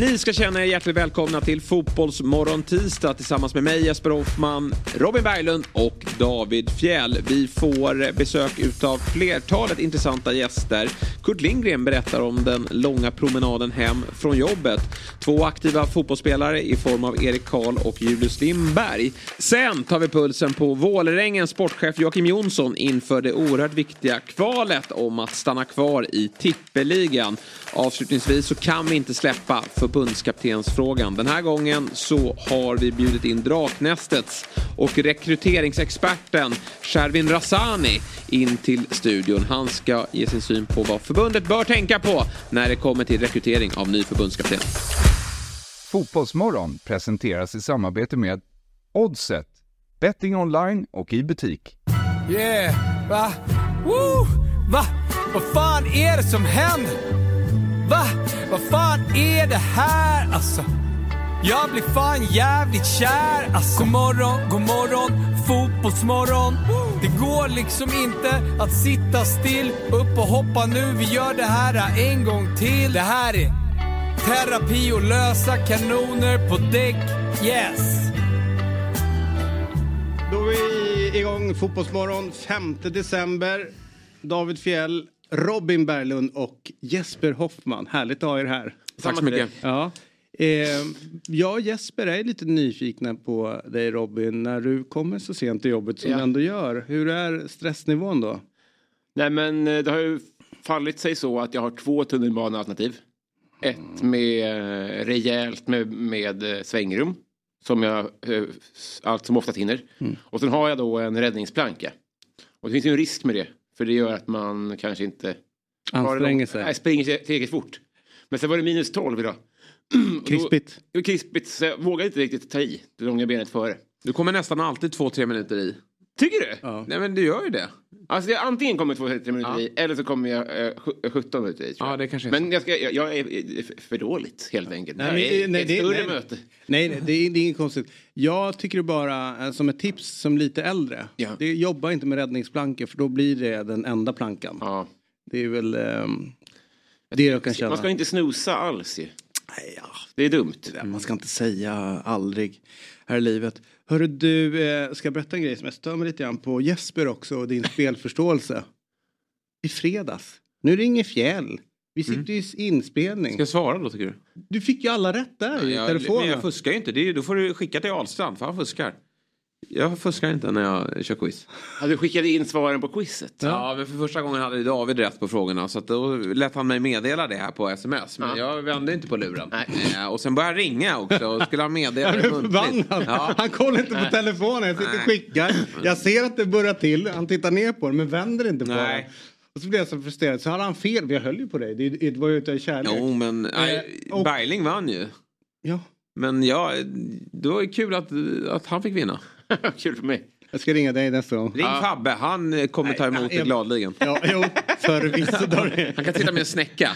Ni ska känna er hjärtligt välkomna till Fotbollsmorgon tisdag tillsammans med mig Jesper Hoffman, Robin Berglund och David Fjell. Vi får besök utav flertalet intressanta gäster. Kurt Lindgren berättar om den långa promenaden hem från jobbet. Två aktiva fotbollsspelare i form av Erik Karl och Julius Lindberg. Sen tar vi pulsen på Vålerengens sportchef Joakim Jonsson inför det oerhört viktiga kvalet om att stanna kvar i tippeligan. Avslutningsvis så kan vi inte släppa förbundskaptensfrågan. Den här gången så har vi bjudit in Draknästets och rekryteringsexperten Shervin Rassani in till studion. Han ska ge sin syn på vad förbundet bör tänka på när det kommer till rekrytering av ny förbundskapten. Fotbollsmorgon presenteras i samarbete med Oddset, betting online och i butik. Yeah, va? Woo! Va? Vad fan är det som händer? Va? Vad fan är det här alltså? Jag blir fan jävligt kär alltså. God morgon, god morgon, fotbollsmorgon. Det går liksom inte att sitta still. Upp och hoppa nu, vi gör det här en gång till. Det här är terapi och lösa kanoner på däck. Yes! Då är vi igång Fotbollsmorgon 5 december. David Fjell, Robin Berglund och Jesper Hoffman. Härligt att ha er här. Tack så mycket. Ja. Eh, jag och Jesper är lite nyfikna på dig Robin när du kommer så sent till jobbet som Ja. du ändå gör. Hur är stressnivån då? Nej men eh, det har ju fallit sig så att jag har två tunnelbanealternativ. Ett med eh, rejält med, med eh, svängrum. Som jag allt som oftast hinner. Och sen har jag då en räddningsplanka. Och det finns ju en risk med det. För det gör att man kanske inte Anstränger sig. Nej, springer sig tillräckligt fort. Men sen var det minus 12 idag. Då- Krispigt. Var krispigt så jag vågade inte riktigt ta i det långa benet före. Du kommer nästan alltid två, tre minuter i. Tycker du? Ja. Nej men du gör ju det. Alltså jag antingen kommer två tre minuter Ja. i eller så kommer jag eh, sju- 17 minuter i. tror Ja, jag. det kanske är Men jag, ska, jag, jag är för dåligt helt enkelt. Nej, det är nej, ett det- större nej. möte. Nej, nej det, är, det är inget konstigt. Jag tycker bara eh, som ett tips som lite äldre. Ja. Det, jobba inte med räddningsplankor för då blir det den enda plankan. Ja. Det är väl ehm, det jag kan känna. Man ska inte snusa alls ju. Nej, ja. Det är dumt. Man ska inte säga aldrig här i livet. Hörru du, eh, ska jag berätta en grej som jag stör mig lite grann på Jesper också och din spelförståelse. I fredags. Nu ringer Fjäll. Vi sitter i inspelning. Ska jag svara då tycker du? Du fick ju alla rätt där i jag, telefonen. men jag fuskar ju inte. Det är, då får du skicka till Ahlstrand för han fuskar. Jag fuskar inte när jag kör quiz. Ja, du skickade in svaren på quizet. Ja, men för första gången hade David rätt på frågorna så att då lät han mig meddela det här på sms. Men jag vände inte på luren. Nej. Eh, Och sen började han ringa också och skulle han meddela Han det muntligt. Ja. Han kollar inte på telefonen. Jag sitter och skickar. Jag ser att det burrar till. Han tittar ner på den men vänder inte på Nej. den. Och så blir jag så frustrerad. Så hade han fel. Jag höll ju på dig. Det, det var ju utav kärlek. Jo, men Eh, och- Bergling vann ju. Ja. Men ja, det var ju kul att, att han fick vinna. Kul för mig. Jag ska ringa dig nästa gång. Ring Fabbe, han eh, kommer ta emot jag- gladeligen. Ja, jo, förvisso. Han kan sitta med en snäcka.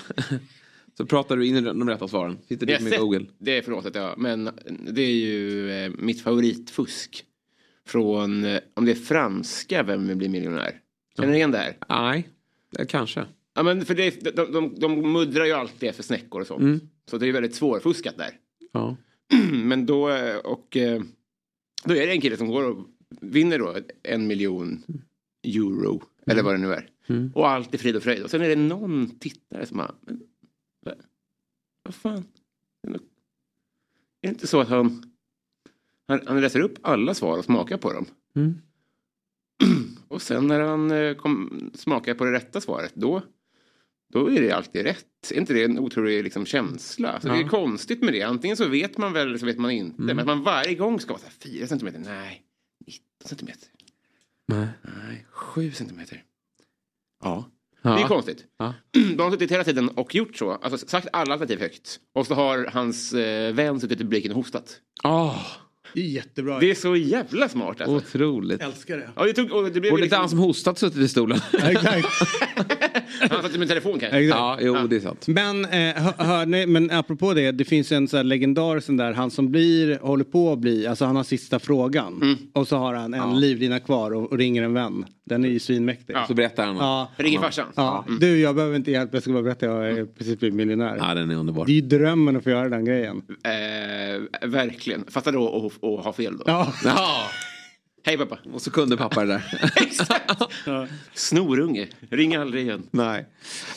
Så pratar du in de rätta svaren. Sitter du med sett- Google. Det är förlåt att jag, men det är ju eh, mitt favoritfusk. Från, eh, om det är franska Vem vill bli miljonär? Känner ni igen det här? Nej, eh, kanske. Ja men för det, de, de, de muddrar ju alltid efter snäckor och sånt. Mm. Så det är väldigt svårfuskat där. Ja. Men då, eh, och, eh, då är det en kille som går och vinner då en miljon euro. Eller vad det nu är. Mm. Och allt är frid och fröjd. Och sen är det någon tittare som har... Men, vad, vad fan? Är det inte så att han, han, han läser upp alla svar och smakar på dem? Mm. Och sen när han eh, kom, smakar på det rätta svaret, då, då är det alltid rätt. Är inte det en otrolig liksom, känsla? Så Det är Ja. konstigt med det. Antingen så vet man väl eller så vet man inte. Mm. Men att man varje gång ska vara så här, 4 centimeter, nej, 19 centimeter, Nej. nej, 7 centimeter. Ja, Ja. det är konstigt. Ja. De har suttit hela tiden och gjort så. Alltså sagt alla alternativ högt. Och så har hans eh, vän suttit i publiken och hostat. Åh, Det är jättebra. Det är så jävla smart alltså. otroligt. älskar det. Ja, det tog, och det blev Borde inte liksom, han som hostat suttit i stolen? Exakt. han satt med telefon kanske. Exakt. ja, jo det är sant. Men, eh, hör, hör ni, men apropå det, det finns en så här legendar sån där, han som blir, håller på att bli, alltså han har sista frågan. Och så har han en livlina kvar och, och ringer en vän. Den är ju svinmäktig. Så berättar han. Ja. Ringer farsan? Ja. Du, jag behöver inte hjälp. Jag ska bara berätta. Jag är precis blivit miljonär. Ja, den är underbar. Det är ju drömmen att få göra den grejen. Eh, verkligen. Fattar då att ha fel då? Ja. Ja. Hej pappa. Och så kunde pappa det där. Exakt. Snorunge. Ring aldrig igen. Nej.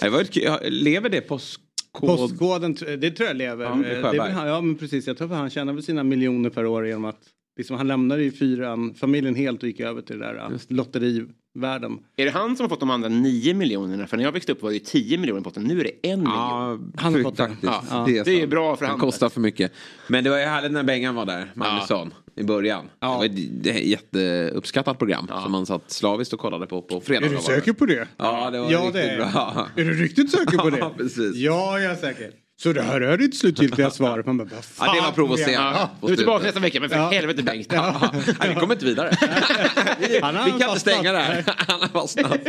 Det var ett, ja, lever det postkod? Postkoden, det tror jag lever. Ja, det är det han, ja men precis. Jag tror att han tjänar väl sina miljoner per år genom att liksom, han lämnade ju fyran, familjen helt och gick över till det där uh, lotterivärlden. Är det han som har fått de andra 9 miljonerna? För när jag växte upp var det ju 10 miljoner i potten. Nu är det en miljon. Ja, Han har fått faktiskt. Ja, det, det är sant. bra för Han kostar för mycket. Men det var ju härligt när Bengan var där, Magnusson, i början. Ja. Det var ett det är jätteuppskattat program som man satt slaviskt och kollade på på fredag. Är du säker på det? Ja, det var Ja, riktigt det är bra. Är du riktigt säker på det? Ja, precis. Ja, jag är säker. Så det här är ditt slutgiltiga svar? Man bara, Ja, det var provocerande. Du är tillbaka nästa vecka, men för Ja. helvete Bengt. Ja, Nej, vi kommer inte vidare. vi, Han vi kan inte stänga det här. Han har fastnat.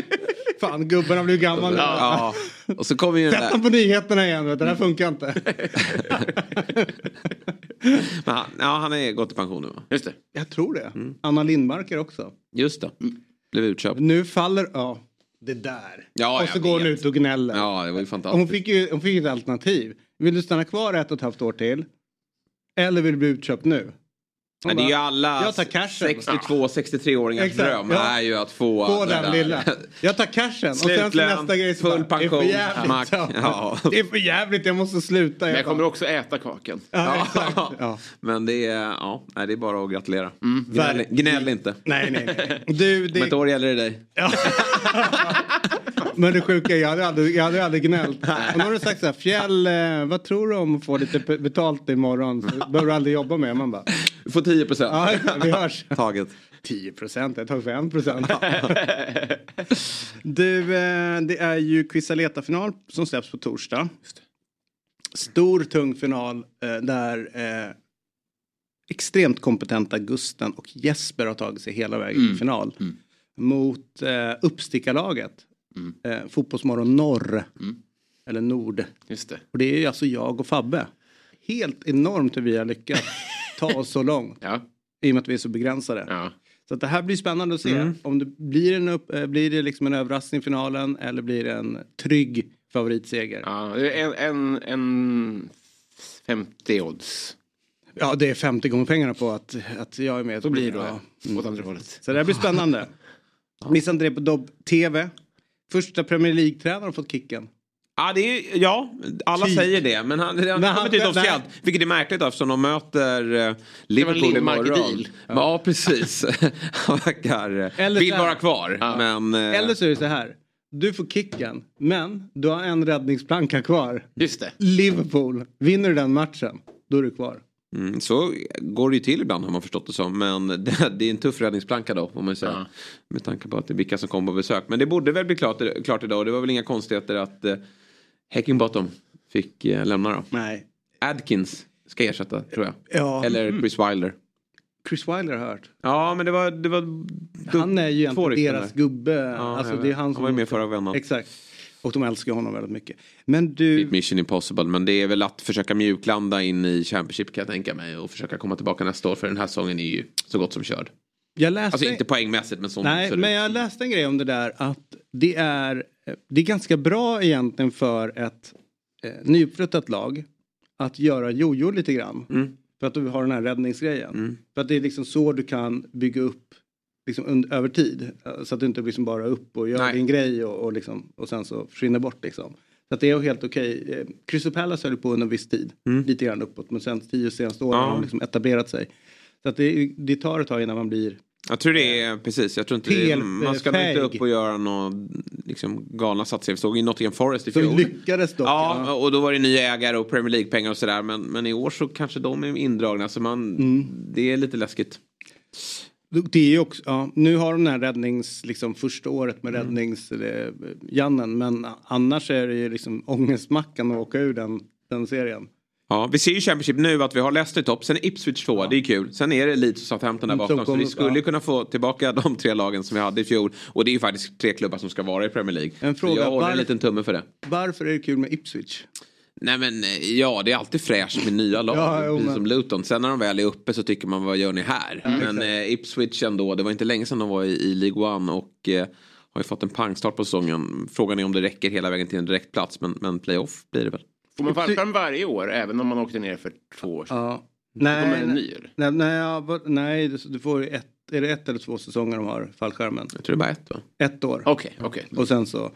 Fan, gubben har blivit gammal nu. Ja. Och så kommer ju Sätt där. honom på nyheterna igen, vet det här funkar inte. Men han, ja, han är gått i pension nu va? Just det. Jag tror det. Anna Lindmarker också. Just det. Blev utköpt. Nu faller, ja, det där. Ja, och så går hon ut och gnäller. Ja, det var ju Hon fantastiskt. fick ju hon fick ett alternativ. Vill du stanna kvar ett och ett halvt år till? Eller vill du bli utköpt nu? Men det är ju alla Jag tar cashen. 62-63-åringars Exakt, dröm ja. är ju att få, Få det den där. lilla. Jag tar cashen. Och sen så Slutlön, nästa grej så full bara, det är pension, för jävligt. Ja. Det är för jävligt, jag måste sluta. Men jag kommer också äta kakan. ja. Ja. Men det är, ja, det är bara att gratulera. Gnäll, Verkligen. gnäll inte. Nej, nej, nej. Du, Om ett det, år gäller det dig. men det sjuka är, jag hade aldrig, jag hade aldrig gnällt. Och nu har du sagt så här, Fjäll, eh, vad tror du om att få lite betalt imorgon? Så behöver du aldrig jobba med. Man bara, Du får 10 procent. ja, vi hörs. Taget. 10 procent, jag tar för 1 procent. du, eh, det är ju Quisaleta-final som släpps på torsdag. Stor tung final eh, där extremt kompetenta Gusten och Jesper har tagit sig hela vägen till final. Mot eh, uppstickarlaget. Eh, Fotbollsmorgon Norr. Eller Nord. Just det. Och det är ju alltså jag och Fabbe. Helt enormt hur vi har lyckats ta oss så långt. Ja. I och med att vi är så begränsade. ja. Så att det här blir spännande att se. Om det blir, en upp, eh, blir det liksom en överraskning i finalen eller blir det en trygg favoritseger? Ja, ja. det är En, en, en 50 odds. det är 50 gånger pengarna på att, att jag är med. Då blir det då Ja. åt andra hållet. Så det här blir spännande. Missa inte det på Dobb TV. Första Premier League-tränaren har fått kicken. Ja, det är, ja, alla Typ. säger det. Men han, han Men kommer han- inte nej. officiellt. Vilket är märkligt då, eftersom de möter eh, Liverpool imorgon. Ja. ja, precis. han verkar... eh, Eller vill vara kvar. Men... eh, Eller så är det så här. Du får kicken, men du har en räddningsplanka kvar. Just det. Liverpool, vinner du den matchen, då är du kvar. Mm, så går det ju till ibland har man förstått det som. Men det, det är en tuff räddningsplanka då. Om man säger. Ja. Med tanke på att det är vilka som kommer på besök. Men det borde väl bli klart, klart idag. Det var väl inga konstigheter att eh, Heckingbottom fick eh, lämna då. Nej. Adkins ska ersätta tror jag. Ja. Eller Chris Wilder. Chris Wilder har hört. Ja men det var... Det var Han är ju egentligen deras gubbe. alltså, jag det är han, Han som var ju med förra vändan. Exakt. Och de älskar honom väldigt mycket. Men du, mission impossible men det är väl att försöka mjuklanda in i Championship kan jag tänka mig och försöka komma tillbaka nästa år för den här säsongen är ju så gott som körd. jag läste... Alltså inte poängmässigt men som Nej, men jag läste en grej om det där att det är, det är ganska bra egentligen för ett eh, nyuppflyttat lag att göra jojo lite grann. Mm. För att du har den här räddningsgrejen. Mm. För att det är liksom så du kan bygga upp liksom und- över tid. Eh, Så att du inte liksom bara upp och gör Nej. din grej och, och, liksom, och sen så försvinner bort liksom. Så att det är helt okej. Eh, Crystal Palace höll på under en viss tid. Lite grann uppåt. Men sen tio senaste åren Mm. Ja. har de liksom etablerat sig. Så att det, det tar ett tag innan man blir Jag tror det är precis, jag tror inte det Helt, man ska nog eh, inte upp och göra några liksom, galna satsningar. Vi såg i Nottingham Forest i som fjol. lyckades dock. Ja, och då var det ny ägare och Premier League-pengar och sådär. Men, men i år så kanske de är indragna så man, Mm. det är lite läskigt. Det är ju också, ja, nu har de den här räddnings, liksom första året med Mm. räddnings, eh, Jannen, men annars är det ju liksom ångestmackan att åka ur den, den serien. Ja, vi ser ju Championship nu att vi har Leicester i topp, sen är Ipswich tvåa, det är kul. Sen är det Leeds och Southampton där Mm, bakom. Så vi skulle ja. ju kunna få tillbaka de tre lagen som vi hade i fjol. Och det är ju faktiskt tre klubbar som ska vara i Premier League. En fråga, så jag håller en liten tumme för det. Varför är det kul med Ipswich? Nej men eh, ja, det är alltid fräscht med nya lag. Ja, jo, precis men- som Luton. Sen när de väl är uppe så tycker man vad gör ni här? men eh, Ipswich ändå, det var inte länge sedan de var i, i League One och eh, har ju fått en pangstart på säsongen. Frågan är om det räcker hela vägen till en direktplats men, men playoff blir det väl. Får man fallskärm varje år även om man åkte ner för två år sedan? Ja. Nej, nej, nej, ja, vad- nej, du- du får ett, är det ett eller två säsonger de har fallskärmen? Jag tror det är bara ett va? Ett år. Okej, okej. Och sen så.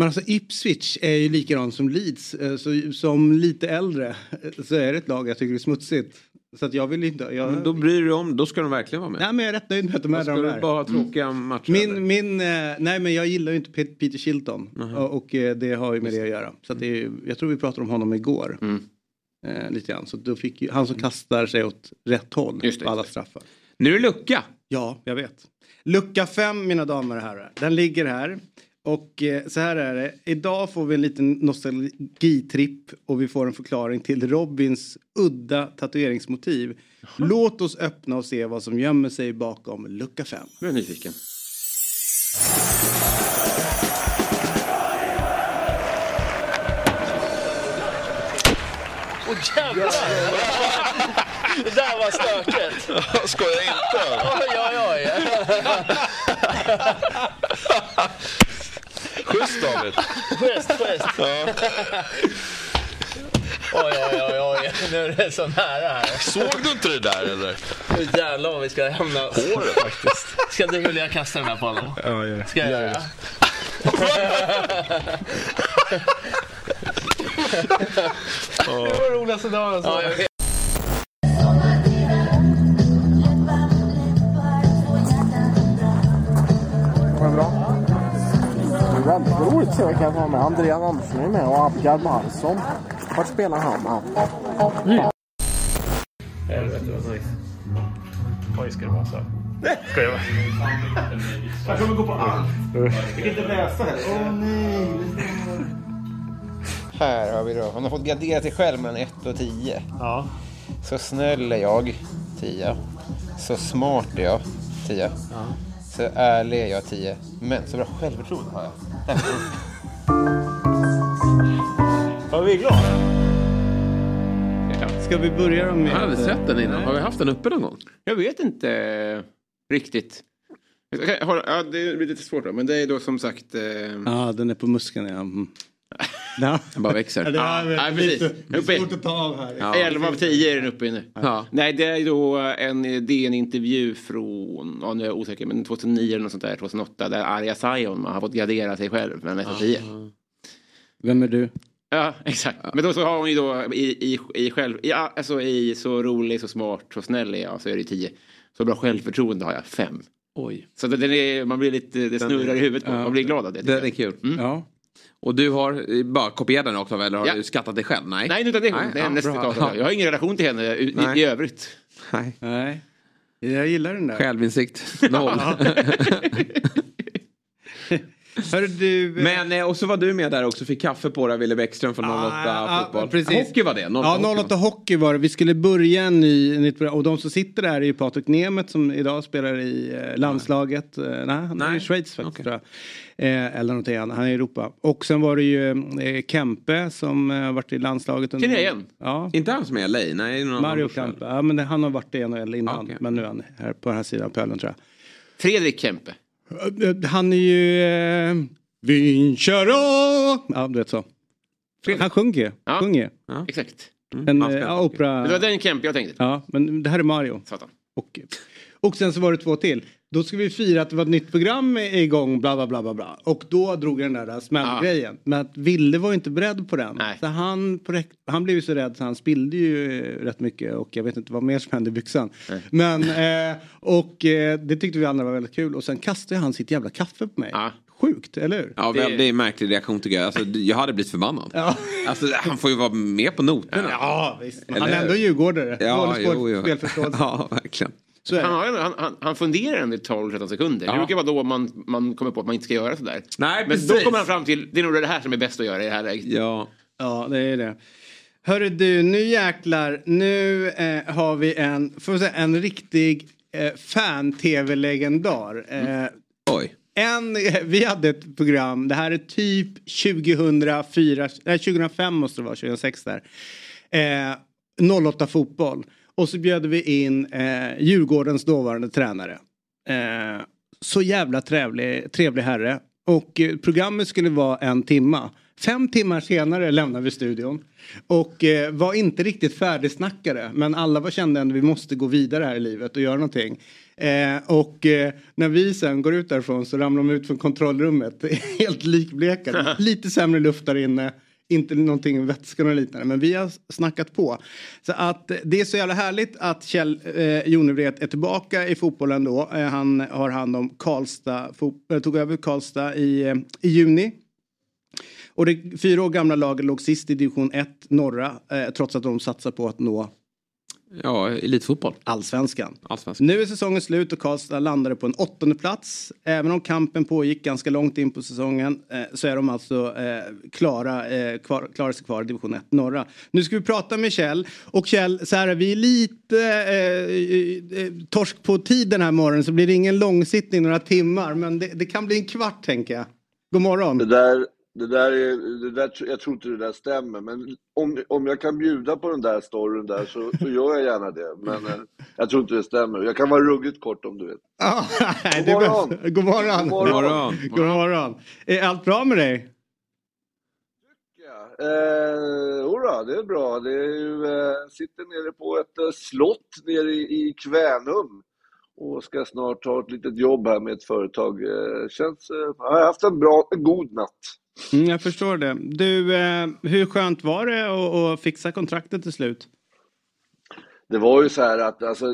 Men alltså Ipswich är ju likadant som Leeds. eh, Så, som lite äldre eh, så är det ett lag jag tycker är smutsigt. Så att jag vill inte. Jag, Men då bryr du om, då ska de verkligen vara med. nej men jag är rätt nöjd med att de är ska där de du är. bara ha tråkiga matcher. eller? Min, min, eh, nej men jag gillar ju inte Pet- Peter Shilton. Och, och eh, det har ju med det att göra. Så att det är, jag tror vi pratade om honom igår. Mm. Eh, lite grann. Så då fick ju, han som kastar sig åt rätt håll Just det, på alla straffar. Nu är det lucka. Ja, jag vet. Lucka 5 mina damer och herrar. Den ligger här. Och eh, så här är det. Idag får vi en liten nostalgitripp och vi får en förklaring till Robins udda tatueringsmotiv. Låt oss öppna och se vad som gömmer sig bakom lucka 5. Nu är jag nyfiken. Åh jävlar! Det där var stökigt. Skojar inte? Oj, oj, oj. Schysst David. Schysst, schysst. Oj, oj, oj, oj. Nu är det så nära här. Såg du inte det där eller? Nu jävlar vad vi ska hämna. Håret faktiskt. Ska du vilja kasta den här på honom? Ja, gör det. Ska jag göra? Det var roligaste dagen alltså. Ja, jag vet. Det är väldigt roligt att se vilka jag har med. Andreas Andersson är med och Abgard Marsson. Vart spelar han här? Helvete vad nice. Oj, ska det vara så? Ska jag vara? Jag kommer gå på allt. Jag kan inte läsa heller. Åh nej. Här har vi då. Han har fått gardera sig själv mellan 1 och 10. Ja. Så snäll är jag, 10. Så smart är jag, 10. Så ärlig är jag, 10. Men så bra självförtroende har jag. Var vi glada? Ska vi börja då med... Jag har aldrig sett den innan. Har vi haft den uppe någon gång? Jag vet inte riktigt. Jag har- Ja, det blir lite svårt då, men det är då som sagt... Eh, Ja, den är på muskeln ja. Mm. Ja. Den bara växer. Ja, det Ja, är lite, precis. lite svårt att ta av här. Ja. 11 av 10 är den uppe i nu. Ja. Nej, det är då en DN-intervju från, ja nu är jag osäker, men 2009 eller något sånt där, 2008, där Arja Saijon har fått gradera sig själv med nästan 10. Vem är du? Ja, exakt. Men då så har hon ju då i, i, i själv, i, alltså i så rolig, så smart, så snäll är jag, så är det 10. Så bra självförtroende har jag 5. Oj. Så det, den är, man blir lite, det snurrar i huvudet på, man blir glad av det. Den är kul. Ja. Och du har eh, bara kopierat den också eller har Ja. du skattat dig själv? Nej. Nej, utan det, Nej, det är ja, nästa bra. citat. Jag har ingen relation till henne i, i, Nej. i övrigt. Nej. Nej. Jag gillar den där. Självinsikt, noll. Hörru du. eh, Men eh, och så var du med där också, fick kaffe på dig, Wille Bäckström från 08 Ah, fotboll. ah, precis. Hockey var det? 08 Ja, hockey, 08 va? Hockey var det. Vi skulle börja en ny, nytt program. Och de som sitter där är ju Patrik Nemeth som idag spelar i eh, landslaget. Eh, nej, han är Nej. i Schweiz faktiskt jag. Eh, eller någonting annat. Han är i Europa. Och sen var det ju eh, Kempe som eh, varit i landslaget. under- Känner jag igen? Ja. Inte han som är i LA? Nej, någon Mario Kempe. Ja, men det, han har varit i NHL innan. Okej. Men nu är han här på den här sidan pölen tror jag. Fredrik Kempe. Eh, Han är ju... Eh, Vincero! Ja, du vet så. Han sjunger ju. Ja. Sjunger. Exakt. En han eh, spelar ja, hockey. opera... Det var den Kempe jag tänkte. Ja, men det här är Mario. Satan. Och, och sen så var det två till. Då ska vi fira att det var ett nytt program igång, bla bla bla bla bla. Och då drog den där, där smällgrejen. Men att Ville var inte beredd på den. Nej. Så han, han blev ju så rädd så han spillde ju eh, rätt mycket och jag vet inte vad mer som hände i byxan. Men, eh, och eh, det tyckte vi andra var väldigt kul. Och sen kastade han sitt jävla kaffe på mig. Ja. Sjukt, eller hur? Ja, Det- väldigt märklig reaktion tycker jag. Alltså, jag hade blivit förbannad. Ja. Alltså, han får ju vara med på noterna. Ja, visst. Han Eller- är ändå djurgårdare. Ja, Dålig jo, jo. spelförståelse. Ja, verkligen. Han, har, han, han, han funderar ändå i 12-13 sekunder. Ja. Det brukar vara då man, man kommer på att man inte ska göra sådär. Nej, Men då precis. kommer han fram till det är nog det här som är bäst att göra i det här läget. Ja. Ja, det är det. Hörru du, nu jäklar. Nu eh, har vi en, får säga, en riktig eh, fan-tv-legendar. Eh, Oj. en, vi hade ett program, det här är typ 2004, nej 2005 måste det vara, 2006 där. Eh, 08 fotboll. Och så bjöd vi in eh, Djurgårdens dåvarande tränare. Eh, så jävla trevlig, trevlig herre. Och eh, programmet skulle vara en timma. Fem timmar senare lämnade vi studion. Och eh, var inte riktigt färdigsnackade. Men alla var kända att vi måste gå vidare här i livet och göra någonting. Eh, och eh, när vi sen går ut därifrån så ramlar de ut från kontrollrummet. Helt likblekade. Lite sämre luft där inne. Inte någonting i vätskan och liknande. Men vi har snackat på. Så att det är så jävla härligt att Kjell eh, Jonevret är tillbaka i fotbollen då. Eh, han har hand om Karlstad. Fot- eh, tog över Karlstad i, eh, i juni. Och det fyra år gamla laget låg sist i division 1 norra. Eh, trots att de satsar på att nå Ja, elitfotboll. allsvenskan. Allsvenskan. Nu är säsongen slut och Karlstad landade på en åttonde plats. Även om kampen pågick ganska långt in på säsongen eh, så är de alltså eh, klara, eh, kvar, klara sig kvar i division 1 norra. Nu ska vi prata med Kjell. Och Kjell, så här, vi är lite eh, eh, torsk på tid den här morgonen så blir det ingen långsittning några timmar. Men det, det kan bli en kvart tänker jag. God morgon. Det där, det där är, det där, jag tror inte det där stämmer, men om, om jag kan bjuda på den där storyn där så, så gör jag gärna det. Men eh, jag tror inte det stämmer. Jag kan vara ruggigt kort om du vet. Ah, nej, God det är morgon. God morgon. God morgon. morgon. God morgon. Är allt bra med dig? Eh, jodå, det är bra. Det är ju, eh, sitter nere på ett eh, slott nere i, i Kvänum och ska snart ta ett litet jobb här med ett företag. Eh, känns, eh, jag har haft en bra, en god natt. Mm, jag förstår det. Du, eh, hur skönt var det att, att fixa kontraktet till slut? Det var ju så här att, alltså,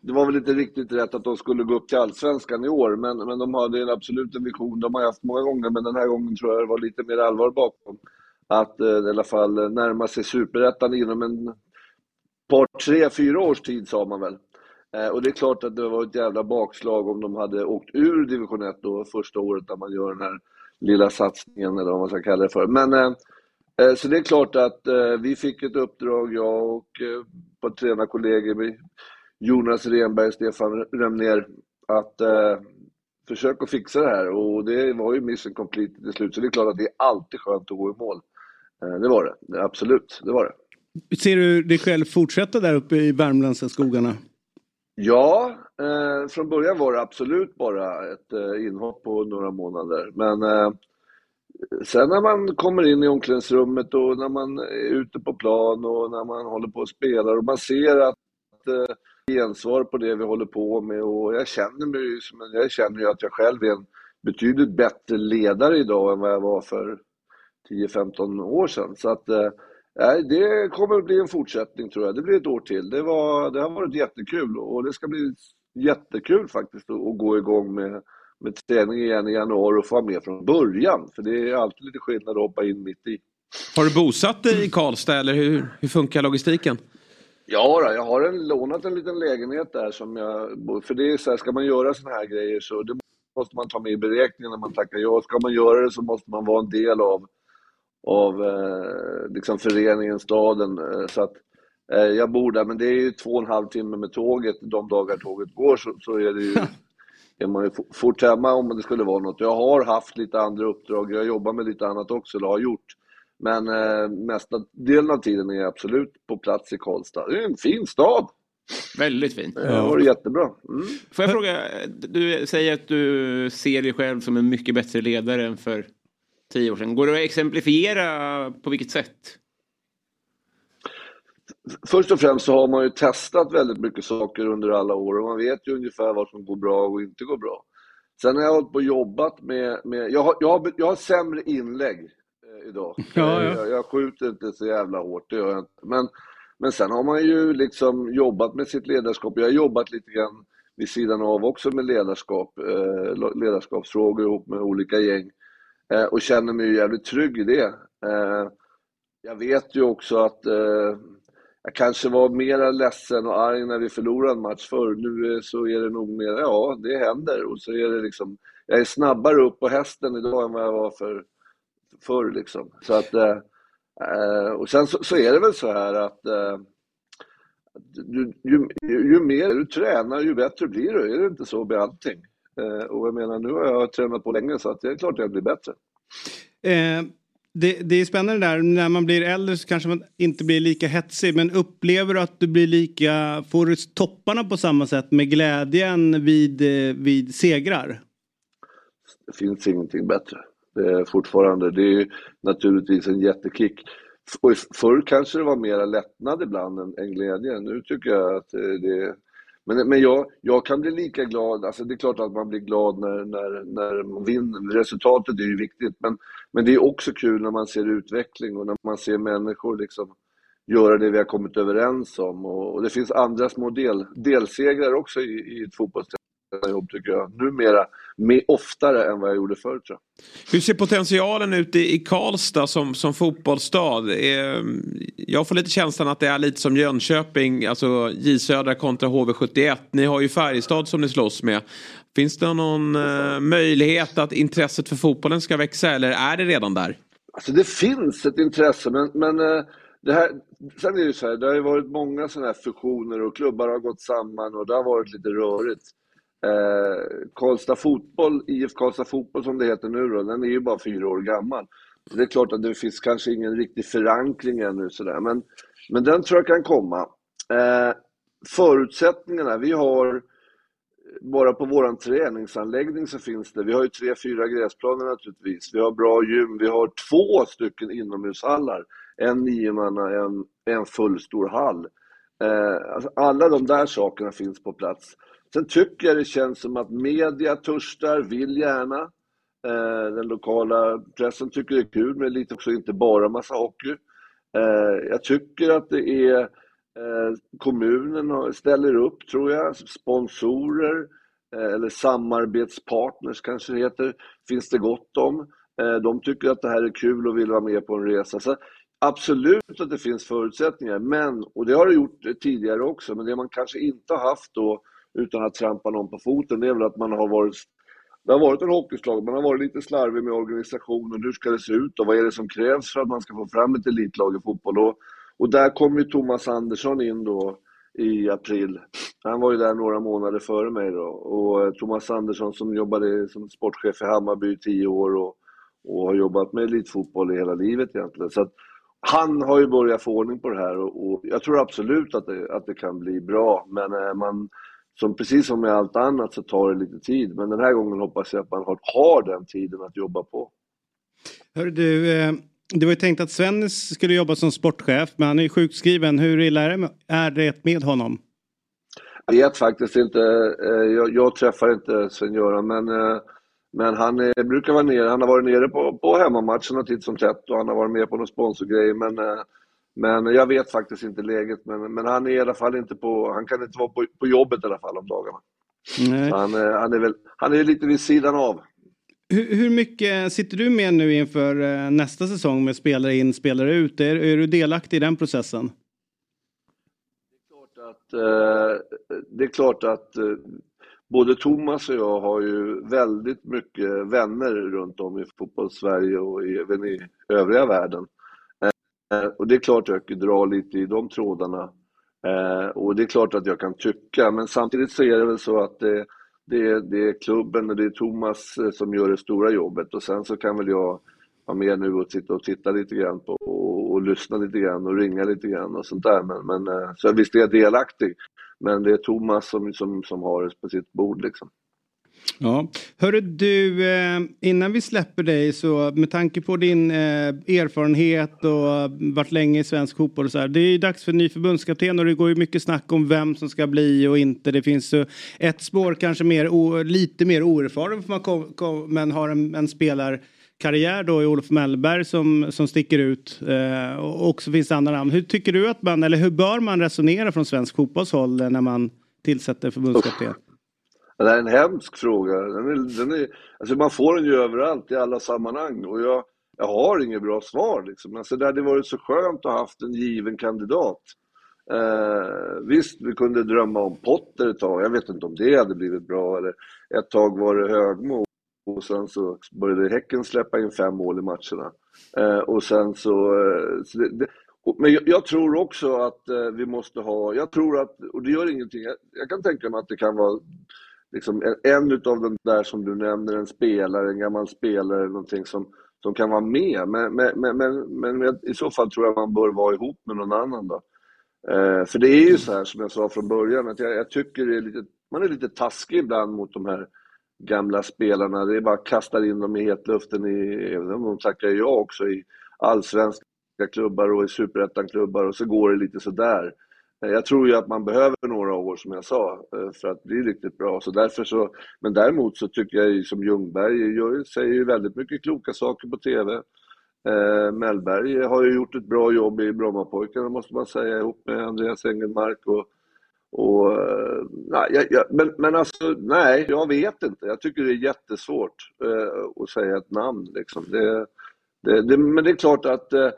det var väl inte riktigt rätt att de skulle gå upp till Allsvenskan i år, men, men de hade en absolut en vision. De har haft många gånger, men den här gången tror jag det var lite mer allvar bakom. Att eh, i alla fall eh, närma sig Superettan inom en par, tre, fyra års tid sa man väl. Eh, och det är klart att det var ett jävla bakslag om de hade åkt ur division 1 då första året när man gör den här lilla satsningen eller vad man ska kalla det för. Men eh, Eh, Så det är klart att eh, vi fick ett uppdrag, jag och eh, par tränarkollegor med Jonas Renberg och Stefan Remner, att eh, försöka fixa det här. Och det var ju mission complete till slut, så det är klart att det är alltid skönt att gå i mål. Det var det, det, absolut, det var det. Ser du dig själv fortsätta där uppe i värmländska skogarna? Ja, eh, från början var det absolut bara ett eh, inhopp på några månader. Men eh, sen när man kommer in i omklädningsrummet och när man är ute på plan och när man håller på och spelar och man ser att eh, gensvar på det vi håller på med och jag känner mig ju som en, jag känner ju att jag själv är en betydligt bättre ledare idag än vad jag var för 10-15 år sedan. Så att eh, Nej, det kommer att bli en fortsättning tror jag. Det blir ett år till. Det, var, det har varit jättekul och det ska bli jättekul faktiskt att, gå igång med, med träning igen i januari och få vara med från början. För det är alltid lite skillnad att hoppa in mitt i. Har du bosatt dig i Karlstad eller hur, hur funkar logistiken? Ja, då, jag har en, lånat en liten lägenhet där som jag... För det är så här, ska man göra såna här grejer så det måste man ta med i beräkningen när man tackar ja. Ska man göra det så måste man vara en del av av eh, liksom föreningen, staden. Eh, så att jag bor där, men det är ju två och en halv timme med tåget. De dagar tåget går så, så är det ju, är man ju fo- fort hemma om det skulle vara något. Jag har haft lite andra uppdrag, jag jobbar med lite annat också, eller har gjort. Men eh, mesta delen av tiden är jag absolut på plats i Karlstad. Det är en fin stad. Väldigt fint. Det varit jättebra. Mm. Får jag fråga, du säger att du ser dig själv som en mycket bättre ledare än för tio år sedan. Går det att exemplifiera på vilket sätt? Först och främst så har man ju testat väldigt mycket saker under alla år och man vet ju ungefär vad som går bra och inte går bra. Sen har jag hållit på och jobbat med, med jag, har, jag, har, jag har sämre inlägg eh, idag. Ja, ja. Jag, jag skjuter inte så jävla hårt, det gör jag inte. Men, men sen har man ju liksom jobbat med sitt ledarskap. Jag har jobbat lite grann vid sidan av också med ledarskap, eh, ledarskapsfrågor ihop med olika gäng. Eh, och känner mig ju jävligt trygg i det. Eh, jag vet ju också att eh, jag kanske var mer ledsen och arg när vi förlorade en match förr. Nu så är det nog mer, ja, det händer. Och så är det liksom, jag är snabbare upp på hästen idag än vad jag var för förr liksom. Så att, eh, eh och sen så, så är det väl så här att eh, ju, ju, ju mer du tränar, ju bättre blir du. Är det inte så med allting? Eh, och jag menar, nu har jag tränat på länge så att det är klart att jag blir bättre. Eh, det, det är spännande där, när man blir äldre så kanske man inte blir lika hetsig. Men upplever du att du blir lika, får du topparna på samma sätt med glädjen vid, eh, vid segrar? Det finns ingenting bättre. Det är fortfarande, det är ju naturligtvis en jättekick. Och Förr kanske det var mera lättnad ibland än, än glädje. Nu tycker jag att eh, det men, men jag, jag kan bli lika glad, alltså det är klart att man blir glad när, när, när man vinner. Resultatet är ju viktigt, men, men det är också kul när man ser utveckling och när man ser människor liksom göra det vi har kommit överens om. Och, och det finns andra små del, delsegrar också i, i ett fotbollstränarjobb tycker jag. Numera mer, oftare än vad jag gjorde förr tror jag. Hur ser potentialen ut i, i Karlstad som, som fotbollsstad? Eh, jag får lite känslan att det är lite som Jönköping, alltså J Södra kontra HV71. Ni har ju Färjestad som ni slåss med. Finns det någon eh, möjlighet att intresset för fotbollen ska växa eller är det redan där? Alltså det finns ett intresse men, men eh, det här, sen är det ju så här, det har ju varit många sådana här fusioner och klubbar har gått samman och det har varit lite rörigt. Eh, Karlstad fotboll, IF Karlstad fotboll som det heter nu då, den är ju bara fyra år gammal. Så det är klart att det finns kanske ingen riktig förankring ännu sådär, men, men den tror jag kan komma. Eh, förutsättningarna, vi har bara på vår träningsanläggning så finns det, vi har ju tre, fyra gräsplaner naturligtvis. Vi har bra gym, vi har två stycken inomhushallar. En niomanna, en, en fullstor hall. Eh, alltså alla de där sakerna finns på plats. Sen tycker jag det känns som att media törstar, vill gärna. Eh, den lokala pressen tycker det är kul, men lite också inte bara massa hockey. Eh, jag tycker att det är eh, kommunen ställer upp, tror jag, sponsorer eller samarbetspartners kanske det heter, finns det gott om. De tycker att det här är kul och vill vara med på en resa. Så absolut att det finns förutsättningar, men, och det har det gjort tidigare också, men det man kanske inte har haft då utan att trampa någon på foten, det är väl att man har varit det har varit en hockeyslag, man har varit lite slarvig med organisationen. Hur ska det se ut och vad är det som krävs för att man ska få fram ett elitlag i fotboll? Och, och där kom ju Thomas Andersson in då i april. Han var ju där några månader före mig då. Och eh, Thomas Andersson som jobbade som sportchef i Hammarby i tio år och, och har jobbat med elitfotboll i hela livet egentligen. Så att, han har ju börjat få ordning på det här och, och jag tror absolut att det, att det kan bli bra. Men eh, man, som precis som med allt annat så tar det lite tid. Men den här gången hoppas jag att man har, har den tiden att jobba på. Hör du, eh, det var ju tänkt att Svennis skulle jobba som sportchef men han är ju sjukskriven. Hur illa är det, med honom? Jag vet faktiskt inte. Eh, jag, jag träffar inte Sven-Göran men, eh, men han är, brukar vara nere. Han har varit nere på, på hemmamatcherna titt som tätt och han har varit med på någon sponsorgrej. Men men jag vet faktiskt inte läget, men, men han är i alla fall inte på, han kan inte vara på, på jobbet i alla fall om dagarna. Han, han, är väl, han är lite vid sidan av. Hur, hur, mycket sitter du med nu inför eh, nästa säsong med spelare in, spelare ut? Är, är du delaktig i den processen? Det är klart att, eh, det är klart att eh, både Thomas och jag har ju väldigt mycket vänner runt om i fotbollssverige och även i övriga världen. Eh, och det är klart att jag drar lite i de trådarna. Eh, och det är klart att jag kan tycka, men samtidigt så är det väl så att det, det, det är klubben och det är Thomas eh, som gör det stora jobbet och sen så kan väl jag vara med nu och sitta och titta lite grann på och, och lyssna lite grann och ringa lite grann och sånt där. Men, men, eh, så visst är jag delaktig, men det är Thomas som, som, som har det på sitt bord liksom. Ja. Hörru du, eh, innan vi släpper dig så med tanke på din eh, erfarenhet och varit länge i svensk fotboll och så här. Det är ju dags för ny förbundskapten och det går ju mycket snack om vem som ska bli och inte. Det finns ett spår kanske mer, lite mer oerfaren för man kom, kom, men har en, en spelarkarriär då i Olof Mellberg som, som sticker ut. Eh, och så finns det andra namn. Hur tycker du att man, eller hur bör man resonera från svensk fotbollshåll när man tillsätter förbundskapten? Det är en hemsk fråga. Den är, den är, alltså man får den ju överallt i alla sammanhang och jag, jag har inget bra svar. Liksom. Alltså det hade varit så skönt att ha haft en given kandidat. Eh, visst, vi kunde drömma om Potter ett tag. Jag vet inte om det hade blivit bra. Eller ett tag var det Högmo och sen så började Häcken släppa in fem mål i matcherna. Eh, och sen så... Eh, så det, det, men jag, jag, tror också att eh, vi måste ha, jag tror att, och det gör ingenting, jag, jag kan tänka mig att det kan vara liksom, en, en utav de där som du nämner, en spelare, en gammal spelare, någonting som, som kan vara med. Men, men, men, men, men i så fall tror jag man bör vara ihop med någon annan då. Eh, för det är ju så här som jag sa från början, att jag, jag tycker det är lite, man är lite taskig ibland mot de här gamla spelarna. Det är bara att kasta in dem i hetluften, i, även om de tackar ja också, i allsvenska klubbar och i superettan-klubbar och så går det lite sådär. Eh, jag tror ju att man behöver några år som jag sa eh, för att bli riktigt bra. Så därför så, men däremot så tycker jag ju som Ljungberg jag säger ju väldigt mycket kloka saker på TV. Eh, Mellberg har ju gjort ett bra jobb i Brommapojkarna måste man säga ihop med Andreas Engelmark och, och eh, nej, jag, jag, men, men alltså nej, jag vet inte. Jag tycker det är jättesvårt eh, att säga ett namn liksom. Det, det, det, men det är klart att eh, det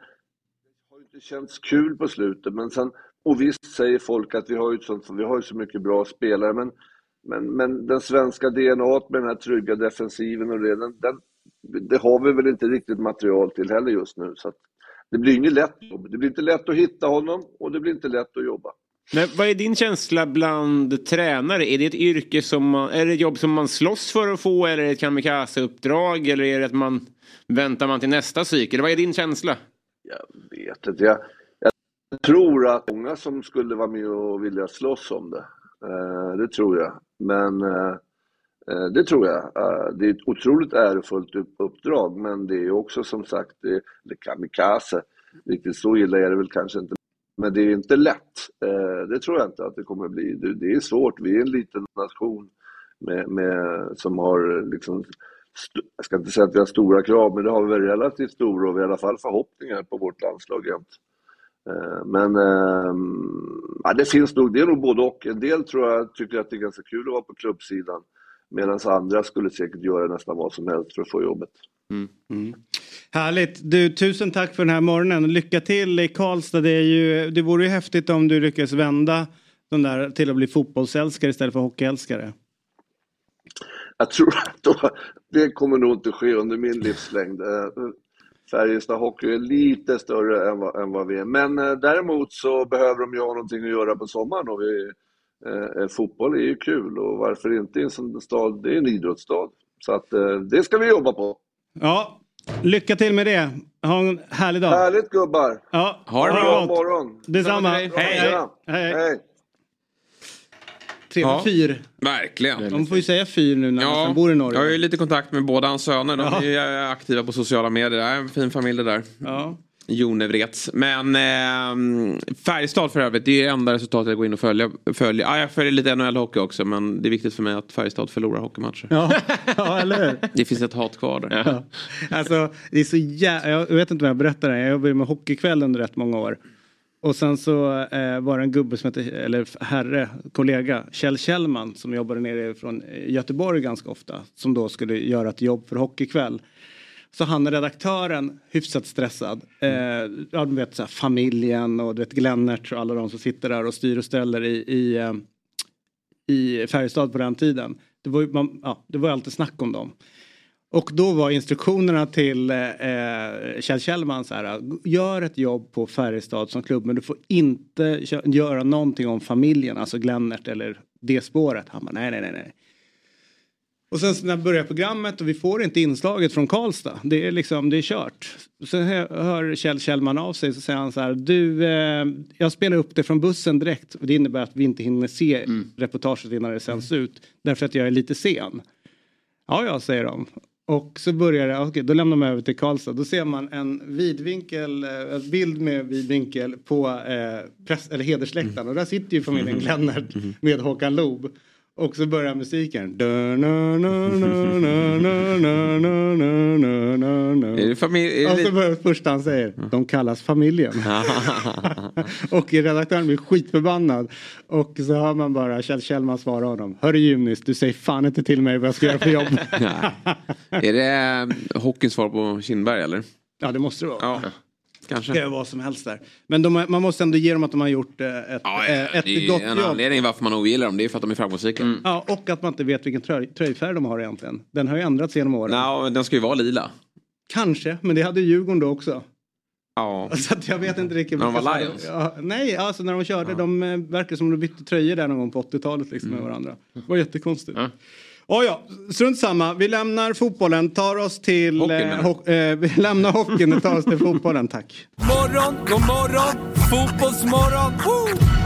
har inte känts kul på slutet men sen och visst säger folk att vi har ju, sånt, vi har ju så mycket bra spelare, men, men, men den svenska DNA med den här trygga defensiven och det, den, den, det har vi väl inte riktigt material till heller just nu. Så det blir inget lätt jobb. Det blir inte lätt att hitta honom och det blir inte lätt att jobba. Men vad är din känsla bland tränare? Är det ett yrke som man, är det ett jobb som man slåss för att få eller är det ett kamikaze-uppdrag eller är det att man väntar man till nästa cykel? Vad är din känsla? Jag vet inte. Jag, jag tror att många som skulle vara med och vilja slåss om det. Eh, det tror jag. Men eh, eh, det tror jag. Det är ett otroligt ärofullt uppdrag men det är också som sagt, det, eller kamikaze. Riktigt så illa är det väl kanske inte. Men det är inte lätt. Det tror jag inte att det kommer bli. Det, är svårt. Vi är en liten nation med, med, som har liksom jag ska inte säga att vi har stora krav, men det har vi väl relativt stora och vi har i alla fall förhoppningar på vårt landslag jämt. Eh, Men ehm, ja, det finns nog, det är nog både och. En del tror jag tycker att det är ganska kul att vara på klubbsidan. Medan andra skulle säkert göra nästan vad som helst för att få jobbet. Mm. Härligt. Du, tusen tack för den här morgonen. Lycka till i Karlstad. Det, är ju, det vore ju häftigt om du lyckas vända de där till att bli fotbollsälskare istället för hockeyälskare. Jag tror att då, det kommer nog inte ske under min livslängd. Färjestad Hockey är lite större än vad, än vad vi är. Men eh, däremot så behöver de ju ha någonting att göra på sommaren. Och vi, eh, eh, fotboll är ju kul och varför inte i en sån stad? Det är en idrottsstad. Så att eh, det ska vi jobba på. Ja, lycka till med det. Ha en härlig dag. Härligt gubbar! Ja, Ha det bra bra. morgon! Detsamma. Hej. Hej. Hej. Hej. Trevlig Ja. fyr. Verkligen. De får ju säga fyr nu när Ja, man bor i Norge. jag har ju lite kontakt med båda hans söner. De Ja. är ju aktiva på sociala medier. Det är en fin familj det där. Ja. Jonevrets. Men eh, Färjestad för övrigt, det är enda resultatet jag går in och följer. följer. Ja, jag följer lite NHL-hockey också men det är viktigt för mig att Färjestad förlorar hockeymatcher. Ja. ja, eller hur? Det finns ett hat kvar där. Ja. Alltså, det är så jä... Jag vet inte om jag berättar det. Jag jobbade med Hockeykväll under rätt många år. Och sen så eh, var det en gubbe som hette, eller herre, kollega, Kjell Kjellman som jobbade nere från eh, Göteborg ganska ofta. Som då skulle göra ett jobb för Hockeykväll. Så han är redaktören, hyfsat stressad. Eh, ja, du vet så här, familjen och du vet Glennert och alla de som sitter där och styr och ställer i, i, eh, i Färjestad på den tiden. Det var ju man, ja, det var ju alltid snack om dem. Och då var instruktionerna till eh, eh, Kjell Kjellman så här. Gör ett jobb på Färjestad som klubb men du får inte göra någonting om familjen, alltså Glennert eller det spåret. Han bara nej, nej, nej, nej. Och sen när börjar programmet och vi får inte inslaget från Karlstad. Det är liksom, det är kört. Sen hör- Kjell Kjellman av sig så säger han så här. Du, eh, jag spelar upp det från bussen direkt. Det innebär att vi inte hinner se reportaget innan det sänds ut. Därför att jag är lite sen. Ja, ja, säger de. Och så börjar det, okej, då lämnar man över till Karlstad. Då ser man en vidvinkel, eh, en bild med vidvinkel på eh, press, eller hedersläktaren. Och där sitter ju familjen Glennert med Håkan Loob. Och så börjar musiken. Och så börjar det första han säger. De kallas familjen. och redaktören blir skitförbannad. Och så hör man bara Kjell Kjellman svara honom. Hörru Junis, du säger fan inte till mig vad jag ska göra för jobb. är det hockeyns svar på Kindberg eller? Ja det måste det vara. Ja kanske. kan ju vara vad som helst där. Men de, man måste ändå ge dem att de har gjort eh, ett, Ja, eh, ja, ett det är ju gott en jobb. anledning varför man ogillar dem. Det är för att de är framgångsrika. Ja, och att man inte vet vilken tröj, tröjfärg de har egentligen. Den har ju ändrats genom åren. Nå, den ska ju vara lila. Kanske, men det hade Djurgården då också. Ja. Så att jag vet inte riktigt. När de var Lions? Ja, nej, alltså när de körde. De eh, verkar som de bytte tröjor där någon gång på 80-talet liksom, Mm. med varandra. Det var jättekonstigt. Ja, ja, strunt samma. Vi lämnar fotbollen, tar oss till... Hockeyn, eh, ho- eh, vi lämnar hockeyn och tar oss till fotbollen, tack. Morgon, god morgon, fotbollsmorgon. Woo!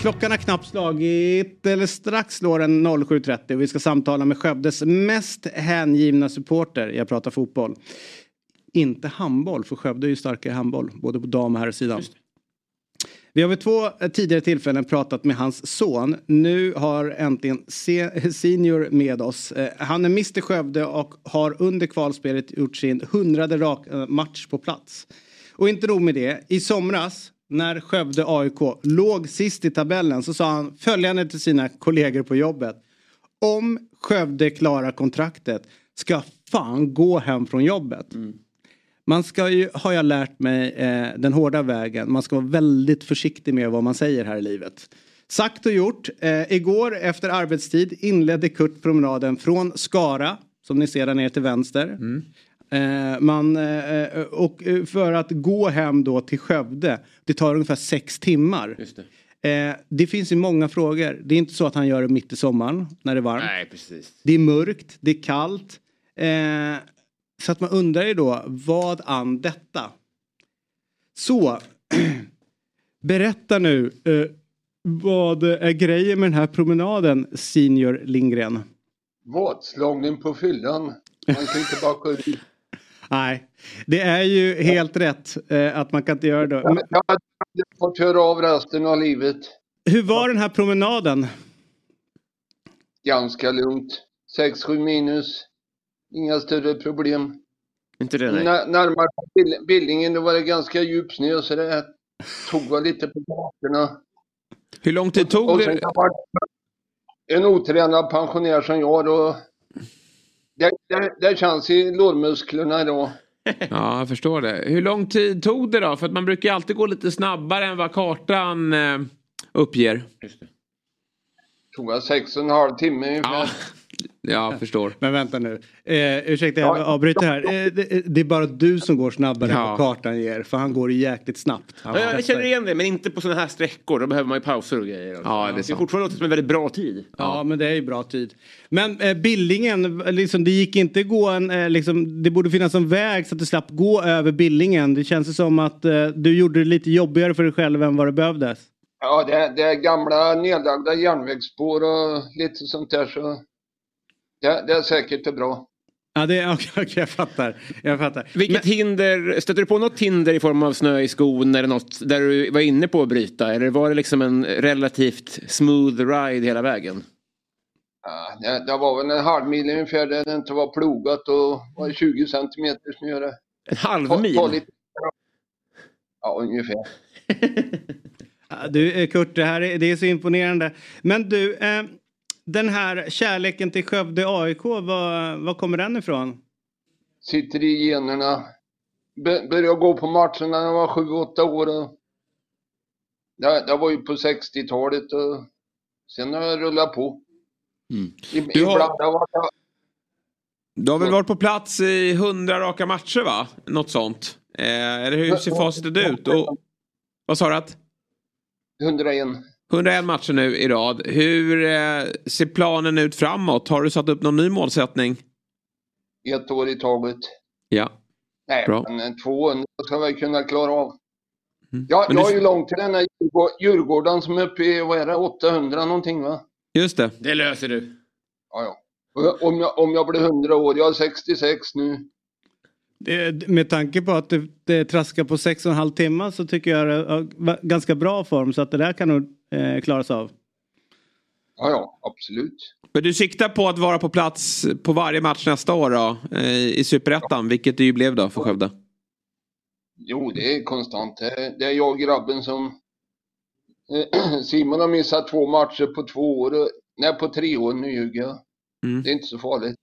Klockan har knappt slagit, eller strax slår den 07.30. Vi ska samtala med Skövdes mest hängivna supporter. Jag pratar fotboll. Inte handboll, för Skövde är ju starkare i handboll. Både på dam och herrsidan. Vi har vid två eh, tidigare tillfällen pratat med hans son. Nu har äntligen se- Senior med oss. Eh, Han är Mr Skövde och har under kvalspelet gjort sin hundrade rak eh, match på plats. Och inte nog med det. I somras när Skövde AIK låg sist i tabellen så sa han följande till sina kollegor på jobbet. Om Skövde klarar kontraktet ska fan gå hem från jobbet. Man ska ju, har jag lärt mig, eh, den hårda vägen. Man ska vara väldigt försiktig med vad man säger här i livet. Sagt och gjort. Eh, igår efter arbetstid inledde Kurt promenaden från Skara, som ni ser där nere till vänster. Mm. Eh, man, eh, och eh, för att gå hem då till Skövde, det tar ungefär sex timmar. Just det. Eh, det finns ju många frågor. Det är inte så att han gör det mitt i sommaren när det är varmt. Nej, precis. Det är mörkt, det är kallt. Eh, så att man undrar ju då, vad an detta? Så, berätta nu. Eh, vad är grejen med den här promenaden, senior Lindgren? Vadslagning på fyllan. Man kan inte bara gå ut. Nej, det är ju helt rätt eh, att man kan inte göra det. Men, Jag hade fått höra av resten av livet. hur var den här promenaden? Ganska lugnt. 6-7 minus. Inga större problem. Inte det, nej. När, närmare Bill- Billingen då var det ganska djup snö så det tog lite på gatorna. Hur lång tid tog Och det? en otränad pensionär som jag då. Det, det, det känns i lårmusklerna då. Ja, jag förstår det. Hur lång tid tog det då? För att man brukar ju alltid gå lite snabbare än vad kartan eh, uppger. Tog väl sex och en halv timme ungefär. Ja, jag förstår. Men vänta nu. Eh, ursäkta, jag avbryter här. Eh, det, det är bara du som går snabbare än Ja. vad kartan ger. För han går jäkligt snabbt. Ja, jag känner igen det, men inte på sådana här sträckor. Då behöver man ju pauser och grejer. Ja, det är det är fortfarande låter som en väldigt bra tid. Ja, men det är ju bra tid. Men eh, Billingen, liksom, det gick inte gå en, eh, liksom, det borde finnas en väg så att du slapp gå över Billingen. Det känns ju som att eh, du gjorde det lite jobbigare för dig själv än vad det behövdes. Ja, det, det är gamla nedlagda järnvägsspår och lite sånt där så det, det är säkert det bra. Ja, det är, okej, okej, jag fattar. Jag fattar. Vilket hinder, stötte du på något hinder i form av snö i skon eller något där du var inne på att bryta? Eller var det liksom en relativt smooth ride hela vägen? Ja, det, det var väl en halv mil ungefär där det inte var plogat och var 20 centimeter snö. En halv Ta- mil? ta lite- Ja, ungefär. Ja, Du eh, Kurt, det här är, det är så imponerande. Men du, eh, den här kärleken till Skövde AIK, var, var kommer den ifrån? Sitter i generna. Be, började gå på matcherna när jag var 7-8 år. Och det, det var ju på 60-talet och sen har jag rullat på. I, Du har- Ibland har jag varit Du har väl varit på plats i hundra raka matcher va? Något sånt. Eh, eller hur ser facitet ut? Och, vad sa du? Att? 101. 101 matcher nu i rad. Hur eh, ser planen ut framåt? Har du satt upp någon ny målsättning? Ett år i taget. Ja. Nej, Bra. men 200 ska vi kunna klara av. Ja, Men jag du- är ju långt till den här Djurgård- Djurgården som är uppe i, vad är det, 800 någonting va? Just det. Det löser du. Ja, ja. Om jag, om jag blir 100 år, jag är 66 nu. Det, med tanke på att det, det traskar på sex och en halv timme så tycker jag det är ganska bra form så att det där kan nog eh, klaras av. Ja, ja, absolut. Men du siktar på att vara på plats på varje match nästa år då? Eh, I Superettan, vilket det ju blev då för Skövde. Jo, det är konstant. Det är, jag och grabben som... eh, Simon har missat två matcher på två år. Nej, på tre år. Nu ljuger jag. Mm. Det är inte så farligt.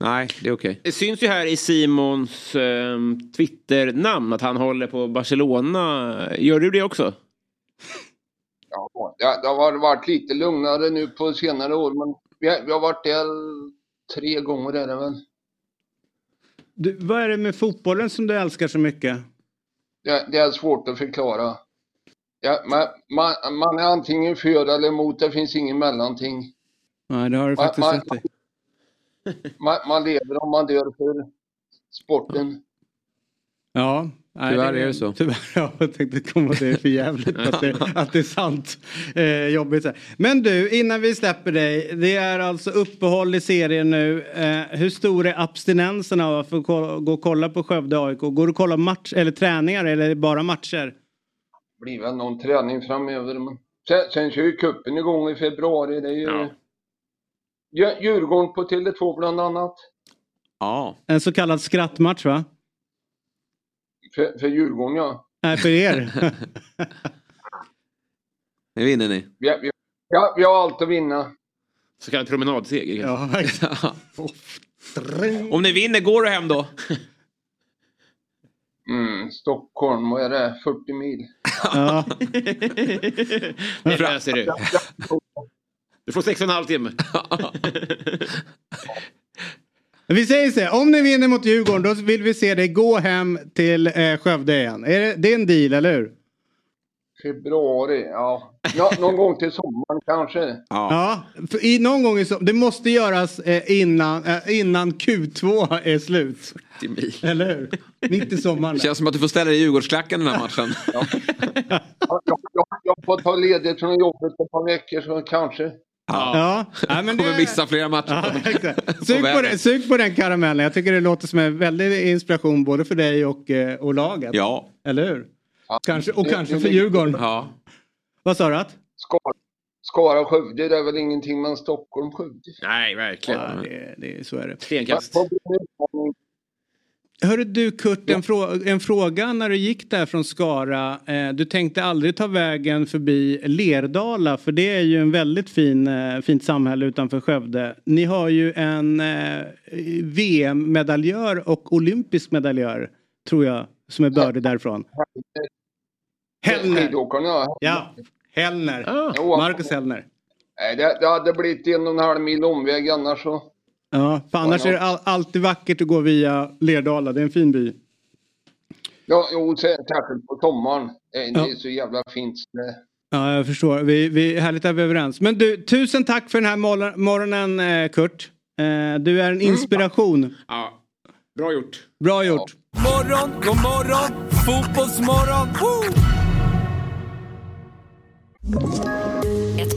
Nej, det är okej. Det syns ju här i Simons eh, Twitter-namn att han håller på Barcelona. Gör du det också? Ja, det, har varit lite lugnare nu på senare år, men vi har, vi har varit där tre gånger är det väl. Du, vad är det med fotbollen som du älskar så mycket? Det, det är svårt att förklara. Ja, man, man, man är antingen för eller emot, det finns ingen mellanting. Nej, det har du faktiskt man- rätt i. Man, man lever om man dör för sporten. Ja, nej, Tyvärr är det så. Tyvärr, ja, jag tänkte komma att det är för jävligt att det, att det är sant. Eh, jobbigt. Men du, innan vi släpper dig. Det är alltså uppehåll i serien nu. Eh, hur stor är abstinensen av att få gå och kolla på Skövde AIK? Går du och kolla match eller träningar eller det bara matcher? blir väl någon träning framöver. Men sen, sen kör ju cupen igång i februari. Det är ju Ja. Djur- Djurgården på Tele2 bland annat. Ja. En så kallad skrattmatch va? För, för Djurgården ja. Nej, för er. Nu vinner ni. Vi, har- vi, ja, vi har allt att vinna. Så kallad promenadseger. ja. Om ni vinner, går du hem då? Mm, Stockholm, vad är det? 40 mil. ja. Det löser du. Du får sex och en halv timme. Vi säger så här, om ni vinner mot Djurgården då vill vi se dig gå hem till eh, Skövde igen. Är det, det är en deal, eller hur? Februari, ja. Nå, någon gång till sommaren kanske. Ja, för i, någon gång i så, det måste göras eh, innan, eh, innan Q2 är slut. Eller hur? Mitt i sommaren. Det känns som att du får ställa dig i Djurgårdsklacken den här matchen. Jag, jag, jag får ta ledigt från jobbet ett par veckor så kanske. Ja, ja men Kommer det... missa flera matcher. Ja. Sug, på den, sug på den karamellen. Jag tycker det låter som en väldig inspiration både för dig och, eh, och laget. Ja. Eller hur? Kanske, och det- kanske det för Djurgården. Ja. Vad sa du? Att? Skara, Skara och Skövde det är väl ingenting men Stockholm Skövde. Nej, verkligen. Ja, det, det, så är det. Stenkast. Vad blir det utmaning? Hörru du Kurt, en, frå- en fråga när du gick där från Skara. Eh, du tänkte aldrig ta vägen förbi Lerdala för det är ju en väldigt fin, eh, fint samhälle utanför Skövde. Ni har ju en eh, VM-medaljör och olympisk medaljör tror jag som är bördig därifrån. Hellner. Ja. Ja, Hellner. Jo, Marcus Hellner. Det, det hade blivit en och en halv mil omväg annars så. Ja, för annars är det all, alltid vackert att gå via Lerdala. Det är en fin by. Ja, jo, sä- särskilt på sommaren. Det, det Ja. är så jävla fint. Det, Ja, jag förstår. Vi, vi, härligt att vi är överens. Men du, tusen tack för den här morgon- morgonen, eh, Kurt. Eh, du är en inspiration. Ja. Bra gjort. Bra gjort. Morgon, god morgon, fotbollsmorgon. Woo!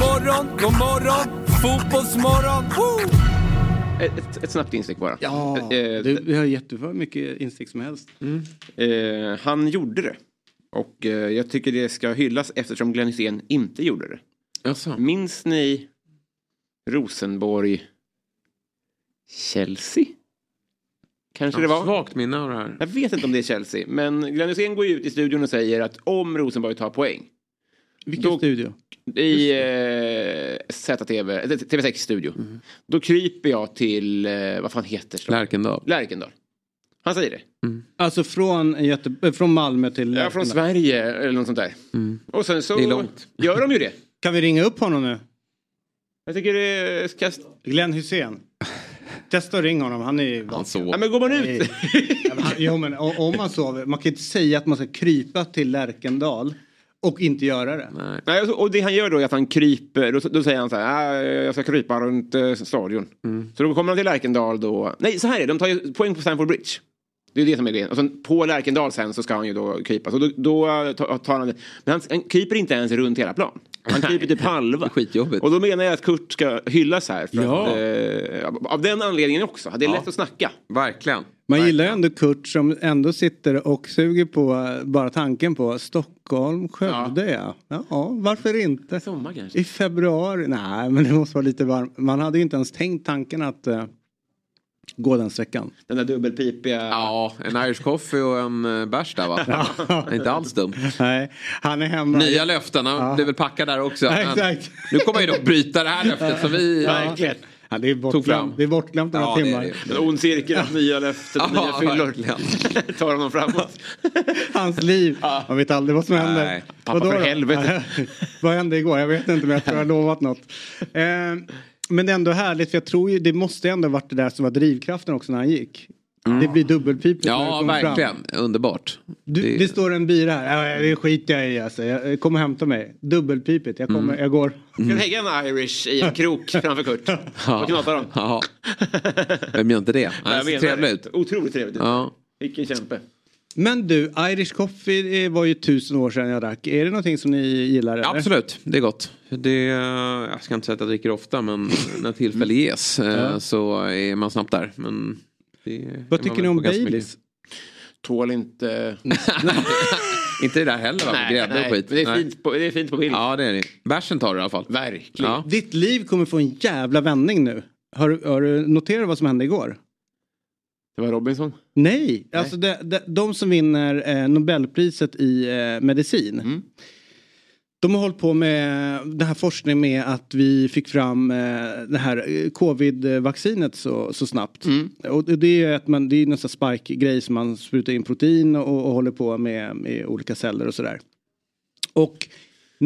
Morgon, god morgon, fotbollsmorgon. Woo! Ett, ett, ett snabbt instick bara. Ja, Eh, du, vi har jätteför mycket instick som helst. eh, han gjorde det. Och eh, jag tycker det ska hyllas eftersom Glenn Hysén inte gjorde det. Jaså. Minns ni Rosenborg Chelsea? Kanske det var? Svagt minne av det här. Jag vet inte om det är Chelsea. Men Glenn Hysén går ut i studion och säger att om Rosenborg tar poäng. Vilken Då- studio? I eh, ZTV, eh, TV6 studio. Då kryper jag till, eh, vad fan heter det? Lärkendal. Lärkendal. Han säger det. Alltså från, Göte, från Malmö till... Ja, från Sverige eller något sånt där. Och sen så Det är långt. gör de ju det. Kan vi ringa upp honom nu? Jag tycker det ska... Glenn Hussein. Testa att ringa honom, han är Han sov. Ja, men går man ut... Nej. Ja, men om man sover, man kan inte säga att man ska krypa till Lärkendal och inte göra det. Nej. Nej, och det han gör då är att han kryper, då, då säger han så här, "Ah, jag ska krypa runt eh, stadion. Så då kommer han till Lärkendal då, nej så här är det, de tar ju poäng på Stamford Bridge. Det är det som är grejen. Och sen på Lärkendal sen så ska han ju då krypa. Så då, då tar tar han. Men han, han kryper inte ens runt hela plan. Han kryper typ halva. Skitjobbigt. Och då menar jag att Kurt ska hyllas här. För Ja. att, eh, av- den anledningen också. Det är lätt att snacka. Verkligen. Man gillar ju ändå Kurt som ändå sitter och suger på eh, bara tanken på Stockholm, Skövde ja. Ja, varför inte? Sommar kanske. I februari? Nej, men det måste vara lite varmt. Man hade ju inte ens tänkt tanken att eh, gå den sträckan. Den där dubbelpipiga. Ja, en Irish coffee och en uh, bärs där va? Är inte alls dumt. Nej, han är hemma. Nya löften, han blev väl packad där också. Ja, Men exakt. Nu kommer han ju dock bryta det här löftet som vi Verkligen. Ja, det är bortglömt, det är bortglömt några Ja, det är timmar. En ond cirkel, nya löften, Ja, nya fyllor. Tar honom framåt. Hans liv. Man vet aldrig vad som händer. Nej, pappa Vadå för då? helvete. vad hände igår? Jag vet inte men jag tror jag har lovat något. Eh, men det är ändå härligt för jag tror ju det måste ändå varit det där som var drivkraften också när han gick. Det blir dubbelpipigt när det Mm. Ja, kommer fram. verkligen. Underbart. Du, Det- det... står en bira här. Ja, det skiter jag i alltså. Jag kommer hämta mig. Dubbelpipigt. Jag, Mm. kommer, jag går. Kan lägga en Irish i en krok framför Kurt. Vad knatar de? Ja. Vem gör inte det? Han ser trevlig ut. Otroligt trevligt. Ja. Vilken kämpe. Men du, Irish coffee var ju tusen år sedan jag drack. Är det någonting som ni gillar? Eller? Absolut, det är gott. Det, jag ska inte säga att jag dricker ofta men när tillfälle ges eh, Ja. så är man snabbt där. Men det Vad tycker ni om Baileys? Tål inte... Inte det där heller va? Nej, grädde och skit. men det är Nej. fint på, det är fint på bild. Ja det är det. Bärsen tar du i alla fall. Verkligen. Ja. Ditt liv kommer få en jävla vändning nu. Har, har du noterat vad som hände igår? Det var Robinson. Nej, alltså de, de, de som vinner eh, Nobelpriset i eh, medicin. Mm. De har hållit på med den här forskningen med att vi fick fram eh, det här eh, covid-vaccinet så, så snabbt. Mm. Och det är ju att man, det är nästan spike-grej som man sprutar in protein och, och håller på med, med olika celler och sådär. Och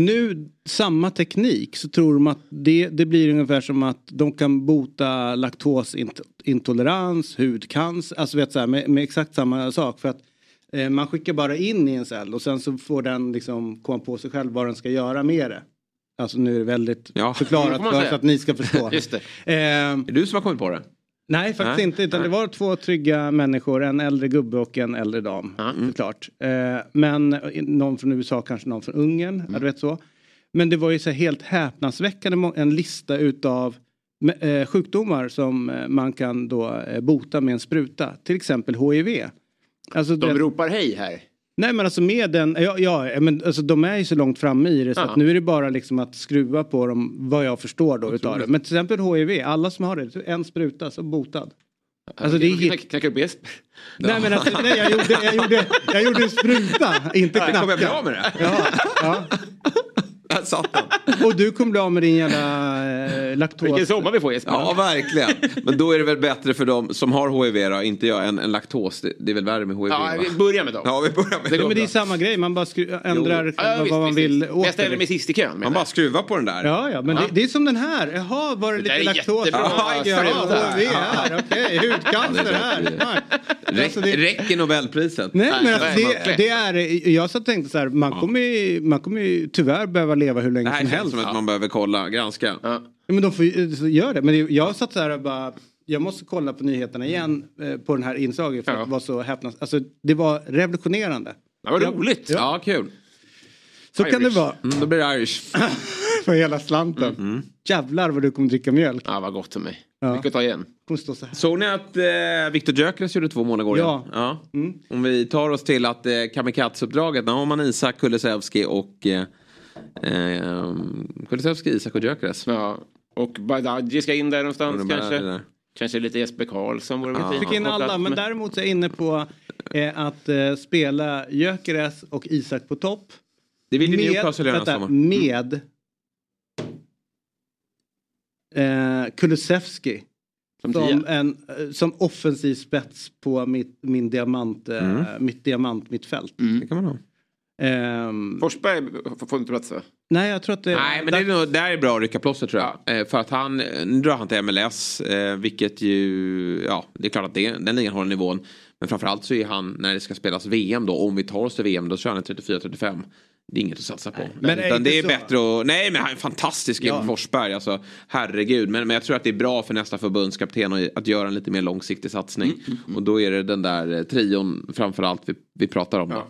nu samma teknik så tror de att det, det blir ungefär som att de kan bota laktosintolerans, hudcancer, alltså vet så här, med, med exakt samma sak. För att eh, man skickar bara in i en cell och sen så får den liksom komma på sig själv vad den ska göra med det. Alltså nu är det väldigt Ja. förklarat för, så att ni ska förstå. Just det. Eh, Är det du som har kommit på det? Nej, faktiskt Nej. inte. Utan det var två trygga människor, en äldre gubbe och en äldre dam. Såklart. Eh, men någon från USA, kanske någon från Ungern. Ja, du vet så. Men det var ju så helt häpnadsväckande en lista utav eh, sjukdomar som eh, man kan då eh, bota med en spruta. Till exempel HIV. Alltså, De vet- ropar hej här. Nej men alltså med den, ja, ja men alltså de är ju så långt framme i det så Ja. att nu är det bara liksom att skruva på dem vad jag förstår då utav det. Men till exempel HIV, alla som har det, en spruta så botad. Alltså det är Knacka upp Jesper. Nej men alltså, nej, jag, gjorde, jag, gjorde, jag gjorde en spruta, inte Kommer jag bli knacka. av med det? Ja, ja. Där satt den. Och du kommer bli av med din jävla eh, laktos. Vilken sommar vi får Jesper. Ja, verkligen. Men då är det väl bättre för dem som har HIV då, inte jag, än, än laktos. Det, det är väl värre med HIV Ja, va? vi börjar med dem. Ja, vi börjar med Ja, dem men det är samma grej, man bara ändrar Ja, vad, visst, man visst, vill visst. Men åt Jag ställer det. mig sist i kön. Man bara skruvar på den där. Ja, ja, men Det, det är som den här. Jaha, var det Det lite där är laktos? jättebra. Ja, Ja, HIV här, okej, hudcancer här. Alltså, det- Räcker Nobelpriset? Nej men alltså, det, det är, jag så tänkte så här, man kommer ju, man kommer ju tyvärr behöva leva hur Det länge här som känns helst. som att man behöver kolla, granska. Ja. Ja, men de får ju, så gör det. Men det, jag satt så här och bara, jag måste kolla på nyheterna igen eh, på den här inslaget för Ja. att det var så häpnas, alltså det var revolutionerande. Det var Ja. roligt. Ja, kul. Så kan det Irish. vara Mm, då blir det Irish. för hela slanten. Mm. Jävlar vad du kommer dricka mjölk. Ja, vad gott för mig. Ja. Mycket att ta igen. Kommer stå så här. Såg ni att eh, Viktor Gyökeres gjorde två mål igår? Ja. ja. Om vi tar oss till att eh, kamikaze-uppdraget, där har man Isak Kulusevski och eh, eh, Kulusevski, Isak och Gyökeres. Ja. Och Badaji ska in där någonstans de kanske. där. Kanske lite Jesper Karlsson vore Ja. Fick in alla, men däremot så är jag inne på eh, att eh, spela Gyökeres och Isak på topp. Det vill ju Newcastle göra vänta, med eh, Kulusevski. Som Som, en, eh, som offensiv spets på mitt, min diamant, eh, Mm. mitt diamant mittfält. Det kan man ha. Ehm, Forsberg får- får inte plats va? nej, jag tror att det... Nej, men det är, nog, där är bra att rycka plåster tror jag. Eh, för att han, nu drar han till MLS, eh, vilket ju, ja, det är klart att det, den ligan har nivån. Men framförallt så är han, när det ska spelas VM då, om vi tar oss till VM, då kör han 34-35. det är inget att satsa på. Men är Utan det är så? bättre att... Nej men han är fantastisk Ja. ja. Forsberg. Alltså, herregud. Men, men jag tror att det är bra för nästa förbundskapten att, att göra en lite mer långsiktig satsning. Mm, Och då är det den där eh, trion framförallt vi, vi pratar om. Då.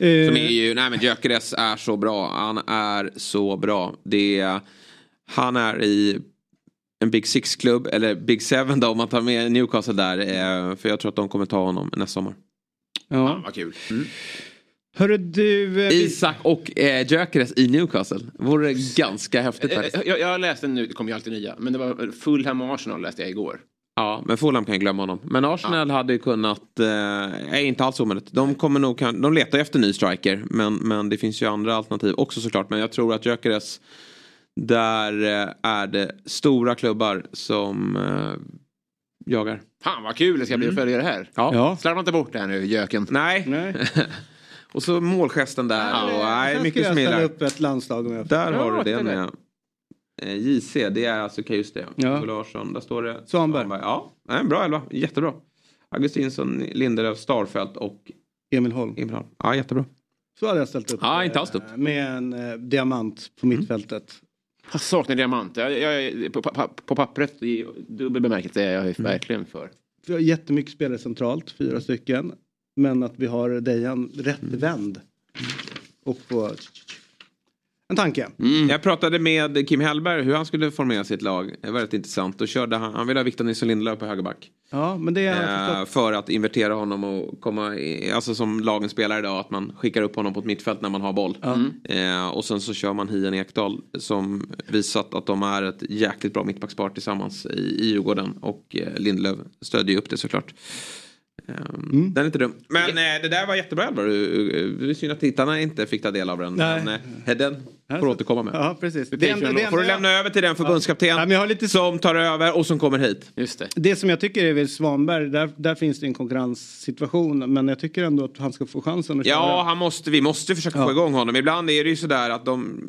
Eh, Som är ju, nej men Gyökeres är så bra. Han är så bra. Det är, han är i en Big Six-klubb, eller Big Seven då om man tar med Newcastle där. Eh, för jag tror att de kommer ta honom nästa sommar. Ja. Vad kul. Hörru du... eh, Isak och eh, Gyökeres i Newcastle. Vore ganska häftigt Eh, faktiskt. Jag, jag läste nu, det kommer ju alltid nya, men det var Fulham och Arsenal läste jag igår. Ja, men Fulham kan glömma honom. Men Arsenal hade ju kunnat, eh, är inte alls omöjligt. De kommer nog, de letar ju efter ny striker. Men, men det finns ju andra alternativ också såklart. Men jag tror att Gyökeres, där eh, är det stora klubbar som eh, jagar. Fan vad kul det ska bli att följa det här. Ja. Ja. Slarva inte bort det här nu, göken. Nej. Nej. och så målgesten där. och, nej, mycket ska som jag ställa upp ett landslag om jag Där Ja, har du det. med. Eh, JC, det är alltså, just det. Ja. Larsson, där står det. Svanberg. Ja, nej, bra elva. Jättebra. Augustinsson, Lindelöf, Starfelt och Emil Holm. Emil Holm. Ja, jättebra. Så hade jag ställt upp. Ja, inte alls dumt. eh, Med en eh, diamant på mittfältet. Jag saknar diamant. Jag, jag, jag, på, på, på pappret i dubbel bemärkelse är jag ju verkligen för. Vi har jättemycket spelare centralt, fyra stycken. Men att vi har Dejan rättvänd. Och på... En tanke. Jag pratade med Kim Hellberg hur han skulle formera sitt lag. Det var rätt intressant. Då körde han, han ville ha Victor Nilsson Lindelöf på högerback. Ja, men det Eh, för att invertera honom och komma, i, alltså som lagen spelar idag, att man skickar upp honom på ett mittfält när man har boll. Eh, och sen så kör man Hien Ekdal som visat att de är ett jäkligt bra mittbackspar tillsammans i, i Djurgården. Och eh, Lindelöf stödjer ju upp det såklart. Eh, Den är inte dum. Men eh, det där var jättebra Elvar. Du- Det är synd att tittarna inte fick ta del av den. Nej. Men eh, den får du återkomma med. Ja, precis. Det, Det enda, det, får du lämna över till den förbundskapten Ja, men jag har lite... som tar över och som kommer hit. Just det. det som jag tycker är väl Svanberg, där, där finns det en konkurrenssituation. Men jag tycker ändå att han ska få chansen att Ja, köra. han måste, vi måste försöka Ja. få igång honom. Ibland är det ju sådär att de...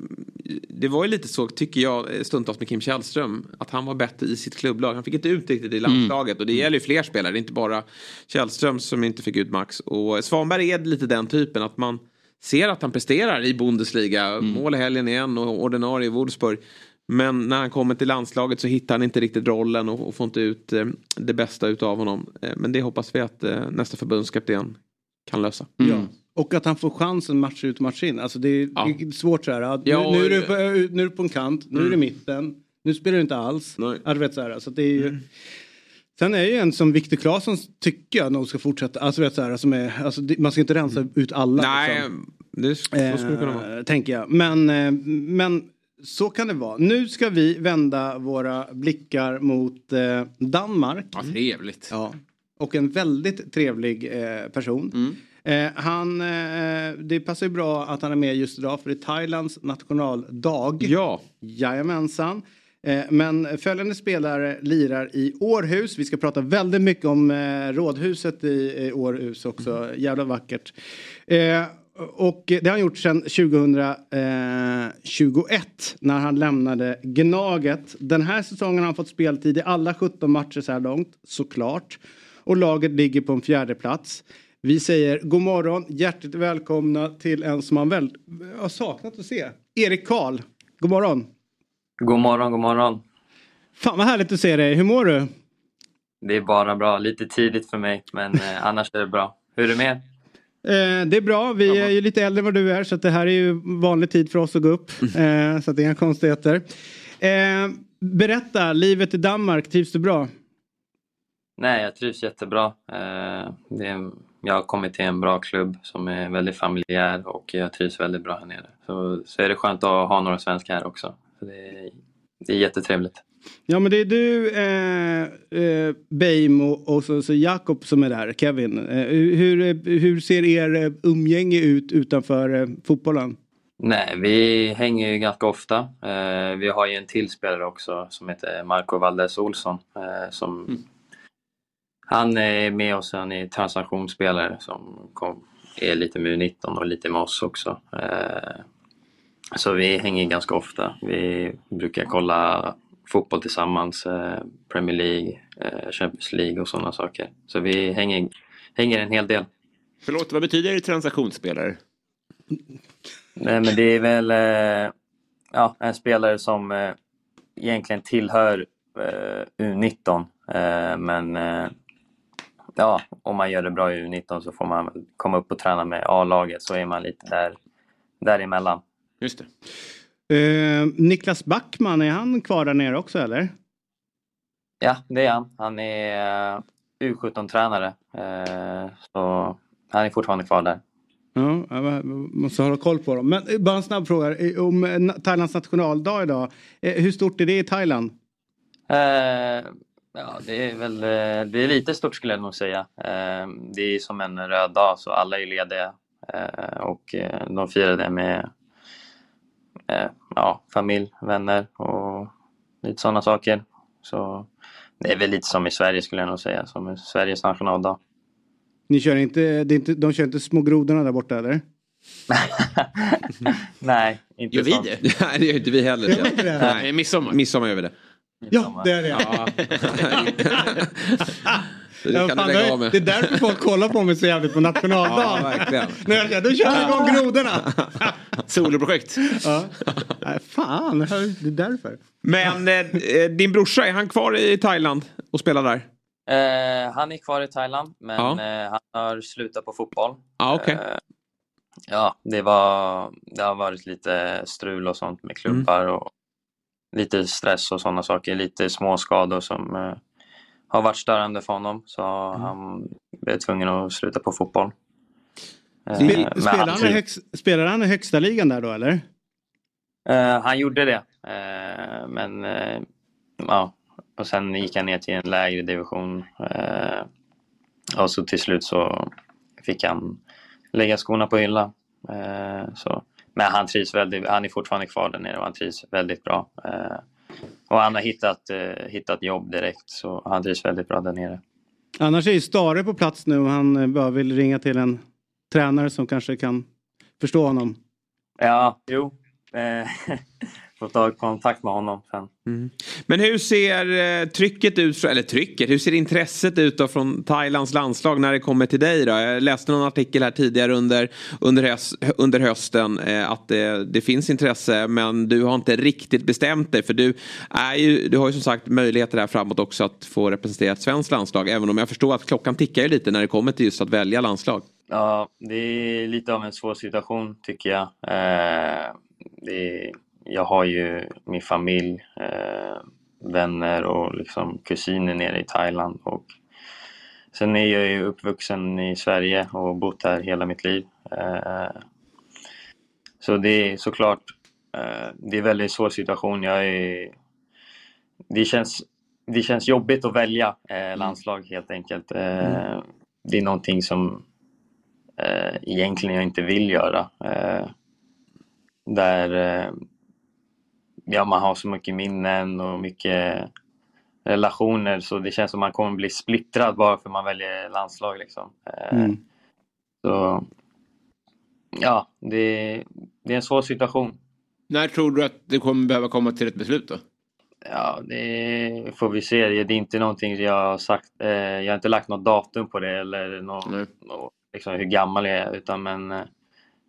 Det var ju lite så, tycker jag, stundtals med Kim Källström. Att han var bättre i sitt klubblag. Han fick inte ut riktigt i landslaget. Och det gäller ju fler spelare, det är inte bara Källström som inte fick ut max. Och Svanberg är lite den typen att man ser att han presterar i Bundesliga. Mål i helgen igen och ordinarie i Wolfsburg. Men när han kommer till landslaget så hittar han inte riktigt rollen och, och får inte ut eh, det bästa utav honom. Eh, men det hoppas vi att eh, nästa förbundskapten kan lösa. Ja. Och att han får chansen match ut och match in. Alltså det är, Ja. det är svårt så här. Ja, nu, nu, är och- du på, nu är du på en kant, nu är du i mitten. Nu spelar du inte alls. Nej. Du vet, så här, så det är ju... Sen är ju en som Viktor Claesson tycker jag nog ska fortsätta. Alltså, vet, så här, som är, alltså, man ska inte rensa ut alla. Nej, liksom. det, så skulle det kunna vara. Eh, tänker jag. Men, eh, men så kan det vara. Nu ska vi vända våra blickar mot eh, Danmark. Ja, trevligt. Ja. Och en väldigt trevlig eh, person. Eh, han, eh, det passar ju bra att han är med just idag för det är Thailands nationaldag. Ja. Jajamensan. Eh, men följande spelare lirar i Århus. Vi ska prata väldigt mycket om eh, rådhuset i, Århus också. Jävla vackert. Eh, och det har han gjort sedan 2021 när han lämnade Gnaget. Den här säsongen har han fått speltid i alla 17 matcher så här långt, såklart. Och laget ligger på en fjärde plats. Vi säger god morgon, hjärtligt välkomna till en som man väl har saknat att se. Erik Karl, god morgon. God morgon, god morgon. Fan vad härligt att se dig, hur mår du? Det är bara bra. Lite tidigt för mig, men eh, annars är det bra. Hur är det med? Eh, det är bra, vi är ju lite äldre än vad du är så det här är ju vanlig tid för oss att gå upp. Eh, så det är inga konstigheter. Eh, berätta, livet i Danmark, trivs du bra? Nej, jag trivs jättebra. Eh, det är, jag har kommit till en bra klubb som är väldigt familjär och jag trivs väldigt bra här nere. Så, så är det skönt att ha några svenskar här också. Det, är, det är jättetrevligt. Ja men det är du, eh, eh, Beijmo och så, så Jakob som är där, Kevin. Eh, hur, hur ser er eh, umgänge ut utanför eh, fotbollen? Nej, vi hänger ju ganska ofta. Eh, vi har ju en till spelare också som heter Marco Valdes Olsson. Eh, som, Han är med oss, han är transaktionsspelare som kom, är lite med U19 och lite med oss också. Så vi hänger ganska ofta. Vi brukar kolla fotboll tillsammans, eh, Premier League, eh, Champions League och sådana saker. Så vi hänger, hänger en hel del. Förlåt, vad betyder transaktionsspelare? Nej, men det är väl eh, ja, en spelare som egentligen tillhör eh, U19. Eh, men ja, om man gör det bra i U19 så får man komma upp och träna med A-laget så är man lite där, däremellan. Just det. Eh, Niklas Backman, är han kvar där nere också eller? Ja, det är han. Han är eh, U17-tränare. Eh, så han är fortfarande kvar där. Ja, jag måste hålla koll på dem. Men eh, bara en snabb fråga om Thailands nationaldag idag. Hur stort är det i Thailand? Eh, ja, det är väl det är lite stort skulle jag nog säga. Det är som en röd dag så alla är lediga och de firar det med ja, familj, vänner och lite sådana saker. Så det är väl lite som i Sverige skulle jag nog säga, som i Sveriges nationaldag. Ni kör inte, det är inte, de kör inte små grodorna där borta eller? Nej, inte Gör vi sånt. det? Nej, det gör inte vi heller. Gör inte det? Nej, midsommar. Midsommar gör vi det. Ja, det är det. Ja. Det Ja, kan fan, du lägga är, av med. det är därför folk kollar på mig så jävligt på nationaldagen. Ja, verkligen. När jag säger, då kör vi igång grodorna. Soloprojekt. Ja. Nej, fan, det är därför. Men eh, din brorsa, är han kvar i Thailand och spelar där? Eh, han är kvar i Thailand, men Ja. eh, han har slutat på fotboll. Ja, okej. Eh, ja, det, var, det har varit lite strul och sånt med klubbar och lite stress och sådana saker. Lite små skador som eh, har varit störande för honom. Så han blev tvungen att sluta på fotboll. Eh, Spel, spelar, han högst, spelar han i högsta ligan där då eller? Eh, han gjorde det. Eh, men eh, ja, och sen gick han ner till en lägre division. Eh, och så till slut så fick han lägga skorna på hylla. Så. Men han trivs väldigt, han är fortfarande kvar där nere och han trivs väldigt bra. Och han har hittat, eh, hittat jobb direkt så han trivs väldigt bra där nere. Annars är ju Stare på plats nu och han eh, bara vill ringa till en tränare som kanske kan förstå honom. Ja, jo. Eh, får ta kontakt med honom sen. Men hur ser eh, trycket ut, eller trycket, hur ser intresset ut då från Thailands landslag när det kommer till dig då? Jag läste någon artikel här tidigare under, under, höst, under hösten eh, att det, det finns intresse men du har inte riktigt bestämt dig för du, är ju, du har ju som sagt möjligheter här framåt också att få representera ett svenskt landslag även om jag förstår att klockan tickar ju lite när det kommer till just att välja landslag. Ja, det är lite av en svår situation tycker jag. Eh, det är, jag har ju min familj, eh, vänner och liksom kusiner nere i Thailand. Och sen är jag ju uppvuxen i Sverige och bott här hela mitt liv. Eh, så det är såklart, eh, det är en väldigt svår situation. Jag är, det, känns, det känns jobbigt att välja eh, landslag helt enkelt. Eh, Det är någonting som eh, egentligen jag inte vill göra. Där ja, man har så mycket minnen och mycket relationer så det känns som man kommer bli splittrad bara för man väljer landslag. Liksom. Eh, Mm. Så ja, det, det är en svår situation. När tror du att det kommer behöva komma till ett beslut då? Ja, det får vi se. Det är inte någonting jag har sagt. Eh, jag har inte lagt något datum på det eller någon, nå- liksom hur gammal jag är. Utan, men eh,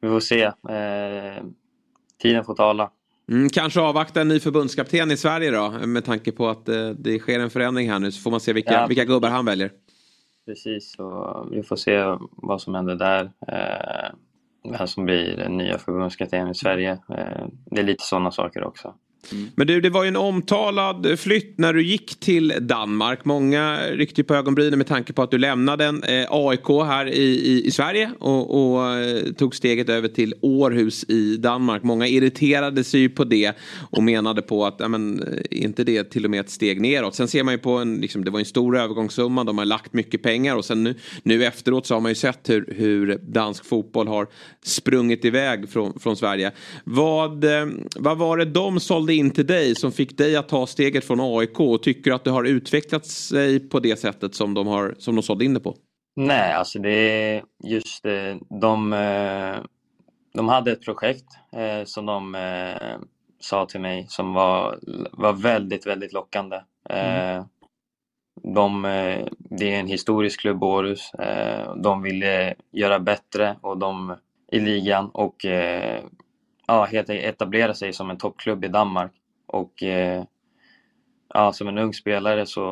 vi får se. Eh, tiden får tala. Mm, kanske avvakta en ny förbundskapten i Sverige då med tanke på att eh, det sker en förändring här nu så får man se vilka, Ja. vilka gubbar han väljer. Precis, så vi får se vad som händer där. Eh, vem som blir den nya förbundskaptenen i Sverige. Eh, det är lite sådana saker också. Mm. Men du, det var ju en omtalad flytt när du gick till Danmark. Många ryckte ju på ögonbrynen med tanke på att du lämnade en, eh, AIK här i, i, i Sverige och, och eh, tog steget över till Århus i Danmark. Många irriterade sig ju på det och menade på att ja, men, eh, inte det till och med ett steg neråt. Sen ser man ju på en, liksom, det var ju en stor övergångssumma, de har lagt mycket pengar och sen nu, nu efteråt så har man ju sett hur, hur dansk fotboll har sprungit iväg från, från Sverige. Vad, eh, vad var det de sålde in till dig som fick dig att ta steget från AIK och tycker att det har utvecklat sig på det sättet som de, har, som de sålde in det på? Nej, alltså det är just eh, de, eh, de hade ett projekt eh, som de sa till mig som var, var väldigt, väldigt lockande. Eh, de, det är en historisk klubb, Århus. De ville göra bättre och de i ligan och ja, helt enkelt etablera sig som en toppklubb i Danmark. Och eh, ja, som en ung spelare så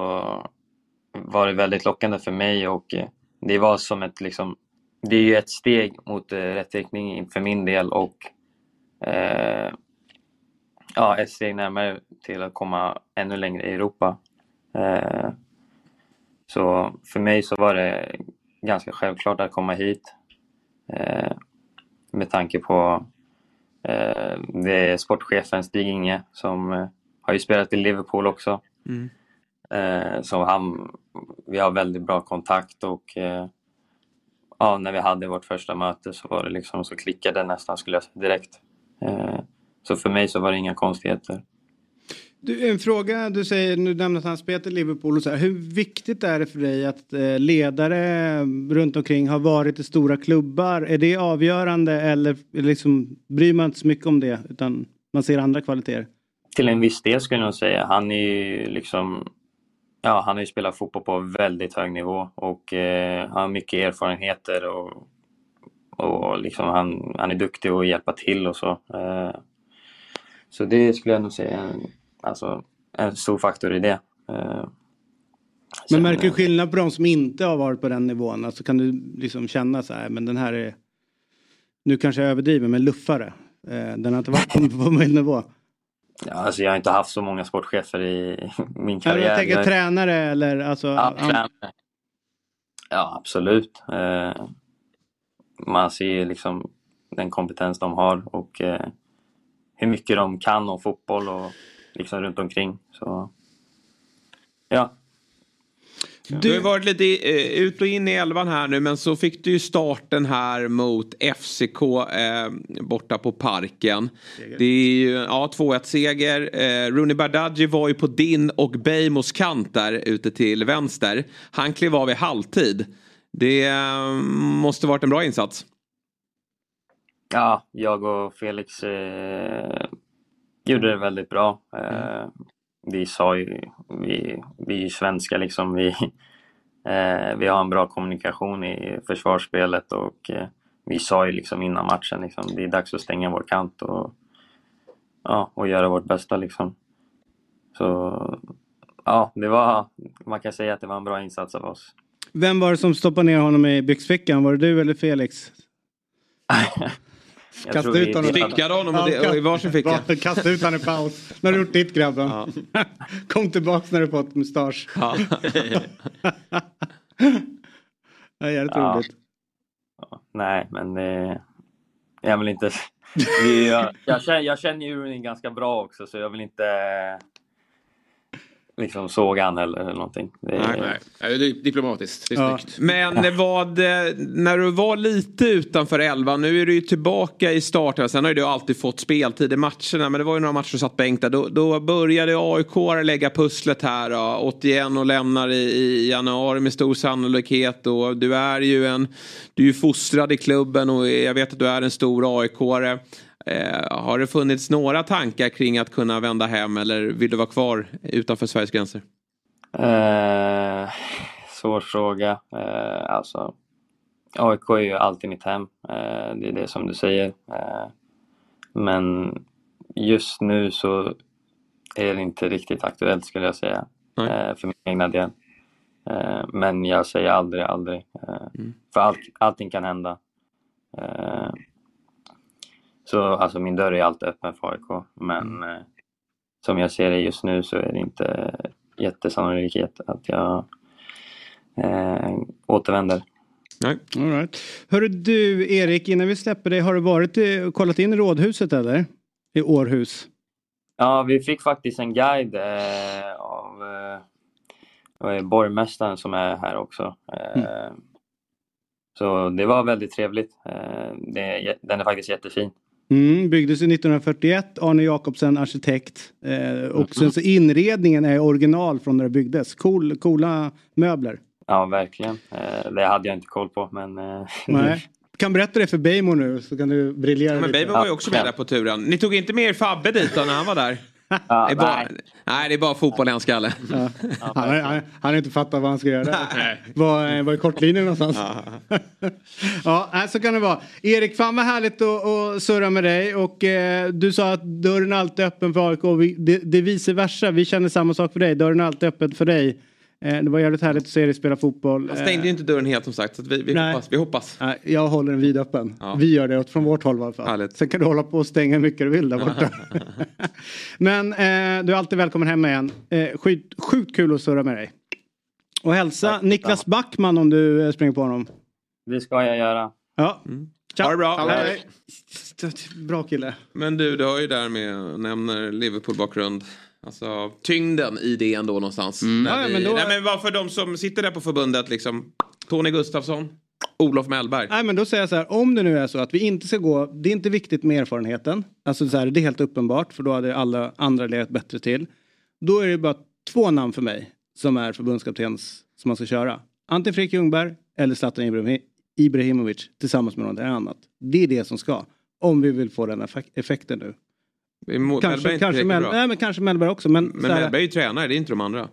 var det väldigt lockande för mig och eh, det var som ett liksom, det är ju ett steg mot eh, rätt riktning för min del och eh, ja, ett steg närmare till att komma ännu längre i Europa. Eh, så för mig så var det ganska självklart att komma hit eh, med tanke på det är sportchefen Stig Inge som eh, har ju spelat i Liverpool också. Mm. Eh, så han, vi har väldigt bra kontakt och eh, ja, när vi hade vårt första möte så var det liksom så klickade det nästan skulle jag säga direkt. Eh, så för mig så var det inga konstigheter. Du, en fråga, du säger, nu nämnde att han spelat i Liverpool och så här. Hur viktigt är det för dig att eh, ledare runt omkring har varit i stora klubbar? Är det avgörande eller liksom, bryr man inte så mycket om det utan man ser andra kvaliteter? Till en viss del skulle jag nog säga. Han är ju liksom Ja, han har ju spelat fotboll på väldigt hög nivå och eh, han har mycket erfarenheter och, och liksom han, han är duktig att hjälpa till och så. Eh, så det skulle jag nog säga alltså, en stor faktor i det. Eh, Men märker du skillnad på de som inte har varit på den nivån? Alltså kan du liksom känna så här, men den här är, nu kanske jag överdriver, men luffare. Eh, den har inte varit på, min nivå. ja, alltså jag har inte haft så många sportchefer i min karriär. jag tänker Jag- tränare eller alltså. Ja, tränare. Ja, absolut. Eh, man ser ju liksom den kompetens de har och hur mycket de kan om fotboll och liksom runt omkring. Så, ja. Du har varit lite eh, ut och in i elvan här nu men så fick du ju starten här mot FCK eh, borta på Parken. Det är ju ja, 2-1 seger. Eh, Rooney Bardghji var ju på din och Beijmos kant där ute till vänster. Han klev av i halvtid. Det eh, måste varit en bra insats. ja, jag och Felix eh, gjorde det väldigt bra. Eh, vi sa ju, vi, vi är ju svenskar liksom, vi, eh, vi har en bra kommunikation i försvarsspelet och eh, vi sa ju liksom innan matchen liksom, det är dags att stänga vår kant och, ja, och göra vårt bästa liksom. Så ja, det var, man kan säga att det var en bra insats av oss. Vem var det som stoppade ner honom i byxfickan? Var det du eller Felix? Kasta ut honom. Stickade honom och det- och i varsin ficka. Ja, Kasta ut honom i paus. När du gjort ditt grabben. Kom tillbaks när du fått mustasch. Ja. det är jävligt Ja. roligt. Nej, men det... Jag vill inte... Jag, jag, känner, jag känner ju Rooney ganska bra också så jag vill inte liksom såga han eller, eller någonting. Det, Nej, nej. Det är diplomatiskt. Det är Ja. snyggt. Men vad, eh, när du var lite utanför elvan, nu är du ju tillbaka i starten. Sen har ju du alltid fått speltid i matcherna, men det var ju några matcher du satt bänk där. Då, då började AIK lägga pusslet här. Då. 81 och lämnar i, i januari med stor sannolikhet. Och du är ju en, du är ju fostrad i klubben och jag vet att du är en stor AIK-are. Eh, har det funnits några tankar kring att kunna vända hem eller vill du vara kvar utanför Sveriges gränser? Eh, svår fråga. Eh, alltså, AIK är ju alltid mitt hem. Eh, det är det som du säger. Eh, men just nu så är det inte riktigt aktuellt skulle jag säga. Eh, för min egna del. Eh, men jag säger aldrig, aldrig. Eh, För allt, allting kan hända. Eh, så alltså min dörr är alltid öppen för AIK. Men eh, som jag ser det just nu så är det inte jättesannolikhet att jag eh, återvänder. Nej. All right. Hörru du Erik, innan vi släpper dig, har du varit i- och kollat in rådhuset eller? I Århus? Ja, vi fick faktiskt en guide eh, av eh, borgmästaren som är här också. Eh, Så det var väldigt trevligt. Eh, det, den är faktiskt jättefin. Mm, byggdes 1941, Arne Jacobsen arkitekt. Eh, och sen så inredningen är original från när det byggdes. Cool, coola möbler. Ja, verkligen. Eh, det hade jag inte koll på, men... Eh, Nej. Kan berätta det för Beijmo nu så kan du briljera Men lite. Baby var ju också med där på turen. Ni tog inte med er Fabbe dit då när han var där? Det är bara, nej. det är bara fotboll i hans skalle. Ja. Han, har- han, han har inte fattat vad han ska göra. Var, eh, var är kortlinjen någonstans? ja, nej, så kan det vara. Erik, fan vad härligt att, att surra med dig. Och eh, du sa att dörren är alltid öppen för AIK. Vi, det, det är vice versa. Vi känner samma sak för dig. Dörren är alltid öppen för dig. Eh, det var jävligt härligt att se dig spela fotboll. Jag stängde ju inte dörren helt som sagt. Så vi, vi, Nej. hoppas, vi hoppas. Nej, jag håller den vidöppen. Vi gör det från vårt håll i alla fall. Sen kan du hålla på och stänga hur mycket du vill där borta. Men eh, du är alltid välkommen hem igen. Eh, sjukt, sjukt kul att surra med dig. Och hälsa Niklas Backman om du eh, springer på honom. Det ska jag göra. Ja. Tja. Ha det bra. Hej. Bra kille. Men du, du har ju där med, nämner Liverpool-bakgrund. Alltså tyngden i det ändå någonstans. Mm. Ja, vi, men då- nej, men vad för de som sitter där på förbundet liksom. Tony Gustafsson, Olof Mellberg. Nej men då säger jag så här, om det nu är så att vi inte ska gå, det är inte viktigt med erfarenheten. Alltså så här, det är helt uppenbart för då hade alla andra legat bättre till. Då är det bara två namn för mig som är förbundskaptens som man ska köra. Antingen Fredrik Ljungberg eller Zlatan Ibrahim- Ibrahimovic tillsammans med något annat. Det är det som ska. Om vi vill få den effek- effekten nu. Är Mo- Mellberg Kanske, inte kanske, bra? nej, men kanske Mellberg också. Men, Men här, Mellberg är ju tränare, det är inte de andra.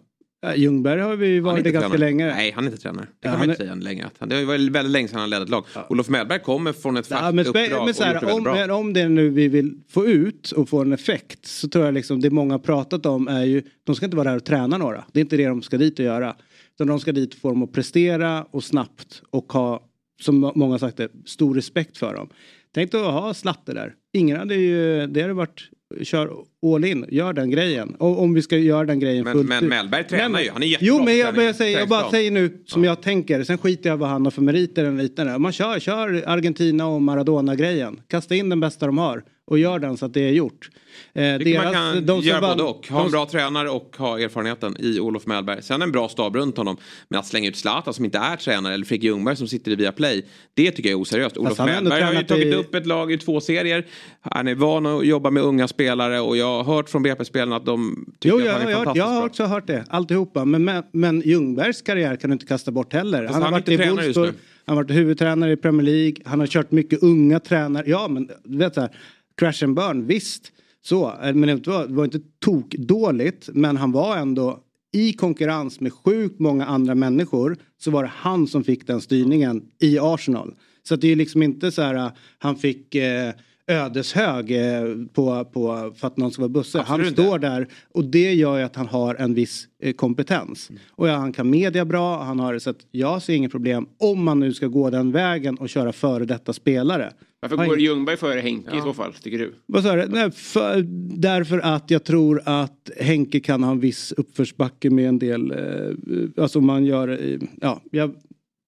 Ljungberg har vi är varit det ganska tränare. länge. Nej, han är inte tränare. Det Ja, kan han man är- inte säga länge. Det har varit väldigt länge sedan han ledde ett lag. Olof Mellberg kommer från ett Ja, fast men, spe- uppdrag men, så här, om, bra. men om det är nu vi vill få ut och få en effekt så tror jag liksom det många har pratat om är ju de ska inte vara där och träna några. Det är inte det de ska dit och göra. Utan de ska dit och få dem att prestera och snabbt och ha, som många har sagt det, stor respekt för dem. Tänk att ha Slatte där. Ingen hade ju, det hade varit kör all in, gör den grejen. Och om vi ska göra den grejen Men- fullt men ut. Mellberg tränar men- ju, han är jättebra Jo men jag, men jag, säger, jag bara säger nu som jag tänker. Sen skiter jag vad han har för meriter eller liknande. Man kör, kör Argentina och Maradona-grejen. Kasta in den bästa de har och gör den så att det är gjort. Eh, Jag tycker man kan de göra både och. Ha en bra tränare och ha erfarenheten i Olof Mellberg. Sen en bra stab runt honom. Men att slänga ut Zlatan som inte är tränare eller Fredrik Ljungberg som sitter i Viaplay. Det tycker jag är oseriöst. Olof har Mellberg har ju tagit i- upp ett lag i två serier. Han är van att jobba med unga spelare och jag har hört från BP-spelarna att de tycker Jo, att jag, han är jag, har fantastiskt jag har bra. också hört det. Alltihopa. Men, men, men Ljungbergs karriär kan du inte kasta bort heller. Fast Han har han är varit i Wolfsburg. Han har varit huvudtränare i Premier League. Han har kört mycket unga tränare. Ja, men du vet så här. Crash and burn, visst. Så, eh, men det var, det var inte tok dåligt. Men han var ändå i konkurrens med sjukt många andra människor. Så var det han som fick den styrningen i Arsenal. Så det är liksom inte så här. eh, Han fick eh, ödeshög eh, på, på, för att någon ska vara busse. Han Absolut inte. står där och det gör ju att han har en viss eh, kompetens. Och ja, han kan media bra, han har så att jag ser inget problem om man nu ska gå den vägen och köra före detta spelare. Varför går Ljungberg före Henke i så fall, tycker du? Vad sa du? Nej, för, därför att jag tror att Henke kan ha en viss uppförsbacke med en del, eh, alltså man gör, eh, ja, jag,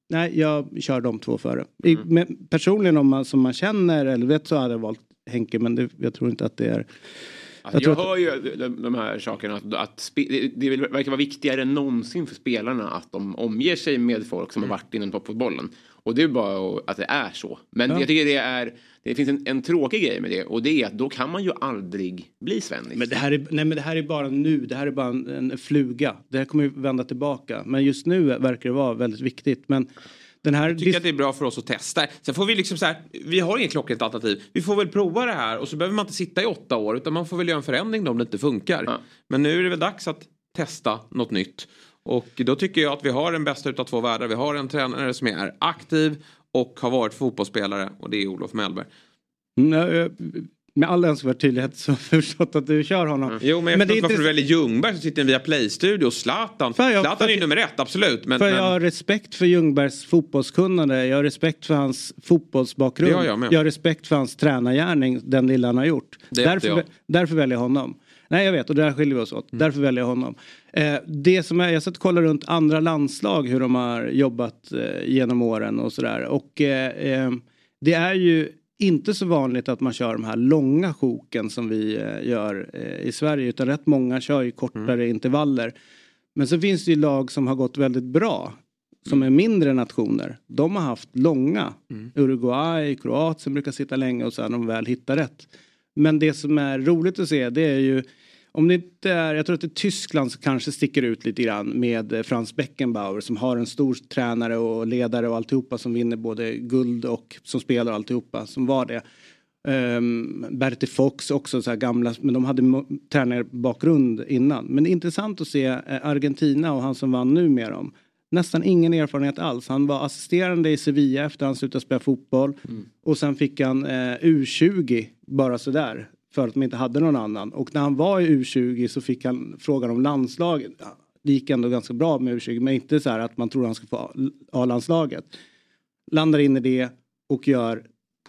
nej jag kör de två före. I, Mm. men personligen om man som man känner eller vet så hade jag valt Henke men det, jag tror inte att det är Alltså, jag att- hör ju de, de här sakerna att, att spe, det, det verkar vara viktigare än någonsin för spelarna att de omger sig med folk som har varit inom toppfotbollen. Och det är bara att det är så. Men Ja. jag tycker det är, det finns en, en tråkig grej med det och det är att då kan man ju aldrig bli svennis. Men det här är, nej men det här är bara nu, det här är bara en, en fluga. Det här kommer ju vända tillbaka. Men just nu verkar det vara väldigt viktigt. Men den här... Jag tycker att det är bra för oss att testa. Sen får vi liksom så här, vi har inget klockrent alternativ. Vi får väl prova det här och så behöver man inte sitta i åtta år utan man får väl göra en förändring då om det inte funkar. Men nu är det väl dags att testa något nytt. Och då tycker jag att vi har den bästa utav två världar. Vi har en tränare som är aktiv och har varit fotbollsspelare och det är Olof Mellberg. Mm, jag- jag- Med all önskvärd tydlighet så har jag förstått att du kör honom. Jo men jag Men det är inte varför du väljer Ljungberg som sitter i en via Play-studio och Zlatan. Jag- Zlatan är ju nummer ett, absolut. Men, för jag har respekt för Ljungbergs fotbollskunnande. Jag har respekt för hans fotbollsbakgrund. Har jag med. har respekt för hans tränargärning, den lilla han har gjort. Därför, jag. därför väljer jag honom. Nej jag vet och där skiljer vi oss åt. Mm. Därför väljer jag honom. Eh, det som är, jag satt och kollade runt andra landslag hur de har jobbat eh, genom åren och sådär. Och eh, eh, det är ju inte så vanligt att man kör de här långa sjoken som vi eh, gör eh, i Sverige. Utan rätt många kör ju kortare Mm. intervaller. Men så finns det ju lag som har gått väldigt bra. Som är mindre nationer. De har haft långa. Mm. Uruguay, Kroatien brukar sitta länge och sen de väl hittar rätt. Men det som är roligt att se det är ju om det inte är, jag tror att det är Tyskland som kanske sticker ut lite grann med eh, Franz Beckenbauer som har en stor tränare och ledare och alltihopa som vinner både guld och som spelar alltihopa som var det. Um, Bertie Fox också så här gamla, men de hade tränarbakgrund innan. Men det är intressant att se eh, Argentina och han som vann nu med dem. Nästan ingen erfarenhet alls. Han var assisterande i Sevilla efter han slutade spela fotboll. Och sen fick han eh, U20 bara sådär. För att de inte hade någon annan. Och när han var i U20 så fick han frågan om landslaget. Det gick ändå ganska bra med U20 men inte så här att man tror han ska få A-landslaget. Landar in i det och gör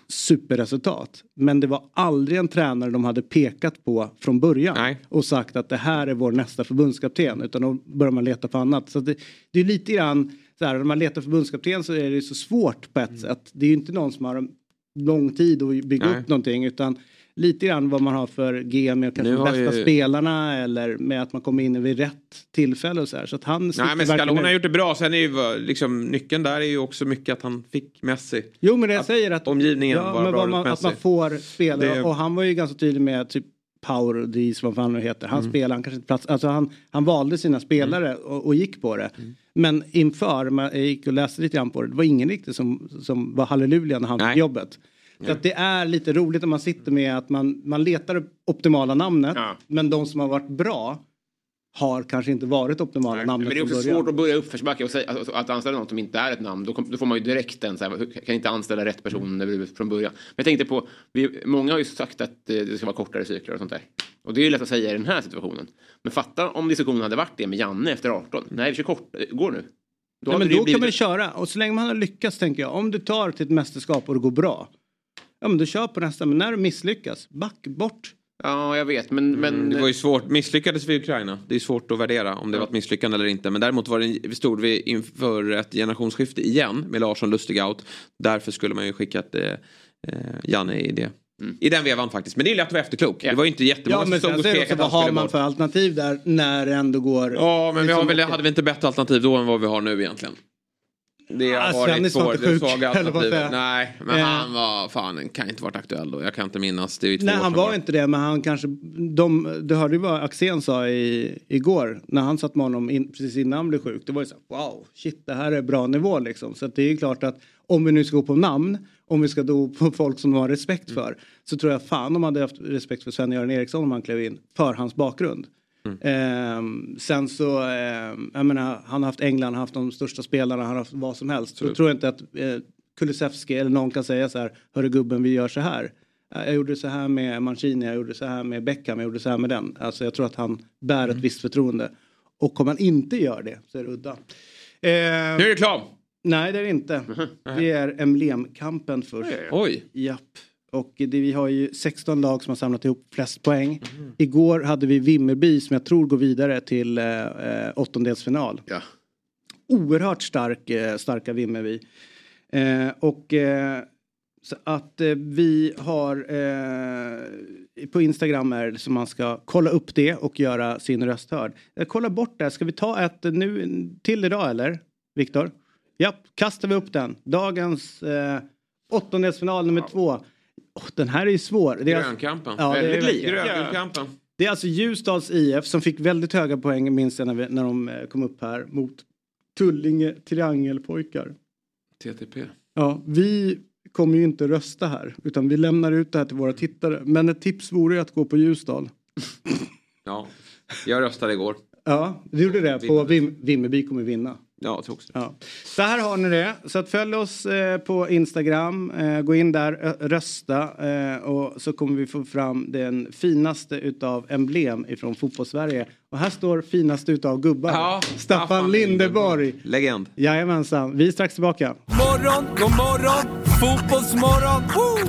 superresultat. Men det var aldrig en tränare de hade pekat på från början. Och sagt att det här är vår nästa förbundskapten. Utan då börjar man leta på annat. Så det, det är lite grann så här, när man letar förbundskapten så är det så svårt på ett sätt. Det är ju inte någon som har lång tid att bygga Nej. upp någonting. Utan lite grann vad man har för G med kanske de bästa ju- spelarna. Eller med att man kommer in vid rätt tillfälle och så här. Så att han Nej men Scaloni har gjort det bra. Sen är ju liksom, nyckeln där är ju också mycket att han fick Messi. Jo men det jag säger att omgivningen ja, var men bra man, att man får spelare Det- och han var ju ganska tydlig med typ Power Dis, vad fan nu heter. Han Mm. spelade, han kanske inte plats, alltså han, han valde sina spelare och, och gick på det. Mm. Men inför, man, jag gick och läste lite grann på det, det var ingen riktigt som, som var halleluja när han fick jobbet. Så att det är lite roligt när man sitter med att man, man letar det optimala namnet men de som har varit bra har kanske inte varit optimala namnet Men det är också början. svårt att börja uppförsbacka och säga, alltså, att anställa något som inte är ett namn. Då, kom, då får man ju direkt en så här, kan inte anställa rätt person Mm. från början. Men jag tänkte på, vi, många har ju sagt att eh, det ska vara kortare cykler och sånt där. Och det är ju lätt att säga i den här situationen. Men fatta om diskussionen hade varit det med Janne efter 18. Nej, vi kör kort, det går nu. Då, hade men då blivit- kan man ju köra och så länge man har lyckats tänker jag. Om du tar till ett mästerskap och det går bra. Ja men du kör på nästa men när du misslyckas, back bort. Ja jag vet men... men... Mm, det var ju svårt, misslyckades vi i Ukraina? Det är svårt att värdera om det var ett misslyckande eller inte. Men däremot var det, vi stod vi inför ett generationsskifte igen med Larsson Lustig out. Därför skulle man ju skickat eh, eh, Janne i det. I den vevan faktiskt. Men det är lätt att vara efterklok. Det var ju inte jättemånga Ja men som stod och skrek att vad har man bort. för alternativ där när det ändå går. Ja men vi har liksom, väl, okej. hade vi inte bättre alternativ då än vad vi har nu egentligen? Det har Svennis varit var svår, inte det sjuk, svaga alternativet. Nej men Eh. han var fan, kan inte varit aktuell då. Jag kan inte minnas. Det är två Nej han var inte det men han kanske, de, du hörde ju vad Axén sa i, igår när han satt med honom in, precis innan han blev sjuk. Det var ju så här, wow, shit det här är bra nivå liksom. Så det är ju klart att om vi nu ska gå på namn, om vi ska gå på folk som de har respekt för. Så tror jag fan de hade haft respekt för Sven-Göran Eriksson om han klev in, för hans bakgrund. Ehm, sen så, ehm, jag menar, han har haft England, han har haft de största spelarna, han har haft vad som helst. Så Absolut. tror jag inte att eh, Kulusevski eller någon kan säga så här, hörru gubben vi gör så här. Eh, Jag gjorde så här med Mancini, jag gjorde så här med Beckham, jag gjorde så här med den. Alltså jag tror att han bär ett visst förtroende. Och om han inte gör det så är det udda. Nu är det reklam! Nej det är det inte. Det är emblemkampen först. Oj. Japp. Och det, vi har ju 16 lag som har samlat ihop flest poäng. Igår hade vi Vimmerby som jag tror går vidare till eh, åttondelsfinal. Ja. Oerhört stark, eh, starka Vimmerby. Eh, och eh, så att eh, vi har eh, på Instagram är det som man ska kolla upp det och göra sin röst hörd. Eh, kolla bort det. Ska vi ta ett nu till idag eller? Viktor? Ja, kastar vi upp den. Dagens åttondelsfinal nummer två. Åh, den här är ju svår. Det är alltså- Grönkampen. Ja, Väldigt lik gröngulkampen. Det är alltså Ljusdals IF som fick väldigt höga poäng minns jag när, vi, när de eh, kom upp här mot Tullinge Triangelpojkar. TTP. Ja, vi kommer ju inte rösta här utan vi lämnar ut det här till våra tittare. Men ett tips vore ju att gå på Ljusdal. Ja, jag röstade igår. Ja, du gjorde det. På Vim, Vimmerby kommer vinna. Ja, jag tror också Ja. Så här har ni det. Så att följ oss eh, på Instagram. Eh, gå in där, rösta eh, och så kommer vi få fram den finaste utav emblem ifrån fotbollssverige. Och här står finaste utav gubbar. Ja, Staffan Lindeborg. Legend. Jajamensan. Vi är strax tillbaka. Morgon, god morgon, fotbollsmorgon. Woo!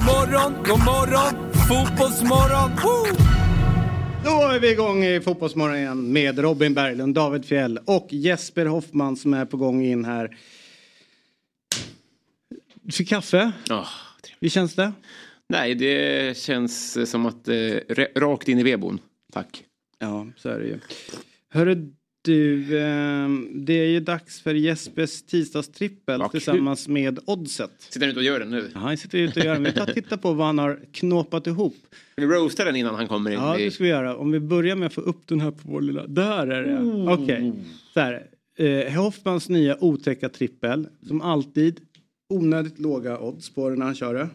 Morgon, god morgon, fotbollsmorgon. Woo! Då är vi igång i Fotbollsmorgon igen med Robin Berglund, David Fjell och Jesper Hoffman som är på gång in här. Du fick kaffe. Ja, Hur känns det? Nej, det känns som att eh, rakt in i vedboden. Tack. Ja, så är det ju. Hörru du, ehm, det är ju dags för Jespers tisdagstrippel kul. tillsammans med Oddset. Sitter han ute och gör den nu? Ja, han sitter ute och gör det. Vi tar och tittar på vad han har knåpat ihop. Ska vi roasta den innan han kommer in? Ja, det ska vi göra. Om vi börjar med att få upp den här på vår lilla... Där är det. Okej. Så här. Eh, Hoffmans nya otäcka trippel. Som alltid onödigt låga odds på den när han kör det.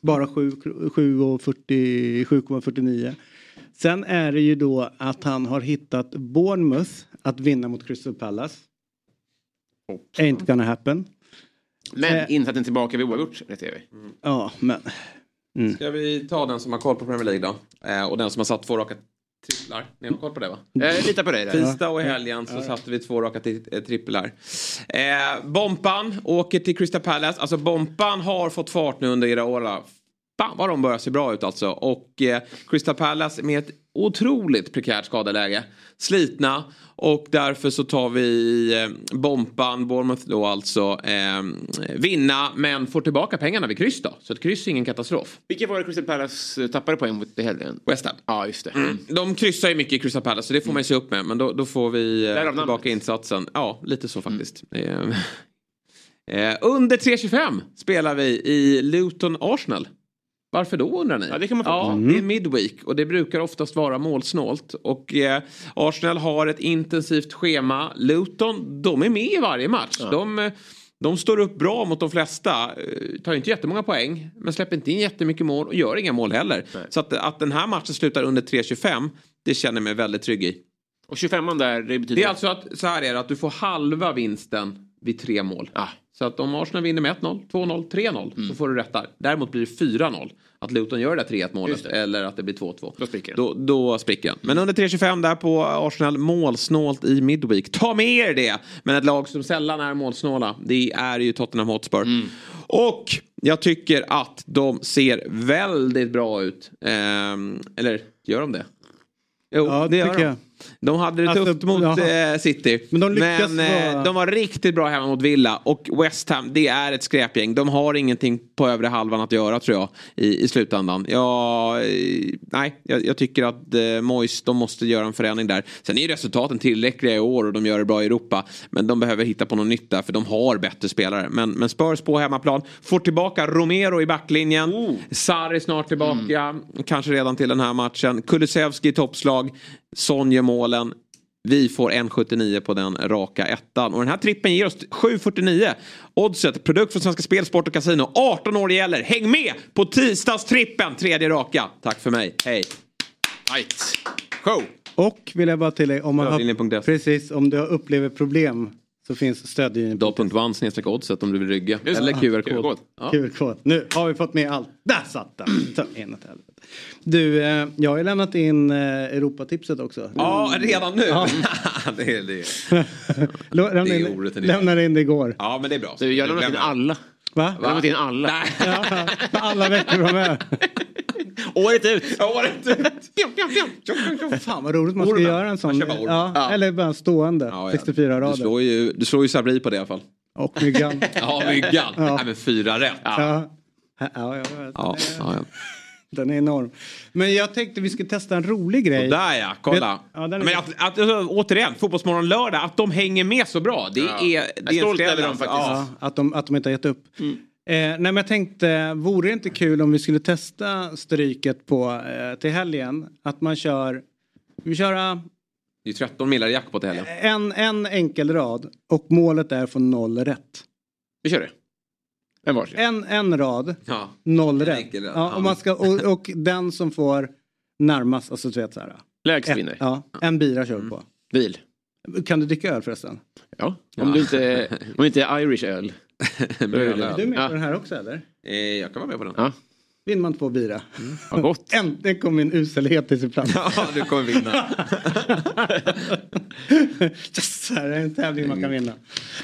Bara 7 7 och 40 7,49. Sen är det ju då att han har hittat Bournemouth att vinna mot Crystal Palace. Ain't gonna happen. Men Eh. insatsen tillbaka vid oavgjort, rätt är vi. Ja, men... Mm. Ska vi ta den som har koll på Premier League då? Eh, och den som har satt två raka tripplar. Ni har koll på det va? Jag litar på dig där. Tisdag och helgen så satte vi två raka eh, tripplar. Eh, Bompan åker till Crystal Palace. Alltså Bompan har fått fart nu under Iraola. Fan vad de börjar se bra ut alltså. Och eh, Crystal Palace med ett otroligt prekärt skadeläge. Slitna. Och därför så tar vi eh, Bompan, Bournemouth då alltså, eh, vinna men får tillbaka pengarna vid kryss då. Så ett kryss är ingen katastrof. Vilka var det Crystal Palace eh, tappade poäng mot i helgen? West Ham. Ja, just det. Mm. De kryssar ju mycket i Crystal Palace så det får man ju se upp med. Men då, då får vi eh, tillbaka insatsen. Ja, lite så faktiskt. Eh, eh, under 3.25 spelar vi i Luton Arsenal. Varför då undrar ni? Ja, det kan man få. Ja, Mm. det är midweek och det brukar oftast vara målsnålt. Och eh, Arsenal har ett intensivt schema. Luton, de är med i varje match. De, eh, de står upp bra mot de flesta. Eh, tar inte jättemånga poäng. Men släpper inte in jättemycket mål och gör inga mål heller. Så att, att den här matchen slutar under 3.25 det känner jag mig väldigt trygg i. Och 25 där, det betyder... Det är alltså att, så här är det, att du får halva vinsten vid tre mål. Så att om Arsenal vinner med 1-0, 2-0, 3-0 så får du rätt där. Däremot blir det 4-0. Att Luton gör det där 3-1 målet eller att det blir 2-2. Då spricker den. Då, då spricker den. Men under 3.25 där på Arsenal målsnålt i Midweek. Ta med er det! Men ett lag som sällan är målsnåla det är ju Tottenham Hotspur. Mm. Och jag tycker att de ser väldigt bra ut. Ehm, eller gör de det? Jo, Ja, det gör tycker de. jag. De hade det Alltså, tufft mot jaha. eh, City. Men de lyckas eh, vara- de var riktigt bra hemma mot Villa. Och West Ham, det är ett skräpgäng. De har ingenting på övre halvan att göra tror jag. I, i slutändan. Ja, eh, nej, jag, jag tycker att eh, Moyes, de måste göra en förändring där. Sen är resultaten tillräckliga i år och de gör det bra i Europa. Men de behöver hitta på något nytt där för de har bättre spelare. Men, men Spurs på hemmaplan. Får tillbaka Romero i backlinjen. Sarri snart tillbaka. Kanske redan till den här matchen. Kulusevski i toppslag. Son gör målen. Vi får 1,79 på den raka ettan. Och den här trippen ger oss 7,49. Oddset, produkt från Svenska Spel, Sport och Casino. 18 år gäller. Häng med på tisdagstrippen, tredje raka. Tack för mig. Hej. Show. Och vill jag bara tillägga, om man har, precis, om du upplever problem så finns stödlinjen. Dag.one snedstreck oddset om du vill rygga. Just. Eller Ja, QR-kod. QR-kod. Ja. QR-kod. Nu har vi fått med allt. Där satt den! Du, eh, jag har ju lämnat in eh, Europatipset också. Ja, redan nu? Ja. det är det. Lå- lämnade Det är in- idé. Lämnade in det igår. Ja, men det är bra. Du, jag har lämnat in alla. Va? Jag har lämnat in alla. Ja, för alla veckor var med. Året ut. Året ut. Fan vad roligt man ska Ormen. göra en sån. Man. Ja, Ja. Eller bara stående. Ja, ja. 64 Du rader. slår ju, du slår ju Sabri på det i alla fall. Och myggan. Ja, myggan. Ja. Nej, men fyra rätt. Ja. Ja, ja, ja, Ja, ja, ja. Den är enorm. Men jag tänkte vi skulle testa en rolig grej. Där ja, kolla. Ja, Men att, att, alltså, återigen, Fotbollsmorgon lördag, att de hänger med så bra. Det Ja. är, Jag det är är stolt över dem faktiskt. Ja. Ja, att, de, att de inte har gett upp. Eh, nej men jag tänkte, vore det inte kul om vi skulle testa stryket på eh, till helgen? Att man kör, vi köra Det är ju 13 millar i jackpot i helgen. en, en enkel rad och målet är få noll rätt. Vi kör det. En varsin. En, en rad, Ja. noll En rätt. enkel rad, Ja, ja. och, man ska, och, och den som får närmast, alltså du vet så här. Lägst ett- vinner. Ja, en bira kör vi på. Bil. Kan du dricka öl förresten? Ja. Om du inte, om inte är Irish öl. Är du med Ja. på den här också eller? Eh, Jag kan vara med på den. Ja. Vinner man två bira? Vad gott. Äntligen kom min uselhet till sin plats. Ja, du kommer vinna. yes, här är en tävling man kan vinna.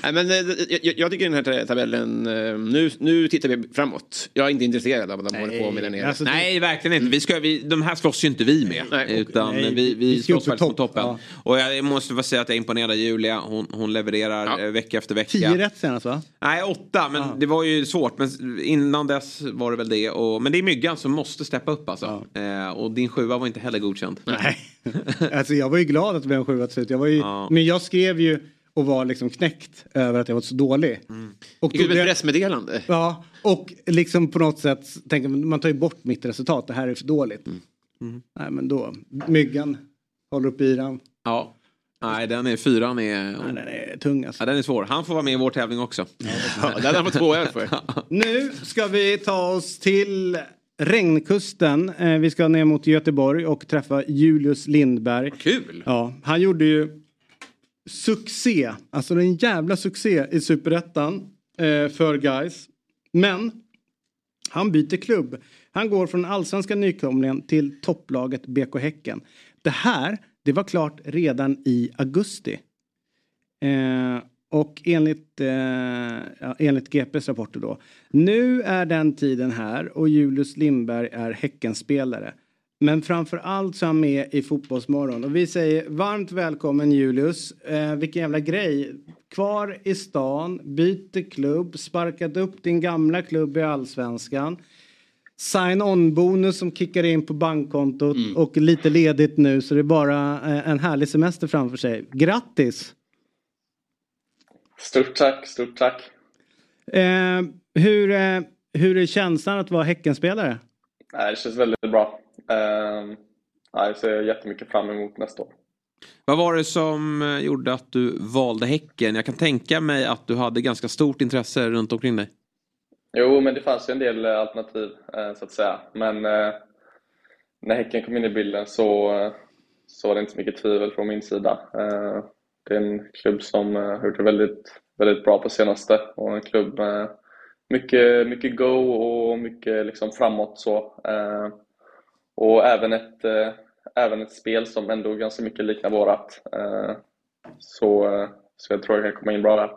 Nej, men, eh, jag, jag tycker den här tabellen, eh, nu, nu tittar vi framåt. Jag är inte intresserad av vad de håller på med där nere. alltså, Nej, verkligen inte. Vi ska, vi, de här slåss ju inte vi med. Nej, utan nej, vi, vi vi slåss på faktiskt på topp, toppen. ja. Och jag måste bara säga att jag imponerar Julia. Hon, hon levererar eh, vecka efter vecka. Tio rätt senast va? Nej, åtta. Men det var ju svårt. Men innan dess var det väl det. Och, men det är Myggan som måste steppa upp alltså. Eh, och din sjua var inte heller godkänd. Nej. alltså jag var ju glad att det blev en sjua till slut. Jag var ju, Ja. Men jag skrev ju och var liksom knäckt över att jag var så dålig. Och Gick ut ett pressmeddelande. Ja, och liksom på något sätt tänker man, man tar ju bort mitt resultat. Det här är för dåligt. Nej men då, myggan håller upp yran. Ja. Nej, den är fyran är... Nej, den är tung alltså. Ja, den är svår. Han får vara med i vår tävling också. Ja, den han fått två öl för. Nu ska vi ta oss till Regnkusten. Eh, vi ska ner mot Göteborg och träffa Julius Lindberg. Kul! Ja, han gjorde ju succé, alltså en jävla succé i Superettan eh, för guys. Men han byter klubb. Han går från allsvenska nykomlingen till topplaget BK Häcken. Det här, det var klart redan i augusti. Eh, och enligt, eh, ja, enligt GPs rapporter då. Nu är den tiden här och Julius Lindberg är Häckenspelare. Men framför allt så är han med i Fotbollsmorgon. Och vi säger varmt välkommen Julius. Eh, vilken jävla grej. Kvar i stan, byter klubb, sparkat upp din gamla klubb i Allsvenskan. Sign-on-bonus som kickar in på bankkontot och lite ledigt nu så det är bara eh, en härlig semester framför sig. Grattis! Stort tack, stort tack. Eh, hur, eh, hur är känslan att vara Häckenspelare? Nej, det känns väldigt bra. Uh, jag ser jättemycket fram emot nästa år. Vad var det som eh, gjorde att du valde Häcken? Jag kan tänka mig att du hade ganska stort intresse runt omkring dig. Jo, men det fanns ju en del eh, alternativ eh, så att säga. Men eh, när Häcken kom in i bilden så, så var det inte så mycket tvivel från min sida. Det är en klubb som har gjort det väldigt, väldigt bra på senaste och en klubb med mycket, mycket go och mycket liksom framåt så. Och även ett, även ett spel som ändå ganska mycket liknar vårat. Så, så jag tror jag kan komma in bra där.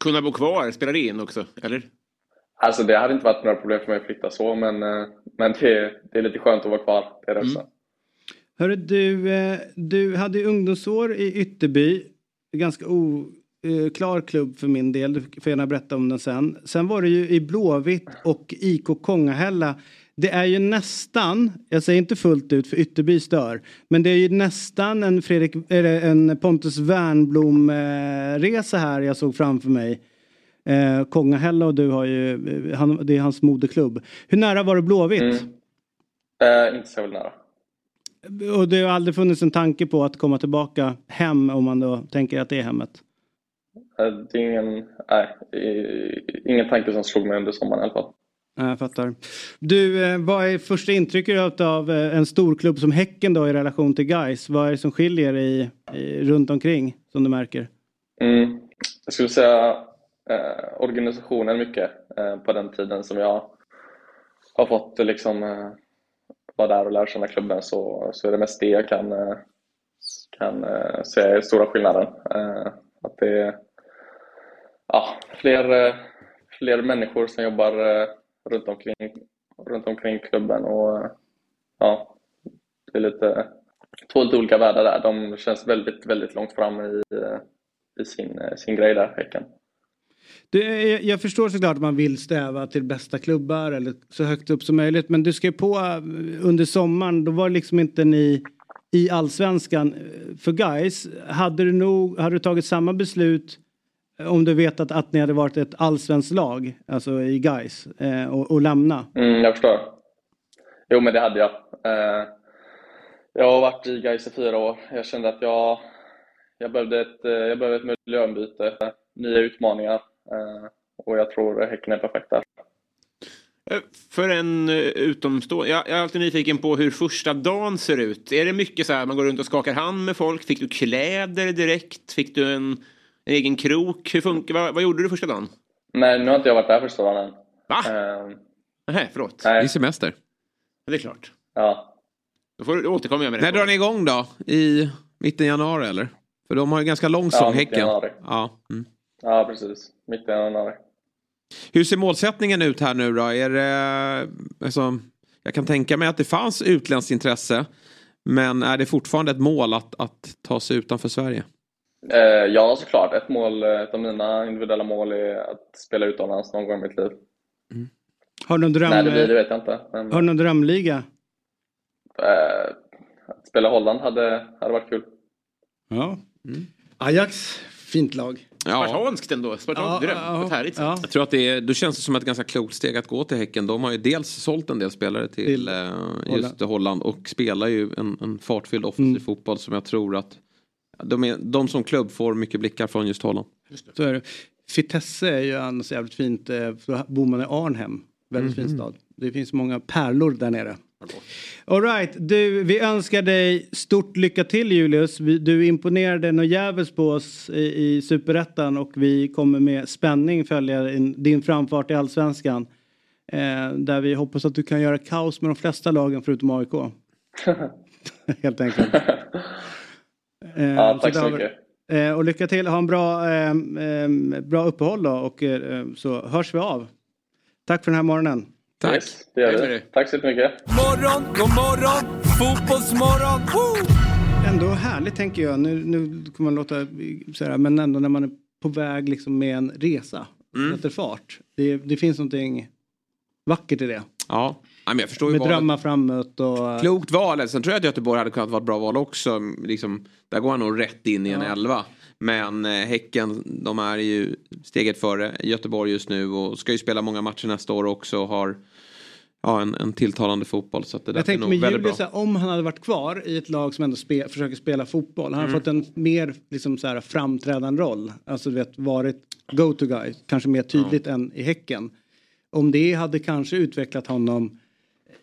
Kunna bo kvar, spelar det in också? Eller? Alltså det hade inte varit några problem för mig att flytta så, men, eh, men det, det är lite skönt att vara kvar. Det är det också. Hörru, du, eh, du hade ungdomsår i Ytterby. Ganska oklar klubb för min del. Du får gärna berätta om den sen. Sen var det ju i Blåvitt och IK Kongahälla. Det är ju nästan, jag säger inte fullt ut för Ytterby stör, men det är ju nästan en, Fredrik, en Pontus Wernbloom-resa här jag såg framför mig. Eh, Kongahälla och du har ju, eh, han, det är hans moderklubb. Hur nära var det Blåvitt? Eh, inte så nära. Och det har aldrig funnits en tanke på att komma tillbaka hem om man då tänker att det är hemmet? Eh, Det är ingen, nej, ingen tanke som slog mig under sommaren i alla fall. Jag fattar. Du, eh, vad är första intrycket av en stor klubb som Häcken då i relation till Gais? Vad är det som skiljer i, i, runt omkring som du märker? Mm. Jag skulle säga eh, organisationen mycket eh, på den tiden som jag har fått liksom, eh, vara där och lära känna klubben så, så är det mest det jag kan, eh, kan eh, säga är stora skillnaden. Eh, att det är ja, fler, eh, fler människor som jobbar eh, runt omkring, runt omkring klubben och eh, ja, det är lite två lite olika världar där. De känns väldigt, väldigt långt fram i, i sin, sin grej där, Häcken. Du, eh, jag, jag förstår såklart att man vill sträva till bästa klubbar eller så högt upp som möjligt. Men du skrev på eh, under sommaren, då var liksom inte ni i allsvenskan eh, för guys. Hade du nog, hade du tagit samma beslut om du vetat att ni hade varit ett allsvenskt lag, alltså i guys eh, och, och lämna? Mm, jag förstår. Jo, men det hade jag. Eh, jag har varit i Gais i fyra år. Jag kände att jag, jag, behövde, ett, jag behövde ett miljöombyte, nya utmaningar. Eh, och jag tror Häcken är perfekt där. Eh, För en eh, utomstående, jag är alltid nyfiken på hur första dagen ser ut. Är det mycket så här, man går runt och skakar hand med folk? Fick du kläder direkt? Fick du en, en egen krok? Hur funkar, vad, vad gjorde du första dagen? Nej, nu har inte jag varit där första dagen än. Va? Eh, Nej, förlåt. Nej. Det är semester. Ja, det är klart. Ja. Då får du återkomma jag med det. När drar ni igång då? I mitten januari eller? För de har ju ganska lång Ja, säsong, i Häcken. januari. Ja. Mm. Ja, precis. Mitt i januari. Hur ser målsättningen ut här nu då? Är det, alltså, jag kan tänka mig att det fanns utländskt intresse. Men är det fortfarande ett mål att, att ta sig utanför Sverige? Eh, ja, såklart. Ett mål, ett av mina individuella mål är att spela utomlands någon gång i mitt liv. Har du någon dröm? Nej, det blir det vet jag inte. Men, Har du någon drömliga? eh, att spela Holland hade, hade varit kul. Ja. Ajax, fint lag. Spartanskt ändå. Spartanskt Ja, dröm. ja, härligt ja. Jag tror att det, är, då känns det som ett ganska klokt steg att gå till Häcken. De har ju dels sålt en del spelare till, Till eh, Holland. just Holland och spelar ju en, en fartfylld offensiv Mm. fotboll som jag tror att de, är, de som klubb får mycket blickar från just Holland. Så är det. Vitesse är ju annars jävligt fint. eh, för Då bor man i Arnhem. Väldigt fin Mhm. stad. Det finns många pärlor där nere. All right, du, vi önskar dig stort lycka till Julius. Vi, du imponerade något jävligt på oss i, i Superettan och vi kommer med spänning följa din, din framfart i Allsvenskan. Eh, där vi hoppas att du kan göra kaos med de flesta lagen förutom AIK. Helt enkelt. Eh, Ja, tack så vi- mycket. Eh, och lycka till, ha en bra, eh, eh, bra uppehåll då och eh, så hörs vi av. Tack för den här morgonen. Tack. Yes, det gör vi. Tack så jättemycket. Morgon, god morgon, fotbollsmorgon, woo! Ändå härligt tänker jag. Nu, nu kommer man låta så här, men ändå när man är på väg liksom med en resa. Mm. Sätter fart. Det, det finns någonting vackert i det. Ja, Nej, men jag förstår ju Med valet. drömmar framåt och... Klokt val. Sen tror jag att Göteborg hade kunnat vara ett bra val också. Liksom, där går han nog rätt in i en elva. Men eh, Häcken, de är ju steget före Göteborg just nu och ska ju spela många matcher nästa år också och har ja, en, en tilltalande fotboll. Så att det Jag är tänkte nog med Julius, om han hade varit kvar i ett lag som ändå spe, försöker spela fotboll. Han Mm. fått en mer liksom, så här, framträdande roll. Alltså du vet, varit go-to guy. Kanske mer tydligt än i Häcken. Om det hade kanske utvecklat honom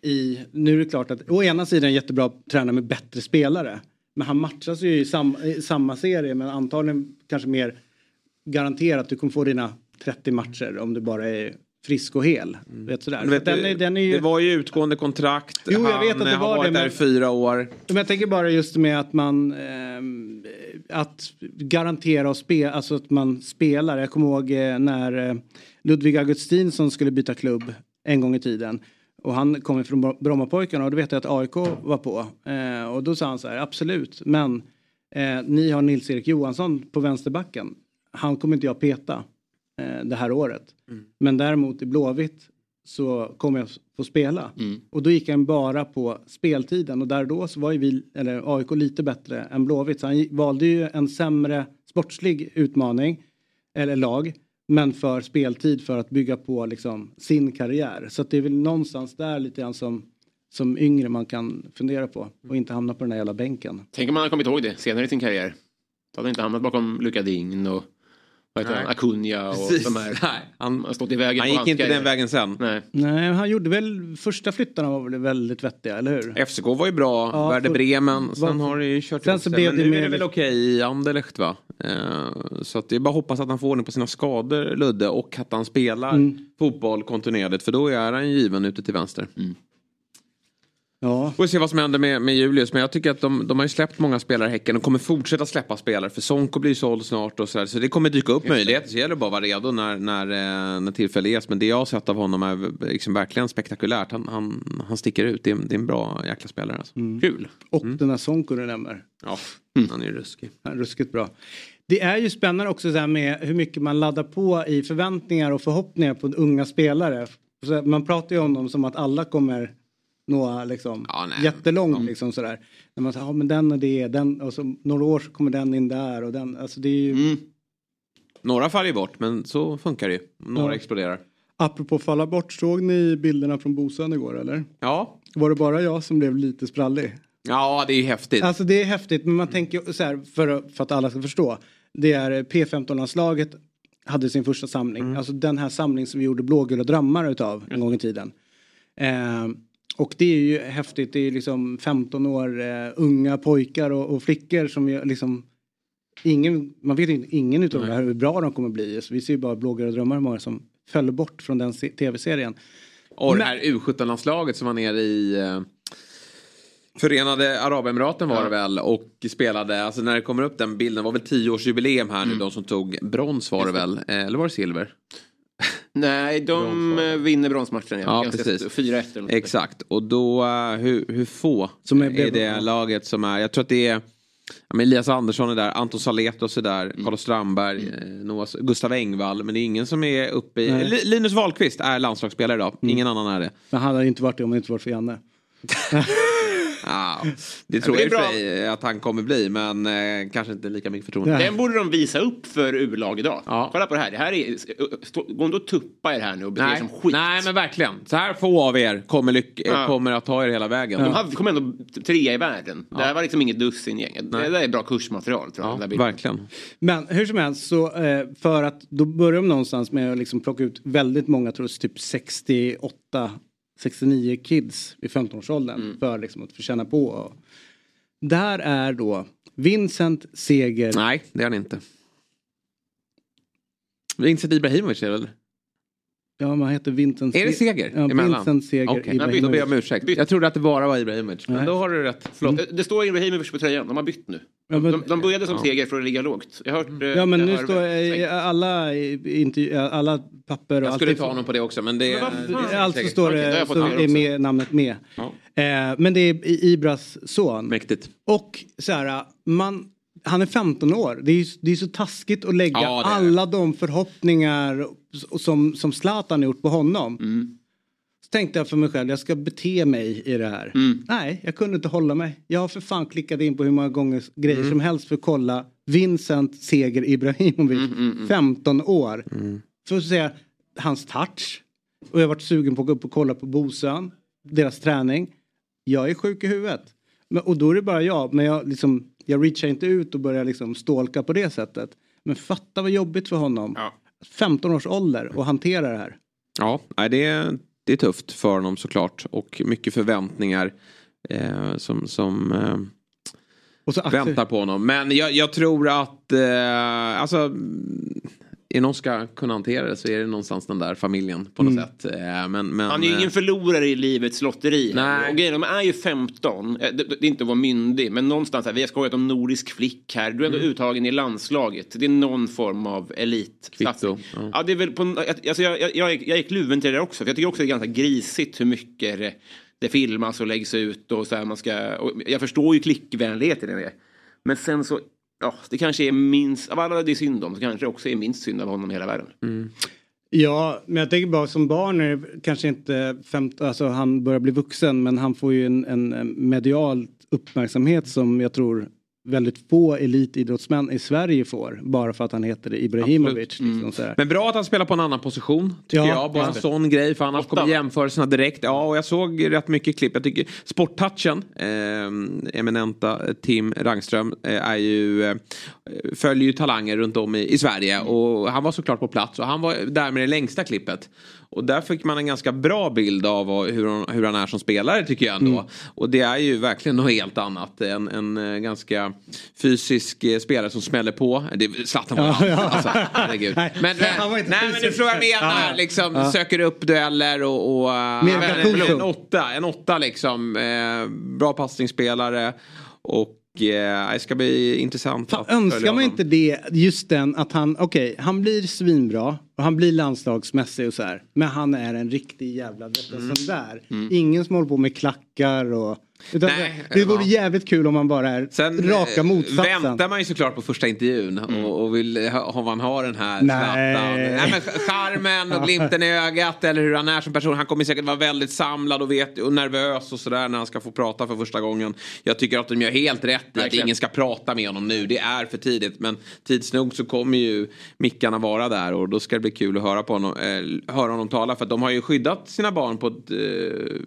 i, nu är det klart att å ena sidan jättebra tränare med bättre spelare. Men han matchas ju i, sam, i samma serie men antagligen kanske mer garanterat du kommer få dina 30 matcher om du bara är frisk och hel. Vet, sådär. Mm. Vet, den är, den är ju... Det var ju utgående kontrakt. Jo, jag vet att det eh, har var varit det, där i men- fyra år. Men jag tänker bara just med att man ehm, att garantera och spela, alltså att man spelar. Jag kommer ihåg eh, när eh, Ludvig Augustinsson skulle byta klubb en gång i tiden. Och han kom från Bro- Brommapojkarna och då vet jag att AIK var på. Eh, och då sa han så här, absolut, men eh, ni har Nils-Erik Johansson på vänsterbacken. Han kommer inte jag peta eh, det här året. Men däremot i Blåvitt så kommer jag få spela. Och då gick han bara på speltiden och där då så var ju vi, eller AIK lite bättre än Blåvitt. Så han valde ju en sämre sportslig utmaning, eller lag, men för speltid för att bygga på liksom sin karriär. Så att det är väl någonstans där lite grann som, som yngre man kan fundera på och inte hamna på den här jävla bänken. Tänk om man har kommit ihåg det senare i sin karriär. Då hade inte hamnat bakom Luka Dign och vad heter Nej. han, Acuna och Precis. de här. Nej, han, har stått i vägen han gick inte karriär. den vägen sen. Nej. Nej, han gjorde väl, första flyttarna var väl väldigt vettiga, eller hur? FCK var ju bra, Ja, Werder Bremen, sen var- har det ju kört Sen så blev Men det nu mer är det väl okej i Anderlecht va? Eh, så att det är bara att hoppas att han får ordning på sina skador, Ludde, och att han spelar Mm. fotboll kontinuerligt, för då är han given ute till vänster. Ja. Får se vad som händer med, med Julius, men jag tycker att de, de har ju släppt många spelare i Häcken och kommer fortsätta släppa spelare, för Sonko blir såld snart och så, där, så det kommer dyka upp möjligheter, så det gäller bara att vara redo när, när, eh, när tillfälle ges. Men det jag har sett av honom är liksom verkligen spektakulärt, han, han, han sticker ut, det är, det är en bra jäkla spelare. Alltså. Kul! Och den här Sonko du nämner. Ja, han är ju ruskig. Ja, ruskigt bra. Det är ju spännande också så här med hur mycket man laddar på i förväntningar och förhoppningar på unga spelare. Man pratar ju om dem som att alla kommer nå liksom jättelångt liksom sådär. När man säger, ja men den och det, den och så några år så kommer den in där och den, alltså det är ju. Några faller bort, men så funkar det ju. Några Ja. exploderar. Apropå falla bort, såg ni bilderna från Bosön igår eller? Ja. Var det bara jag som blev lite sprallig? Ja, det är ju häftigt. Alltså det är häftigt, men man tänker så här för, att- för att alla ska förstå. Det är P15-landslaget hade sin första samling. Alltså den här samlingen som vi gjorde blågula drömmar utav en gång i tiden. Eh, och det är ju häftigt. Det är liksom 15 år eh, unga pojkar och, och flickor som ju liksom Ingen, man vet inte, ingen utav det här hur bra de kommer bli. Så vi ser ju bara blågula drömmar hur många som föll bort från den se- tv-serien. Och det Men- här U17-landslaget som var nere i... eh, Förenade Arabemiraten var det väl och spelade, alltså när det kommer upp den bilden, det var väl tioårsjubileum här nu, de som tog brons var det väl, Eh, eller var det silver? Nej, de eh, vinner bronsmatchen. Ja, Ganska precis. st- 4-1 eller något sånt där. Exakt, och då, eh, hur, hur få Som är- är det laget som är, jag tror att det är ja, men Elias Andersson är där, Anton Saletros är där, Mm. Carlos Strandberg, eh, Noah, Gustav Engvall, men det är ingen som är uppe i... Nej. Li- Linus Wahlqvist är landslagsspelare idag, ingen annan är det. Men han hade inte varit det om det inte varit för Janne. Ja, det tror det jag är i sig att han kommer bli, men eh, kanske inte lika mycket förtroende. Den borde de visa upp för U-lag idag. Kolla på det här. Det här är, stå, gå inte och tuppa er här nu och bete er Nej. som skit. Nej, men verkligen. Så här få av er kommer, lyck- Ja. kommer att ta er hela vägen. De hade, kom ändå trea i världen. Det här var liksom inget dussin-gäng. Det där är bra kursmaterial tror jag. bilden. Verkligen. Men hur som helst så eh, för att då börjar de någonstans med att liksom plocka ut väldigt många, jag tror är typ 68, 69 kids i 15-årsåldern Mm. för liksom att känna på. Och där är då Vincent Seger. Nej, det är han inte. Vincent Ibrahimovic är väl? Ja, man heter Vincent Är det Se- Seger Ja, emellan? Vincent Seger Ibrahimovic. då ber jag om ursäkt. Jag trodde att det bara var Ibrahimovic. Men Nej. då har du rätt. Förlåt. Det- Det står Ibrahimovic på tröjan. De har bytt nu. Ja, men- de, de började som Ja. seger för att ligga lågt. Jag hört... eh, Ja men jag nu står eh, alla, inte, alla papper och Jag skulle allt- ta honom på det också, men det... Men fan? Alltså står det, jag fått så är med, namnet med. Eh, men det är I- Ibras son. Mäktigt. Och så här, man, han är 15 år. Det är, det är så taskigt att lägga Ja, alla de förhoppningar som, som Zlatan har gjort på honom. Mm. Så tänkte jag för mig själv, jag ska bete mig i det här. Mm. Nej, jag kunde inte hålla mig. Jag har för fan klickat in på hur många gånger grejer Mm. som helst för att kolla Vincent Seger Ibrahimovic, Mm, 15 år. För att säga hans touch. Och jag har varit sugen på att gå upp och kolla på Bosön, deras träning. Jag är sjuk i huvudet. Men, och då är det bara jag, men jag, liksom, jag reachar inte ut och börjar liksom stalka på det sättet. Men fatta vad jobbigt för honom. 15 års ålder och hantera det här. Ja, det, är, det är tufft för honom såklart. Och mycket förväntningar eh, som, som eh, väntar på honom. Men jag, jag tror att, eh, alltså, är någon ska kunna hantera det så är det någonstans den där familjen på något Mm. sätt. Eh, men, men, Han är ju eh, ingen förlorare i livets lotteri. Nej. Och grejen, de är ju 15. Eh, Det, är inte att vara myndig, men någonstans här, vi har skojat om nordisk flick här. Du är ändå Mm. uttagen i landslaget. Det är någon form av elit. Kvitto, Ja. det är väl på, alltså jag, jag, jag, jag är kluven till det också. För jag tycker också det är ganska grisigt hur mycket det, det filmas och läggs ut. Och så här man ska, jag förstår ju klickvänligheten i det. Men sen så, ja, det kanske är minst, av alla det är synd om, så kanske det också är minst synd av honom i hela världen. Mm. Ja, men jag tänker bara som barn är det kanske inte 15, alltså han börjar bli vuxen men han får ju en, en medial uppmärksamhet som jag tror väldigt få elitidrottsmän i Sverige får. Bara för att han heter Ibrahimovic. Liksom, här. Men bra att han spelar på en annan position. Tycker Ja, jag. Bara ja. en sån grej. För annars kommer jämförelserna direkt. Ja, och jag såg rätt mycket klipp. Jag tycker sporttouchen. Eh, eminenta Tim Rangström. Eh, är ju, eh, följer ju talanger runt om i, i Sverige. Och han var såklart på plats. Och han var där med det längsta klippet. Och där fick man en ganska bra bild av hur hur han är som spelare tycker jag ändå. Mm. Och det är ju verkligen något helt annat. En, en eh, ganska fysisk eh, spelare som smäller på. Det, Zlatan var Ja, ja. alltså, herregud. Nej, Men, men, han var inte nej men du förstår vad jag menar. Ja. Liksom, Ja. Söker upp dueller och... och eh, en, en åtta, en åtta liksom. Eh, bra passningsspelare. Och eh, det ska bli intressant följa Önskar man inte det, just den att han, okej, han blir svinbra och han blir landslagsmässig och så här. Men han är en riktig jävla vet du, sån där. Ingen som håller på med klackar och... Utan Nej, det, det vore ja. jävligt kul om han bara är raka eh, motsatsen. Väntar man ju såklart på första intervjun och, och vill ha, om man har den här Nej. Nej men charmen och glimten i ögat eller hur han är som person. Han kommer säkert vara väldigt samlad och, vet, och nervös och sådär när han ska få prata för första gången. Jag tycker att de gör helt rätt i att ingen ska prata med honom nu. Det är för tidigt men tids nog så kommer ju mickarna vara där och då ska det bli kul att höra, på honom, eh, höra honom tala. För att de har ju skyddat sina barn på ett eh,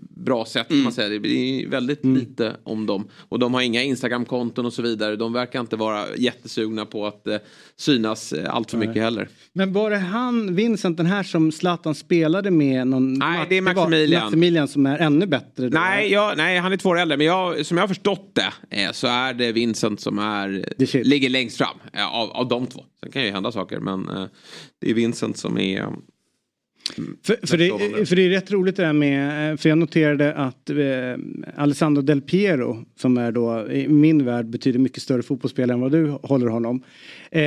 bra sätt. kan Man säger. Det blir väldigt lite om dem. Och de har inga Instagram-konton och så vidare. De verkar inte vara jättesugna på att eh, synas eh, allt för mycket Nej. heller. Men var det han, Vincent, den här som Zlatan spelade med någon Nej, det är Maximilian. Maximilian som är ännu bättre. då. Nej, jag, nej, han är två år äldre. Men jag, som jag har förstått det eh, så är det Vincent som är, ligger längst fram eh, av, av de två. Sen kan ju hända saker men eh, det är Vincent som är För, för, det, för det är rätt roligt det där med, eh, för jag noterade att eh, Alessandro Del Piero, som är då i min värld betyder mycket större fotbollsspelare än vad du håller honom. Eh,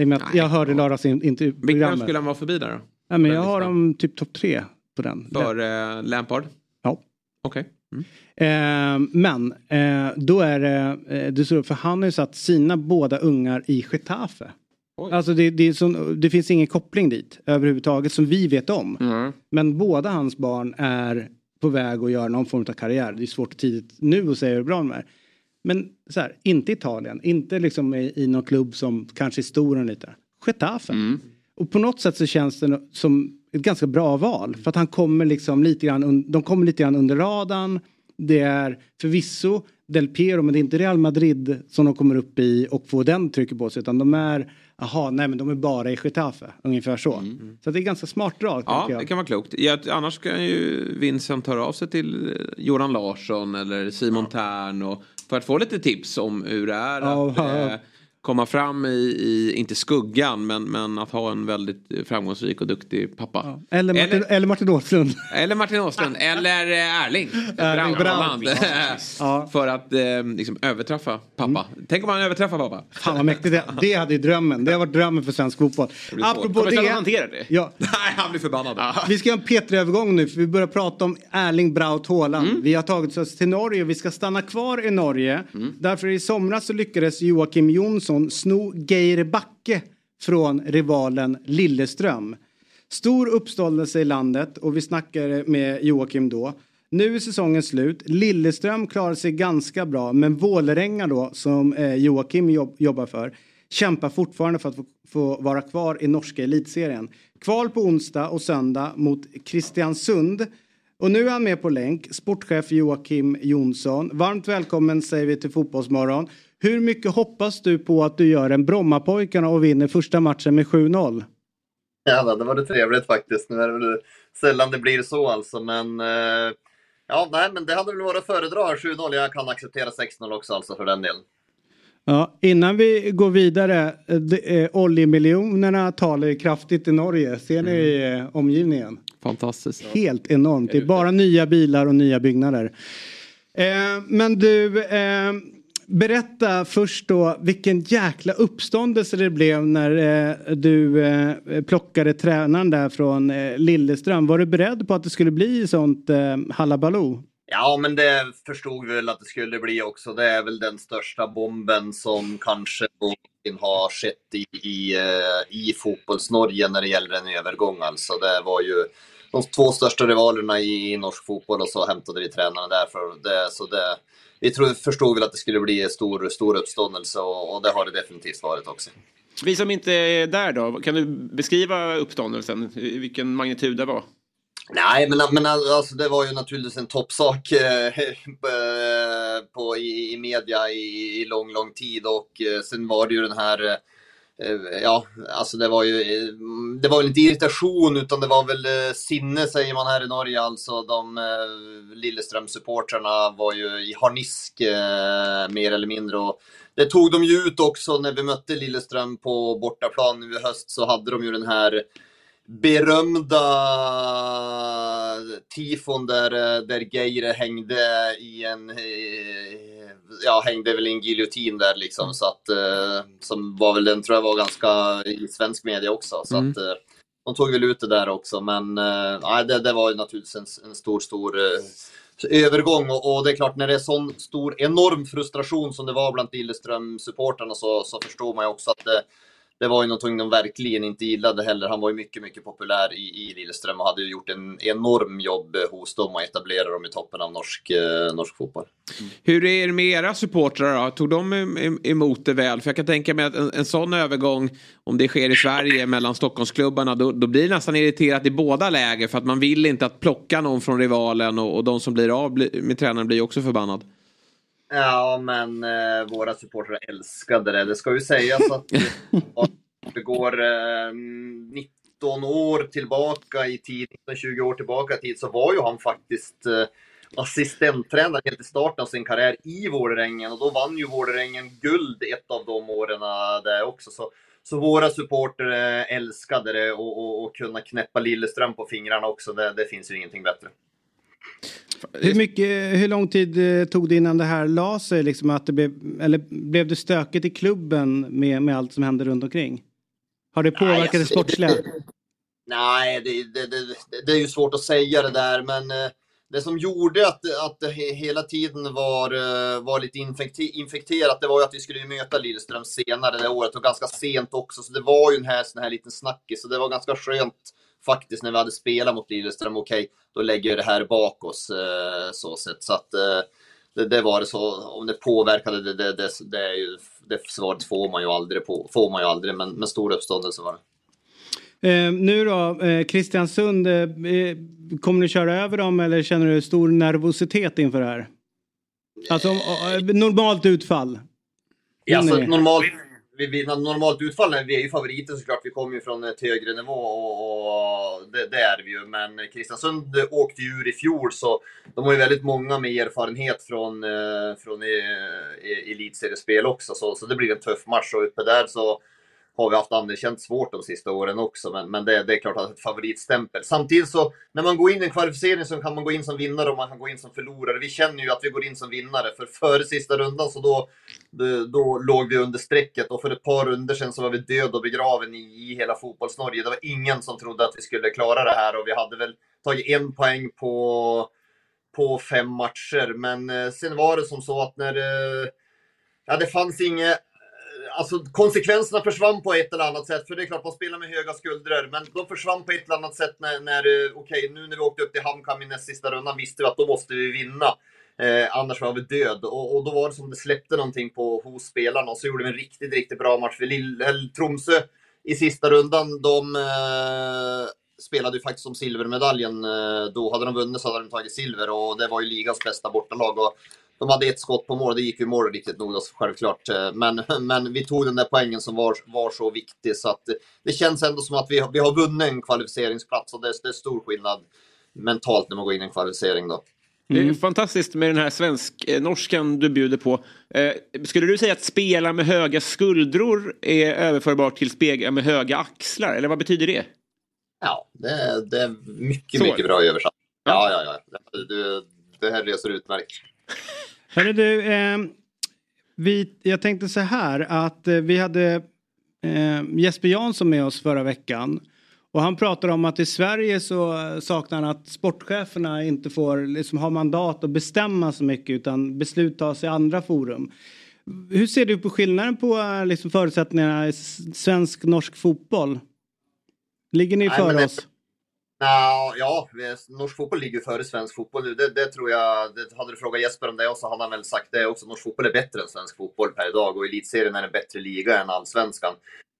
I och med att jag hörde Laras in, inte Vilka programmet. skulle han vara förbi där då? Ja, men jag har dem typ topp tre på den. För eh, Lampard? Ja. Okej. Mm. Eh, men eh, då är det, eh, det så, för han har ju satt sina båda ungar i Getafe. Alltså det, det, sån, det finns ingen koppling dit överhuvudtaget som vi vet om. Mm. Men båda hans barn är på väg att göra någon form av karriär. Det är svårt att tidigt nu att säga hur bra de är. Men så här, inte Italien, inte liksom i, i någon klubb som kanske är stor än lite. Getafe. Mm. Och på något sätt så känns det som ett ganska bra val. För att han kommer liksom lite grann, de kommer lite grann under radarn. Det är förvisso Del Piero men det är inte Real Madrid som de kommer upp i och får den trycket på sig. Utan de är, jaha, nej men de är bara i Getafe. Ungefär så. Så det är ganska smart drag. Ja, jag. det kan vara klokt. Ja, annars kan ju Vincent höra av sig till eh, Joran Larsson eller Simon Tern och för att få lite tips om hur det är Ja, att ja. Komma fram i, i, inte skuggan, men, men att ha en väldigt framgångsrik och duktig pappa. Eller Martin, eller, Martin Åslund. Eller Martin Åslund, eller eh, Erling. Erling Braut. Haaland. För att eh, liksom, överträffa pappa. Tänk om han överträffar pappa. Fan vad mäktigt det, det hade ju drömmen. Det har varit drömmen för svensk fotboll. svårt. Apropå Kommer det. hantera det? Ja. Nej, han blir förbannad. Vi ska göra en P3-övergång nu för vi börjar prata om Erling Braut Haaland. Mm. Vi har tagit oss till Norge och vi ska stanna kvar i Norge. Därför i somras så lyckades Joakim Jonsson sno Geir Backe från rivalen Lilleström. Stor uppståndelse i landet och vi snackade med Joakim då. Nu är säsongen slut. Lilleström klarar sig ganska bra men Vålerenga då som eh, Joakim jobb, jobbar för kämpar fortfarande för att få, få vara kvar i norska elitserien. Kval på onsdag och söndag mot Kristiansund. Och nu är han med på länk, sportchef Joakim Jonsson. Varmt välkommen säger vi till Fotbollsmorgon. Hur mycket hoppas du på att du gör en Brommapojkarna och vinner första matchen med 7-0? Ja, det var det trevligt faktiskt. Nu är det väl sällan det blir så alltså, men eh, ja, nej, men det hade väl varit att föredra 7-0. Jag kan acceptera 6-0 också alltså för den delen. Ja, innan vi går vidare, oljemiljonerna talar ju kraftigt i Norge. Ser ni eh, omgivningen? Fantastiskt. Helt enormt. Det är bara nya bilar och nya byggnader. Eh, men du, eh, berätta först då vilken jäkla uppståndelse det blev när eh, du eh, plockade tränaren där från eh, Lilleström. Var du beredd på att det skulle bli sånt eh, halabaloo? Ja, men det förstod vi väl att det skulle bli också. Det är väl den största bomben som kanske någonsin har skett i, i, eh, i fotbolls-Norge när det gäller en övergång. Alltså, det var ju de två största rivalerna i, i norsk fotboll och så hämtade vi tränaren därför. Det, så det, vi tror, förstod väl att det skulle bli stor, stor uppståndelse och, och det har det definitivt varit också. Vi som inte är där då, kan du beskriva uppståndelsen? Vilken magnitud det var? Nej, men, men alltså, det var ju naturligtvis en toppsak eh, på, i, i media i, i lång, lång tid och eh, sen var det ju den här eh, Eh, ja, alltså det var ju, eh, det var väl inte irritation utan det var väl eh, sinne säger man här i Norge alltså. De Lilleström-supportrarna var ju i harnisk mer eller mindre och det tog de ju ut också när vi mötte Lilleström på bortaplan nu i höst så hade de ju den här berömda tifon där, där Geire hängde i en, ja hängde väl i en giljotin där liksom så att, eh, som var väl den tror jag var ganska i svensk media också så Mm. att eh, de tog väl ut det där också men eh, det, det var ju naturligtvis en, en stor, stor eh, övergång och, och det är klart när det är sån stor enorm frustration som det var bland Lilleström-supportrarna så, så förstår man ju också att det, det var ju någonting de verkligen inte gillade heller. Han var ju mycket, mycket populär i, i Lilleström och hade ju gjort en enorm jobb hos dem och etablerade dem i toppen av norsk, eh, norsk fotboll. Hur är det med era supportrar då? Tog de emot det väl? För jag kan tänka mig att en, en sån övergång, om det sker i Sverige mellan Stockholmsklubbarna, då, då blir det nästan irriterat i båda läger. För att man vill inte att plocka någon från rivalen och, och de som blir av bli- med tränaren blir också förbannad. Ja, men eh, våra supportrar älskade det. Det ska ju sägas att det går eh, 19 år tillbaka i tid, 20 år tillbaka i tid, så var ju han faktiskt eh, assistenttränare helt i starten av sin karriär i Vålerengen och då vann ju Vålerengen guld ett av de åren där också. Så, så våra supporter eh, älskade det och, och, och kunna knäppa Lilleström på fingrarna också, det, det finns ju ingenting bättre. Hur, mycket, hur lång tid eh, tog det innan det här la sig? Liksom att det blev, eller blev det stökigt i klubben med, med allt som hände runt omkring? Har det påverkat det alltså, sportsliga? Nej, det, det, det, det är ju svårt att säga det där, men eh, det som gjorde att, att det he- hela tiden var, eh, var lite infekte- infekterat, det var ju att vi skulle möta Lilleström senare det året och ganska sent också, så det var ju en här, sån här liten snackis, så det var ganska skönt faktiskt när vi hade spelat mot Lilleström. Okej, då lägger vi det här bak oss eh, så sett. Så att eh, det, det var det så, om det påverkade det, det, det, det, är ju, det svaret får man ju aldrig på, får man ju aldrig, men, men stor uppståndelse var det. Eh, nu då, eh, Kristiansund, eh, kommer ni köra över dem eller känner du stor nervositet inför det här? Alltså normalt utfall. Ja, alltså, normalt, vi, vi, normalt utfall, vi är ju favoriter såklart. Vi kommer ju från ett högre nivå och, och det, det är vi ju. Men Kristiansund åkte ju ur i fjol så de har ju väldigt många med erfarenhet från, eh, från eh, e- elitseriespel också. Så, så det blir en tuff match och uppe där så har vi haft anerkänt svårt de sista åren också, men, men det, det är klart att ett favoritstämpel. Samtidigt så, när man går in i en kvalificering så kan man gå in som vinnare och man kan gå in som förlorare. Vi känner ju att vi går in som vinnare, för före sista rundan så då, då, då låg vi under strecket och för ett par runder sedan så var vi död och begraven i, i hela fotbollsnorge. Det var ingen som trodde att vi skulle klara det här och vi hade väl tagit en poäng på, på fem matcher. Men eh, sen var det som så att när eh, Ja, det fanns inget alltså konsekvenserna försvann på ett eller annat sätt. För det är klart, man spelar med höga skuldror. Men de försvann på ett eller annat sätt när, när okej, okej, nu när vi åkte upp till Hamkam i näst sista rundan visste vi att då måste vi vinna. Eh, annars var vi död. Och, och då var det som det släppte någonting på, hos spelarna. Och så gjorde vi en riktigt, riktigt bra match för Lill, Tromsö i sista rundan. De eh, spelade ju faktiskt om silvermedaljen. Eh, då hade de vunnit så hade de tagit silver och det var ju ligans bästa bortalag. Och de hade ett skott på mål och det gick ju mål riktigt nog då, självklart. Eh, Men, men vi tog den där poängen som var, var så viktig så att eh, det känns ändå som att vi, har- vi har vunnit en kvalificeringsplats och det, är- det är stor skillnad mentalt när man går in i en kvalificering då. Det är fantastiskt med den här svensk-norskan du bjuder på. Eh, skulle du säga att spela med höga skuldror är överförbart till spela med höga axlar? Eller vad betyder det? Ja, det, det är mycket, Så. mycket bra översatt. Ja, ja, ja. Det, det här löser utmärkt. Hörru du, eh, vi, jag tänkte så här att eh, vi hade eh, Jesper Jansson med oss förra veckan. Och han pratar om att i Sverige så eh, saknar han att sportcheferna inte får liksom, ha mandat att bestämma så mycket utan beslut tas i andra forum. Hur ser du på skillnaden på eh, liksom, förutsättningarna i svensk-norsk fotboll? Ligger ni Nej, före oss? Nå, ja, vi- norsk fotboll ligger före svensk fotboll nu. Det, det tror jag. Det, hade du frågat Jesper om det och så hade han väl sagt det också. Norsk fotboll är bättre än svensk fotboll per dag och elitserien är en bättre liga än allsvenskan.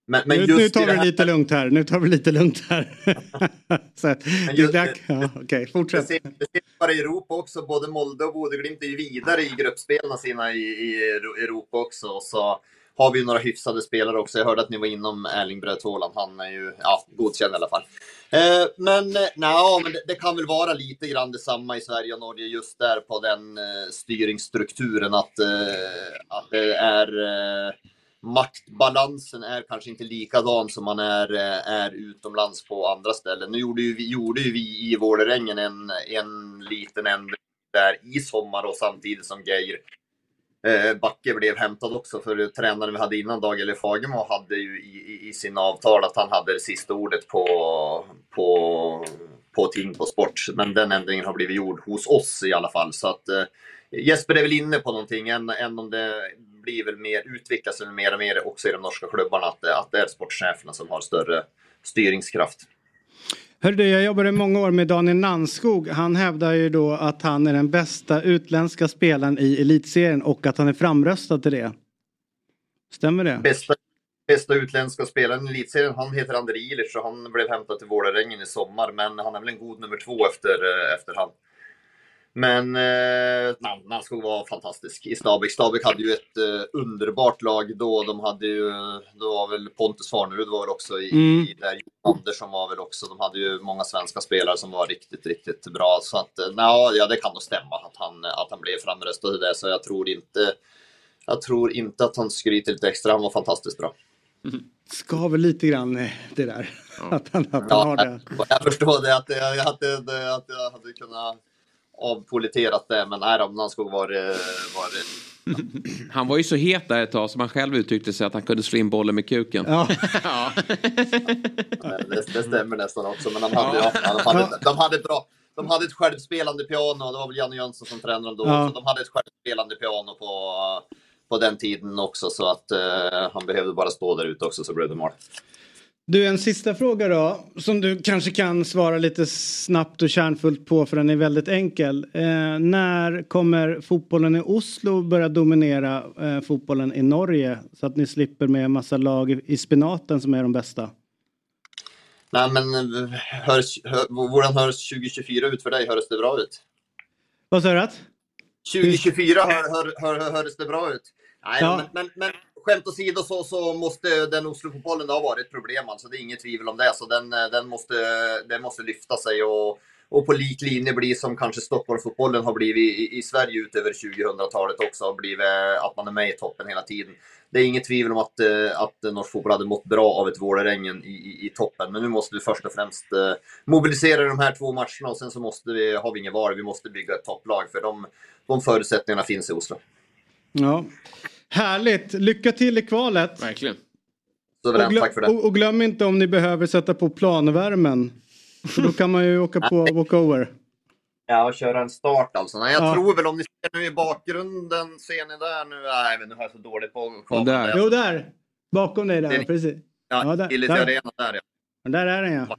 Men, men nu, nu tar det vi här- lite lugnt här. Nu tar vi lite lugnt här. så, det just- ja, Det fortsätt. det ser bara i Europa också. Både Molde och Bodø-Glimt är ju vidare i gruppspelen sina i, i Europa också. Så har vi några hyfsade spelare också. Jag hörde att ni var inom Erling Braut Han är ju ja, godkänd i alla fall. Eh, men eh, nej, men det, det kan väl vara lite grann detsamma i Sverige och Norge just där på den eh, styrningsstrukturen. Att, eh, att det är eh, maktbalansen är kanske inte likadan som man är, eh, är utomlands på andra ställen. Nu gjorde ju vi, gjorde ju vi i Vålerengen en, en liten ändring där i sommar och samtidigt som Geir eh, Backe blev hämtad också för tränaren vi hade innan, Dag eller Fagemo, hade ju i, i, i sin avtal att han hade det sista ordet på, på, på ting på sport. Men den ändringen har blivit gjord hos oss i alla fall. Så att eh, Jesper är väl inne på någonting, än, än om det blir väl mer, utvecklas väl mer och mer också i de norska klubbarna, att, att det är sportcheferna som har större styrningskraft. Hörru du, jag jobbade många år med Daniel Nanskog. Han hävdar ju då att han är den bästa utländska spelaren i elitserien och att han är framröstad till det. Stämmer det? Bästa, bästa utländska spelaren i elitserien, han heter Ander Ilic och han blev hämtad till Vålerengen i sommar, men han är väl en god nummer två efter, eh, efter han. Men eh, nej, Nanskog var fantastisk i Stabæk. Stabæk hade ju ett eh, underbart lag då. De hade ju, då var väl Pontus Farnerud var väl också i, Mm. i där. Andersson var väl också. De hade ju många svenska spelare som var riktigt, riktigt bra. Så att, eh, nja, ja, det kan nog stämma att han, att han blev framröstad i det. Så jag tror inte, jag tror inte att han skryter lite extra. Han var fantastiskt bra. skaver lite grann eh, det där. Att han, att han Ja, har det. jag förstår det att jag, jag, hade, det- att jag hade kunnat avpoliterat det, men nej då, Nanskog var, var Han var ju så het där ett tag som han själv uttryckte sig att han kunde slå in bollen med kuken. Ja. det, det stämmer nästan också. Men de hade, ja. de, hade, de hade ett bra de hade ett självspelande piano, det var väl Janne Jönsson som tränade dem då. Ja. Så de hade ett självspelande piano på, på den tiden också. Så att eh, han behövde bara stå där ute också så blev det mål. Du, en sista fråga då. Som du kanske kan svara lite snabbt och kärnfullt på för den är väldigt enkel. Eh, när kommer fotbollen i Oslo börja dominera eh, fotbollen i Norge? Så att ni slipper med en massa lag i, i spenaten som är de bästa. Nej men eh, hörs, hör, hvordan hörs 2024 ut för dig? Hörs det bra ut? Vad sa du? att? 2024 hör, hör, hör, hör, hörs det bra ut? Nej, Ja. men, men, men skämt åsido så, så måste den Oslo-fotbollen, det har varit ett problem alltså. Det är inget tvivel om det. Så den, eh, den, måste, den måste lyfta sig och, och på lik linje bli som kanske Stockholmsfotbollen har blivit i, i Sverige utöver 2000-talet också. Har blivit eh, att man är med i toppen hela tiden. Det är inget tvivel om att, eh, att norsk fotboll hade mått bra av ett Vålerengen i, i, i toppen. Men nu måste vi först och främst mobilisera de här två matcherna och sen så måste vi, har vi inget val. vi måste bygga ett topplag för de, de förutsättningarna finns i Oslo. Ja. Härligt! Lycka till i kvalet! Verkligen. Och, glö- tack för det. och, och glöm inte om ni behöver sätta på planvärmen. För då kan man ju åka på walkover. Ja, och köra en start alltså. Nej, jag Ja. tror väl om ni ser nu i bakgrunden, ser ni där nu? Nej, men nu har jag så dåligt på kameran. där. Jo, där! Bakom dig där, Det är- precis. Ja, där, Gillis där. Arena där ja. Där är den ja.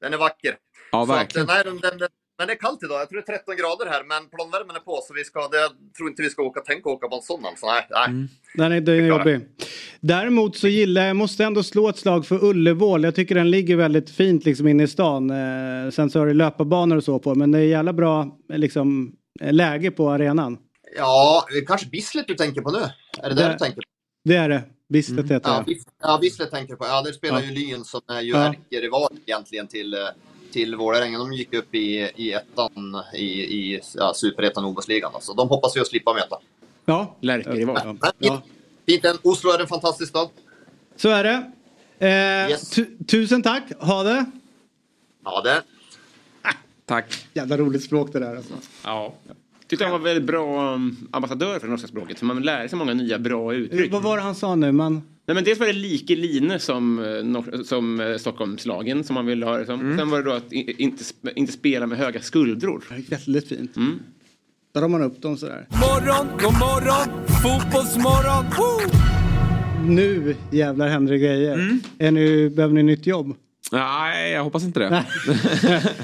Den är vacker. Ja, Så att, verkligen. nej, den, den, den, men det är kallt idag. Jag tror det är 13 grader här, men planvärmen är på så vi ska, det, jag tror inte vi ska åka, tänka åka på en sån alltså. Nej, nej. Den är, den är jobbig. Däremot så gillar jag, jag måste ändå slå ett slag för Ullevål. Jag tycker den ligger väldigt fint liksom inne i stan. Eh, sen så har det löparbanor och så på. Men det är jävla bra eh, liksom, eh, läge på arenan. Ja, det kanske Bislett du tänker på nu? Är det det Det- du tänker på? Det är det. Bislett heter Ja, det. Bis- ja, Bislett tänker jag på. Ja, det spelar Ja. ju Lyn som är ju Ja. ärkerival egentligen till, eh, till Vålerenga. De gick upp i, i ettan i, i ja, superettan Obosligan. Alltså. De hoppas vi att slippa möta. Ja. Men fint. Fint. en- Oslo är en fantastisk stad. Så är det. Eh, tu- tusen tack. Ha det. Ja, det. Tack. Jävla roligt språk det där alltså. Ja. Tyckte han var väldigt bra um, ambassadör för det norska språket. För man lär sig många nya bra uttryck. Vad var det han sa nu? Man... Nej, men dels var det like line som, eh, som eh, Stockholmslagen som man ville ha det som. Sen var det då att inte, inte spela med höga skuldror. Väldigt fint. Drar man upp dem sådär. Morgon, god morgon, fotbollsmorgon. Woo! Nu jävlar händer det grejer. Är ni, behöver ni nytt jobb? Nej, jag hoppas inte det.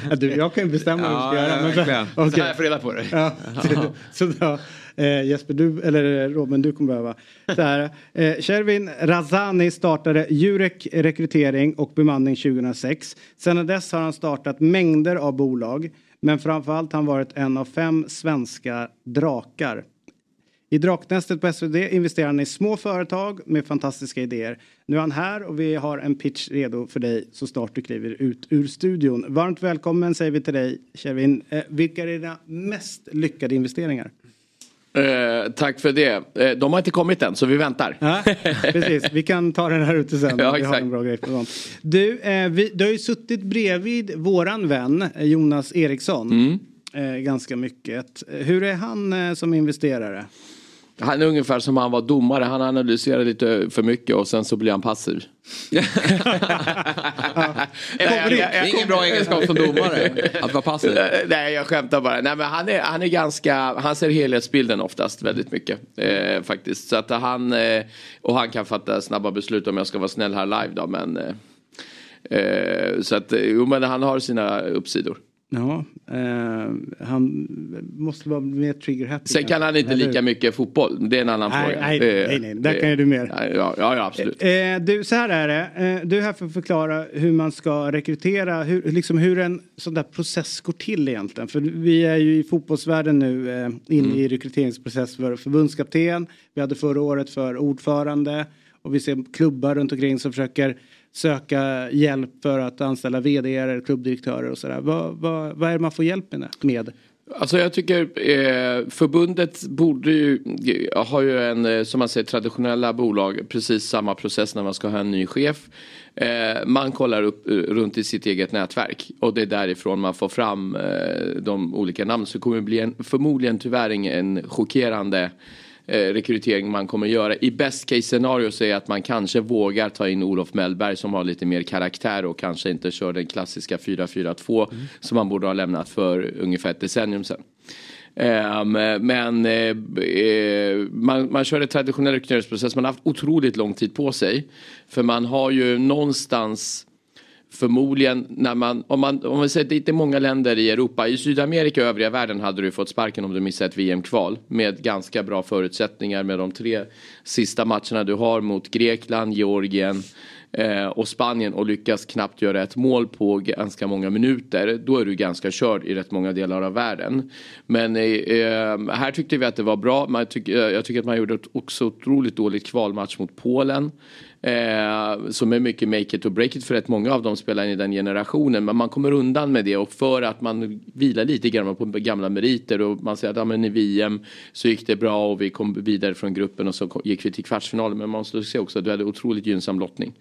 Ja, du, jag kan ju bestämma vad vi ska Ja, göra. Men, verkligen. okej. Så här jag får reda på det. Ja, så, eh, Jesper, du, eller Robin, du kommer behöva. Så här, eh, Shervin Razani startade Jurek Rekrytering och Bemanning 2006. Sedan dess har han startat mängder av bolag. Men framförallt har han varit en av fem svenska drakar. I Draknästet på SvD investerar han i små företag med fantastiska idéer. Nu är han här och vi har en pitch redo för dig så snart du kliver ut ur studion. Varmt välkommen säger vi till dig, Kevin. Eh, vilka är dina mest lyckade investeringar? Eh, tack för det. Eh, de har inte kommit än så vi väntar. Ja, precis, vi kan ta den här ute sen. Ja, vi har en bra grej för sånt. Du, eh, vi, du har ju suttit bredvid våran vän eh, Jonas Eriksson Mm. eh, ganska mycket. Hur är han som investerare? Han är ungefär som han var domare. Han analyserar lite för mycket och sen så blir han passiv. Det är ingen bra egenskap som domare, att vara passiv. Eh, Nej, jag skämtar bara. Nej, men han, är, han är ganska, han ser helhetsbilden oftast väldigt mycket. Eh, faktiskt. Så att han, eh, och han kan fatta snabba beslut om jag ska vara snäll här live då. Men, eh, eh, så att, jo men han har sina uppsidor. Ja, eh, han måste vara mer trigger happy. Sen kan han inte Eller lika mycket fotboll. Det är en annan Nej, fråga. nej, Eh, nej, nej, där eh, kan ju du mer. Ja, ja, ja absolut. Eh, du, så här är det. Eh, du är här för att förklara hur man ska rekrytera, hur, liksom hur en sån där process går till egentligen. För vi är ju i fotbollsvärlden nu eh, inne Mm. i rekryteringsprocess för förbundskapten. Vi hade förra året för ordförande och vi ser klubbar runt omkring som försöker söka hjälp för att anställa vd eller klubbdirektörer och sådär. Vad, vad, vad är det man får hjälp med? Alltså jag tycker eh, förbundet borde ju, har ju en, eh, som man säger, traditionella bolag, precis samma process när man ska ha en ny chef. Eh, man kollar upp eh, runt i sitt eget nätverk och det är därifrån man får fram eh, de olika namn. Så det kommer bli en, förmodligen tyvärr ingen chockerande rekrytering man kommer göra. I best case scenario så är att man kanske vågar ta in Olof Mellberg som har lite mer karaktär och kanske inte kör den klassiska 4-4-2 som man borde ha lämnat för ungefär ett decennium sedan. Ehm, men eh, eh, man, man kör en traditionell rekryteringsprocess. Man har haft otroligt lång tid på sig. För man har ju någonstans förmodligen när man, om man, om man säger det är många länder i Europa, i Sydamerika och övriga världen hade du fått sparken om du missade ett VM-kval med ganska bra förutsättningar med de tre sista matcherna du har mot Grekland, Georgien eh, och Spanien och lyckas knappt göra ett mål på ganska många minuter. Då är du ganska körd i rätt många delar av världen. Men eh, eh här tyckte vi att det var bra. Man tyck, eh, jag tycker att man gjorde ett också otroligt dåligt kvalmatch mot Polen. Eh, som är mycket make it or break it för rätt många av de spelarna i den generationen. Men man kommer undan med det och för att man vilar lite grann på gamla meriter och man säger att ja, men i VM så gick det bra och vi kom vidare från gruppen och så gick vi till kvartsfinalen. Men man måste se också att du hade otroligt gynnsam lottning.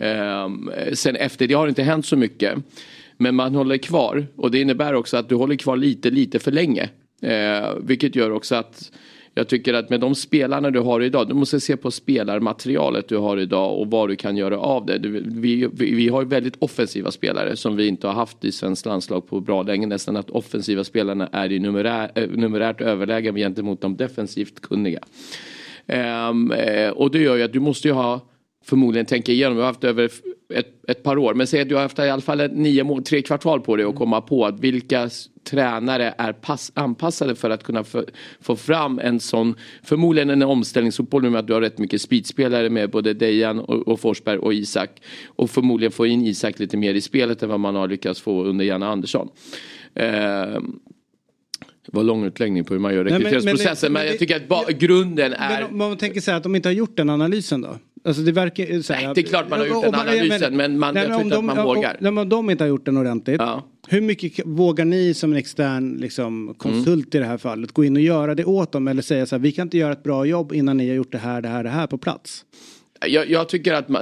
Eh, sen efter det har det inte hänt så mycket. Men man håller kvar och det innebär också att du håller kvar lite, lite för länge. Eh, vilket gör också att jag tycker att med de spelarna du har idag, du måste se på spelarmaterialet du har idag och vad du kan göra av det. Du, vi, vi, vi har ju väldigt offensiva spelare som vi inte har haft i svenskt landslag på bra länge. Nästan att offensiva spelarna är i numerär, eh, numerärt överläge gentemot de defensivt kunniga. Um, och det gör ju att du måste ju ha förmodligen tänka igenom, du har haft över ett, ett par år, men säg att du har haft i alla fall ett nio tre kvartal på dig att komma på att vilka tränare är pass, anpassade för att kunna få, få fram en sån, förmodligen en omställningsfotboll nu med att du har rätt mycket speedspelare med både Dejan och, och Forsberg och Isak. Och förmodligen få in Isak lite mer i spelet än vad man har lyckats få under Janne Andersson. Ehm, det var lång utläggning på hur man gör men- men rekryteringsprocessen men, men det- jag tycker att ba, grunden är Men om man tänker här att de inte har gjort den analysen då? Alltså det verkar så här, Nej, det är klart man har gjort och- den och man- analysen, men man- jag tror inte att de- man och- vågar. Nej, men om de inte har gjort den ordentligt. Hur mycket vågar ni som en extern liksom, konsult i det här fallet gå in och göra det åt dem? Eller säga så här, vi kan inte göra ett bra jobb innan ni har gjort det här, det här, det här på plats. Jag, jag tycker att man,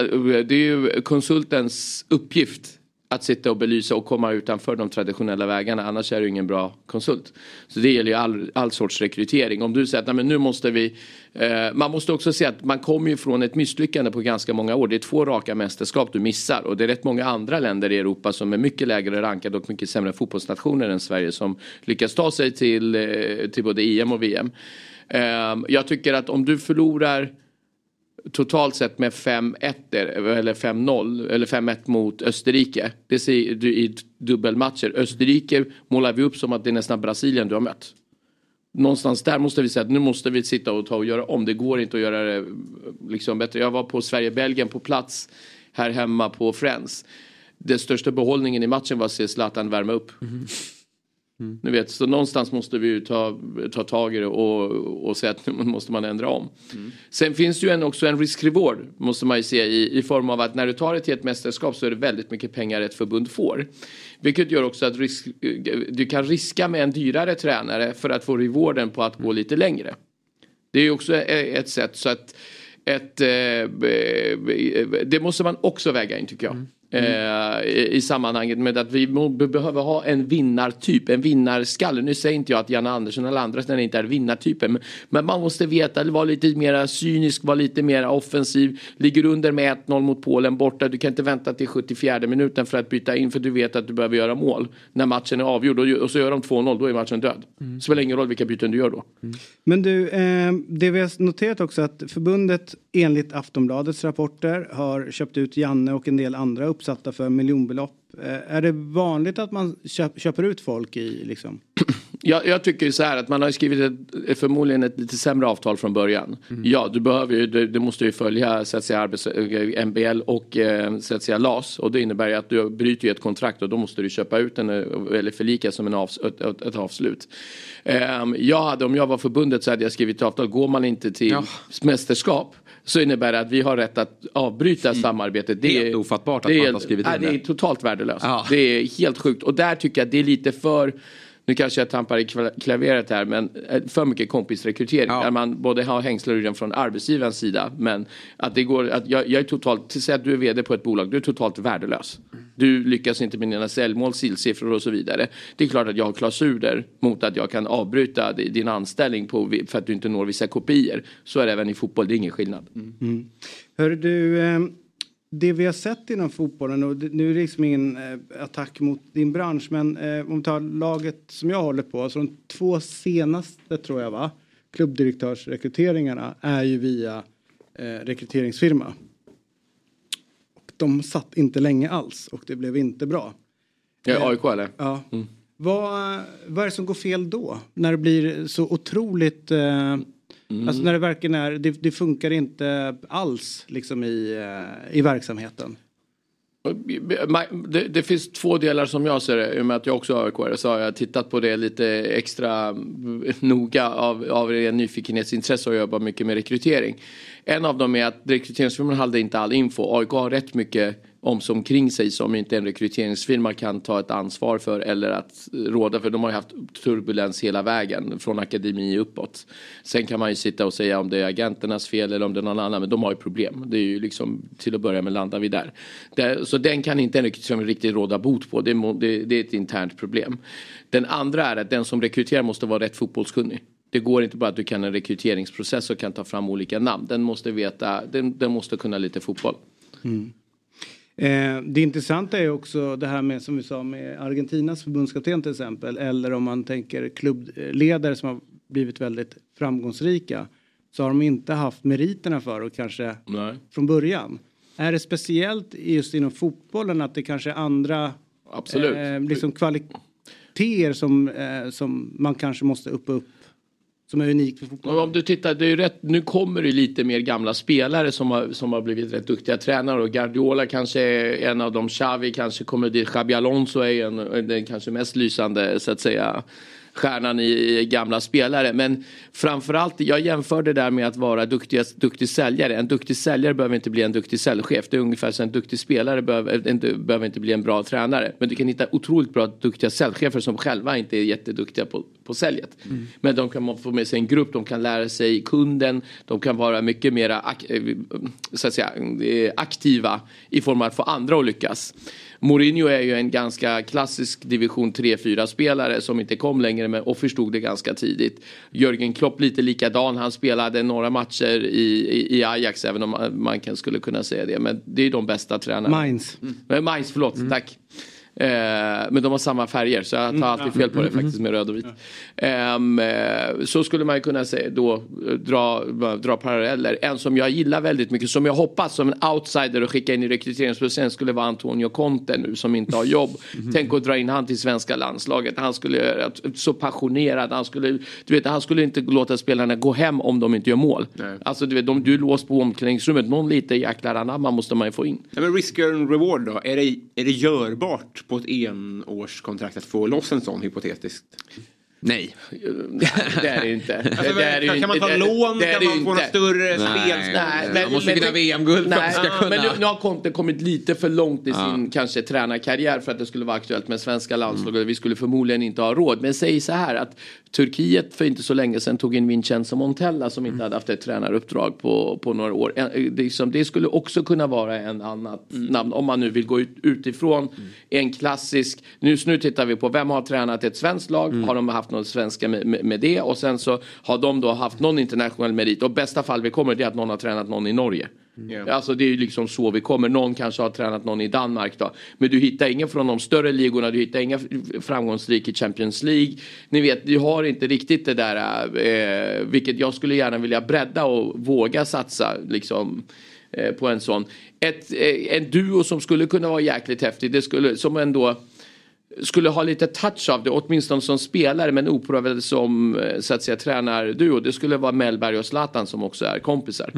det är ju konsultens uppgift att sitta och belysa och komma utanför de traditionella vägarna. Annars är du ingen bra konsult. Så det gäller ju all, all sorts rekrytering. Om du säger att nej, men nu måste vi... Eh, man måste också se att man kommer ju från ett misslyckande på ganska många år. Det är två raka mästerskap du missar. Och det är rätt många andra länder i Europa som är mycket lägre rankade och mycket sämre fotbollsnationer än Sverige som lyckas ta sig till, eh, till både EM och VM. Eh, jag tycker att om du förlorar totalt sett med 5-1 eller 5-0 eller 5-1 mot Österrike. Det ser du i dubbelmatcher. Österrike målar vi upp som att det är nästan Brasilien du har mött. Någonstans där måste vi säga att nu måste vi sitta och ta och göra om. Det går inte att göra det liksom bättre. Jag var på Sverige-Belgien på plats här hemma på Friends. Den största behållningen i matchen var att se Zlatan värma upp. Mm-hmm. Ni vet, så någonstans måste vi ju ta, ta tag i det och, och säga att nu måste man ändra om. Sen finns det ju en, också en risk-reward måste man ju se i, i form av att när du tar det till ett mästerskap så är det väldigt mycket pengar ett förbund får. Vilket gör också att risk, du kan riska med en dyrare tränare för att få rewarden på att gå lite längre. Det är ju också e- ett sätt så att ett, eh, det måste man också väga in tycker jag. Eh, i, I sammanhanget med att vi behöver ha en vinnartyp, en vinnarskalle. Nu säger inte jag att Janne Andersson eller andra ställen inte är vinnartypen. Men, men man måste veta, vara lite mer cynisk, vara lite mer offensiv. Ligger under med 1-0 mot Polen borta, du kan inte vänta till 74 minuten för att byta in för du vet att du behöver göra mål. När matchen är avgjord och, så gör de 2-0, då är matchen död. Mm. Spelar ingen roll vilka byten du gör då. Men du, eh, det vi har noterat också att förbundet enligt Aftonbladets rapporter har köpt ut Janne och en del andra uppsatta för miljonbelopp. Eh, är det vanligt att man köp, köper ut folk i liksom? Jag, jag tycker så här att man har skrivit ett, förmodligen ett lite sämre avtal från början. Ja, du behöver ju, du, du måste ju följa så att säga, arbets, eh, MBL och eh, så att säga LAS. Och det innebär ju att du bryter ju ett kontrakt och då måste du köpa ut den eh, eller förlika som en avs, ett, ett, ett avslut. Ehm, jag hade, om jag var förbundet så hade jag skrivit avtal. Går man inte till mästerskap så innebär det att vi har rätt att avbryta samarbetet. Det Helt är ofattbart att man inte har skrivit in det. det. är totalt värdelöst. Ja. Det är helt sjukt. Och där tycker jag att det är lite för nu kanske jag tampar i kla- klaveret här, men eh, för mycket kompisrekrytering. Där man både har hängslar från arbetsgivarens sida. Men att det går, att jag, jag är totalt, till säg att du är vd på ett bolag, du är totalt värdelös. Du lyckas inte med dina säljmål, silsiffror och så vidare. Det är klart att jag har klausuler mot att jag kan avbryta di- din anställning på, för att du inte når vissa kopior. Så är det även i fotboll, det är ingen skillnad. Mm. Hör du, eh, det vi har sett inom fotbollen och nu är det liksom ingen eh, attack mot din bransch men eh, om vi tar laget som jag håller på, så de två senaste tror jag va, klubbdirektörsrekryteringarna är ju via eh, rekryteringsfirma. Och de satt inte länge alls och det blev inte bra. Ja, AIK eller? Ja. Vad, vad är det som går fel då? När det blir så otroligt... Eh, Alltså när det verkligen är, det, det funkar inte alls liksom i, eh, i verksamheten. Ma- Det, det finns två delar som jag ser det. I och med att jag också är AIK så har jag tittat på det lite extra mm, noga av, av ren nyfikenhetsintresse och jobbar mycket med rekrytering. En av dem är att rekryteringsfirman hade inte all info. AIK har rätt mycket om som kring sig som inte en rekryteringsfirma kan ta ett ansvar för eller att råda för. De har ju haft turbulens hela vägen från akademi uppåt. Sen kan man ju sitta och säga om det är agenternas fel eller om det är någon annan men de har ju problem. Det är ju liksom till att börja med landar vi där. Det, så den kan inte en rekryteringsfirma riktigt råda bot på. Det är, det, det är ett internt problem. Den andra är att den som rekryterar måste vara rätt fotbollskunnig. Det går inte bara att du kan en rekryteringsprocess och kan ta fram olika namn. Den måste veta, den, den måste kunna lite fotboll. Mm. Eh, det intressanta är också det här med som vi sa med Argentinas förbundskapten till exempel eller om man tänker klubbledare som har blivit väldigt framgångsrika så har de inte haft meriterna för och kanske Nej. från början. Är det speciellt just inom fotbollen att det kanske är andra Absolut. Eh, liksom kvaliteter som, eh, som man kanske måste uppa upp som är unikt för fotbollen? Om du tittar, det är ju rätt, nu kommer det lite mer gamla spelare som har, som har blivit rätt duktiga tränare och Guardiola kanske är en av dem, Xavi kanske kommer dit, Xabi Alonso är en, den kanske mest lysande så att säga stjärnan i, gamla spelare. Men framförallt, jag jämför det där med att vara duktig, duktig säljare. En duktig säljare behöver inte bli en duktig säljchef. Det är ungefär som en duktig spelare behöver inte, behöver inte bli en bra tränare. Men du kan hitta otroligt bra duktiga säljchefer som själva inte är jätteduktiga på, på säljet. Men de kan få med sig en grupp, de kan lära sig kunden, de kan vara mycket mer ak- eh, säga, eh, aktiva i form av att få andra att lyckas. Mourinho är ju en ganska klassisk division 3-4 spelare som inte kom längre med och förstod det ganska tidigt. Jörgen Klopp lite likadan, han spelade några matcher i, i, i Ajax även om man, man kan, skulle kunna säga det. Men det är de bästa tränarna. Mainz. Mm. Mainz, förlåt, tack. Eh, men de har samma färger så jag tar alltid fel på det faktiskt med röd och vit. Ehm, eh, så skulle man ju kunna säga då eh, dra, dra paralleller. En som jag gillar väldigt mycket som jag hoppas som en outsider och skicka in i rekryteringsprocessen skulle vara Antonio Conte nu som inte har jobb. Tänk att dra in han till svenska landslaget. Han skulle så passionerad. Han skulle, du vet, han skulle inte låta spelarna gå hem om de inte gör mål. Alltså du vet, de, du är låst på omklädningsrummet. Någon lite jäklar anamma måste man ju få in. Ja, men risk and reward då? Är det, är det görbart på ett enårskontrakt att få loss en sån hypotetiskt? Nej. det är det inte. Alltså, det, är det kan, ju man ta Det- lån? det är Kan man ju få några inte. större Nej. spelskap? Man måste vinna VM-guld för att ska kunna- Men nu, nu har Conte kommit lite för långt i Ja. sin kanske tränarkarriär för att det skulle vara aktuellt med svenska landslaget. Vi skulle förmodligen inte ha råd. Men säg så här att Turkiet för inte så länge sedan tog in Vincenzo Montella som inte hade haft ett tränaruppdrag på, på några år. Det, är som- det skulle också kunna vara en annat namn om man nu vill gå ut, utifrån en klassisk. Nu, nu tittar vi på vem har tränat ett svenskt lag? Har de haft något svenska med, med, med det? Och sen så har de då haft någon internationell merit. Och bästa fall vi kommer det är att någon har tränat någon i Norge. Alltså det är ju liksom så vi kommer. Någon kanske har tränat någon i Danmark då. Men du hittar ingen från de större ligorna. Du hittar inga framgångsrika i Champions League. Ni vet, du har inte riktigt det där. Eh, vilket jag skulle gärna vilja bredda och våga satsa liksom. Eh, på en sån. Ett, eh, en duo som skulle kunna vara jäkligt häftig. Det skulle som ändå skulle ha lite touch av det, åtminstone som spelare men oprövad som eh, så att säga tränarduo. Det skulle vara Mellberg och Zlatan som också är kompisar.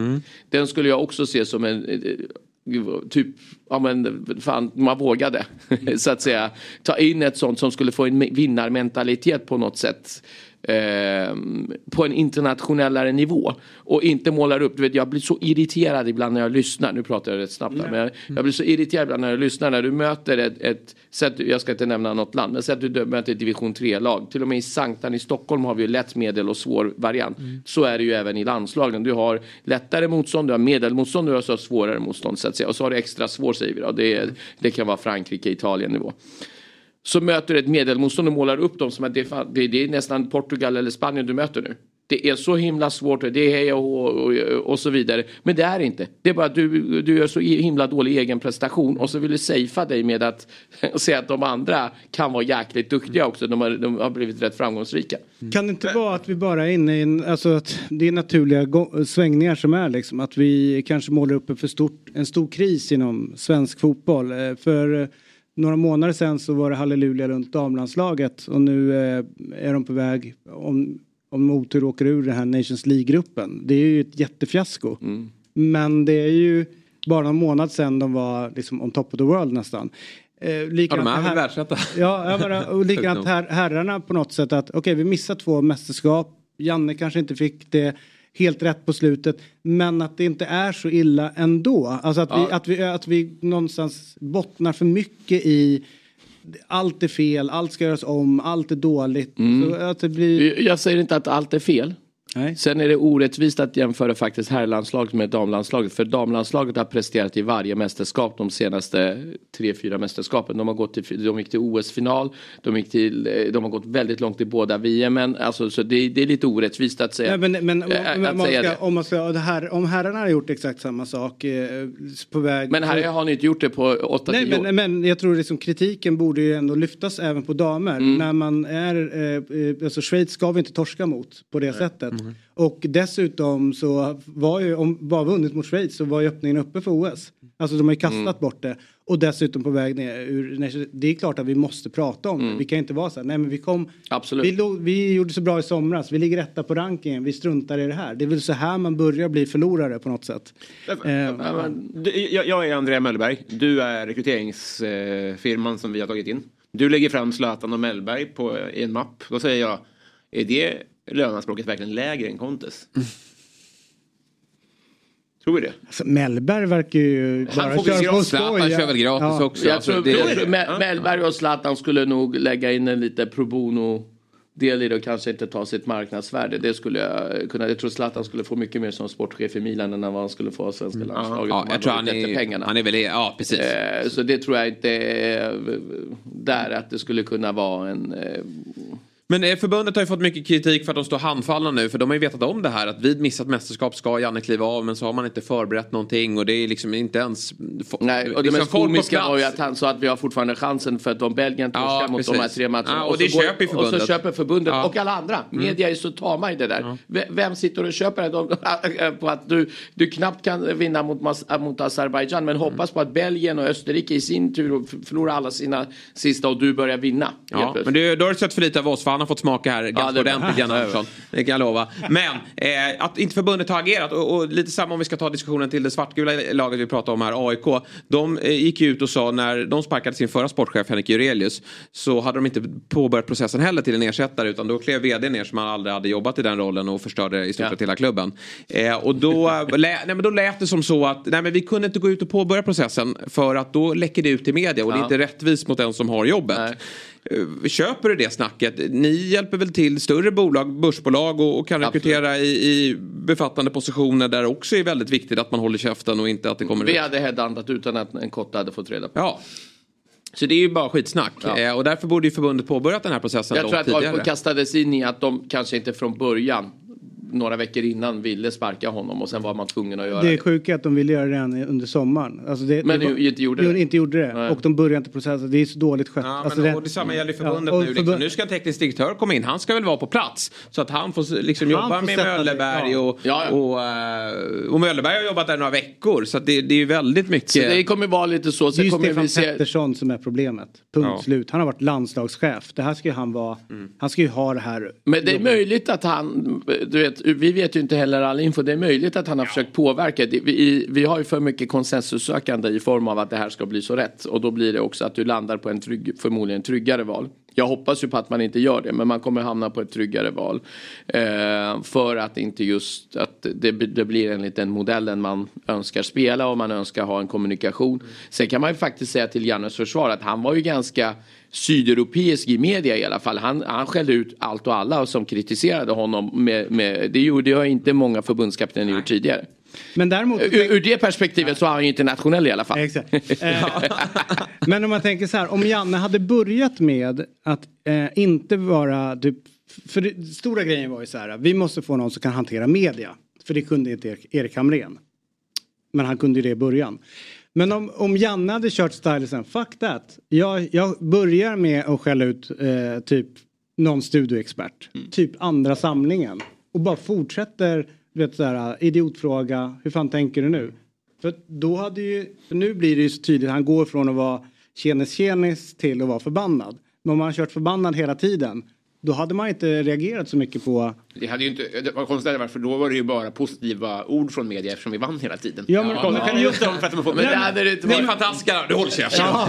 Den skulle jag också se som en eh, typ, ja men fan, man vågade så att säga ta in ett sånt som skulle få en vinnarmentalitet på något sätt. Eh, på en internationellare nivå. Och inte målar upp, du vet jag blir så irriterad ibland när jag lyssnar, nu pratar jag rätt snabbt här, men jag, jag blir så irriterad ibland när jag lyssnar när du möter ett, ett sätt, jag ska inte nämna något land, men säg att du möter ett division 3-lag. Till och med i Sanktan i Stockholm har vi ju lätt, medel och svår variant. Så är det ju även i landslagen. Du har lättare motstånd, du har medelmotstånd, du har så svårare motstånd så att säga. Och så har du extra svår säger vi då. Det, det kan vara Frankrike, Italien nivå så möter du ett medelmotstånd och målar upp dem som att det är, fan- det, det är nästan Portugal eller Spanien du möter nu. Det är så himla svårt, och det är hej och, och, och så vidare. Men det är inte. Det är bara att du, du gör så himla dålig egen prestation och så vill du safea dig med att säga att de andra kan vara jäkligt duktiga också. De har, de har blivit rätt framgångsrika. Mm. Kan det inte vara att vi bara är inne i en, alltså att det är naturliga svängningar som är liksom. Att vi kanske målar upp en för stort, en stor kris inom svensk fotboll. Eh, för några månader sedan så var det halleluja runt damlandslaget och nu eh, är de på väg, om, om otur åker ur den här Nations League-gruppen. Det är ju ett jättefiasko. Men det är ju bara någon månad sedan de var liksom on top of the world nästan. Eh, Ja, likadant de är väl här- världsetta. Ja, och likadant här, herrarna på något sätt att okej vi missar två mästerskap. Janne kanske inte fick det helt rätt på slutet. Men att det inte är så illa ändå. Alltså att, vi, Ja. att, vi, att vi någonstans bottnar för mycket i allt är fel, allt ska göras om, allt är dåligt. Mm. Så att det blir... Jag säger inte att allt är fel. Nej. Sen är det orättvist att jämföra faktiskt herrlandslaget med damlandslaget. För damlandslaget har presterat i varje mästerskap de senaste tre, fyra mästerskapen. De har gått till, de gick till OS-final, de, gick till, eh, de har gått väldigt långt i båda VM. Men alltså, så det, det är lite orättvist att säga. Nej, men, men om, eh, om, att man säga ska, det. om, man ska, det här, om herrarna har gjort exakt samma sak eh, på väg... Men här har ni inte gjort det på 8-10 Nej, år. men, men jag tror liksom kritiken borde ju ändå lyftas även på damer. Mm. När man är, eh, eh, alltså Schweiz ska vi inte torska mot på det sättet. Mm. Och dessutom så var ju, om bara vunnit mot Schweiz så var ju öppningen uppe för OS. Alltså de har ju kastat Mm. bort det. Och dessutom på väg ner ur, det är klart att vi måste prata om det. Vi kan inte vara så här, nej men vi kom, Mm. Absolut. vi, låg, vi gjorde så bra i somras, vi ligger etta på rankingen, vi struntar i det här. Det är väl så här man börjar bli förlorare på något sätt. Eh, jag, är Andrea Mellberg. Du är rekryteringsfirman som vi har tagit in. Du lägger fram Zlatan och Mellberg på, i en mapp. Då säger jag, är det löneanspråket verkligen lägre än Contes? Tror vi det? Alltså, Mellberg verkar ju bara får köra på skoj. Zlatan kör väl gratis också. Jag tror, Alltså, det- tror Me- Mellberg och Zlatan skulle nog lägga in en lite pro bono del i det och kanske inte ta sitt marknadsvärde. Det skulle jag kunna. Jag tror Zlatan skulle få mycket mer som sportchef i Milan än vad han skulle få av svenska landslaget. Mm. Ja, om jag tror han är, pengarna. han är väl, ja precis. Eh, Så det tror jag inte är där att det skulle kunna vara en... eh, Men eh, förbundet har ju fått mycket kritik för att de står handfallna nu. För de har ju vetat om det här att vid missat mästerskap ska Janne kliva av. Men så har man inte förberett någonting och det är liksom inte ens... Nej, och det liksom mest komiska var ju att han sa att vi har fortfarande chansen för att om Belgien torskar Ja, mot precis. de här tre matcherna. Ja, och så det köper ju Och så förbundet. köper förbundet Ja. och alla andra. Mm. Media är så tama i det där. V- Vem sitter och köper det? De, på att du, du knappt kan vinna mot, mot Azerbaijan men hoppas på att Belgien och Österrike i sin tur förlorar alla sina sista och du börjar vinna. Ja, men du, då har du sett för lite av oss för han har fått smaka här ganska det- ordentligt Jan Andersson. Det kan jag lova. Men eh, att inte förbundet har agerat och, och lite samma om vi ska ta diskussionen till det svartgula laget vi pratar om här, AIK. De eh, gick ut och sa när de sparkade sin förra sportchef Henrik Jurelius så hade de inte påbörjat processen heller till en ersättare utan då klev vd ner som han aldrig hade jobbat i den rollen och förstörde i stort sett hela klubben. Eh, och då, lä, nej, men då lät det som så att nej, men vi kunde inte gå ut och påbörja processen för att då läcker det ut i media och det är Ja. inte rättvist mot den som har jobbet. Eh, Köper du det snacket? Ni hjälper väl till större bolag, börsbolag och, och kan rekrytera i, i befattande positioner där också är väldigt viktigt att man håller käften och inte att det kommer Vi ut. hade headhuntat utan att en kotte hade fått reda på. Ja. Så det är ju bara skitsnack. Ja. Eh, och därför borde ju förbundet påbörjat den här processen Jag långt tror att tidigare. AIK kastades in i att de kanske inte från början några veckor innan ville sparka honom och sen var man tvungen att göra Det det. är sjuka att de ville göra det redan under sommaren. Alltså det, Men det var- inte gjorde Jo, det. inte gjorde det. Nej. Och de började inte processen. Det är så dåligt skött. Ja, alltså men, det- och detsamma gäller förbundet Ja, och nu. Liksom. förbund- Nu ska en teknisk direktör komma in. Han ska väl vara på plats. Så att han får liksom Han jobba får med sätta sig- Möllerberg ja. och, Och, eh, och Möllerberg har jobbat där några veckor. Så att det, det är ju väldigt mycket. Så det kommer vara lite så. Det är Stefan vi se... Pettersson som är problemet. Punkt Ja. slut. Han har varit landslagschef. Det här ska ju han vara. Mm. Han ska ju ha det här. Men det är möjligt att han, du vet, vi vet ju inte heller all info. Det är möjligt att han har försökt påverka. Det- Vi, vi har ju för mycket konsensussökande i form av att det här ska bli så rätt. Och då blir det också att du landar på en trygg, förmodligen tryggare val. Jag hoppas ju på att man inte gör det men man kommer hamna på ett tryggare val. Eh, för att inte just att det, det blir enligt den modellen man önskar spela och man önskar ha en kommunikation. Sen kan man ju faktiskt säga till Jannes försvar att han var ju ganska sydeuropeisk i media i alla fall. Han, han skällde ut allt och alla som kritiserade honom. Med, med, det gjorde jag inte många förbundskaptener gjort tidigare. Men däremot... Ur, ur det perspektivet så är han ju internationell i alla fall. Exakt. Eh, Men om man tänker så här, om Janne hade börjat med att eh, inte vara typ, för det, stora grejen var ju så här, vi måste få någon som kan hantera media. För det kunde inte Erik, Erik Hamrén. Men han kunde ju det i början. Men om, om Janne hade kört stylisen, fuck that. Jag, jag börjar med att skälla ut eh, typ någon studioexpert. Typ andra samlingen. Och bara fortsätter, du vet sådär äh, idiotfråga, hur fan tänker du nu? För då hade ju, för nu blir det ju så tydligt, han går från att vara tjenis tjenis till att vara förbannad. Men om han har kört förbannad hela tiden, då hade man inte reagerat så mycket på Det hade ju inte, det var konstigt varför då var det ju bara positiva ord från media eftersom vi vann hela tiden. Ja, men- Konstigt kan det ju inte vara för att de får, men Nej, men- det inte Nej, varit. men- fantastiska, du håller käften. Ja,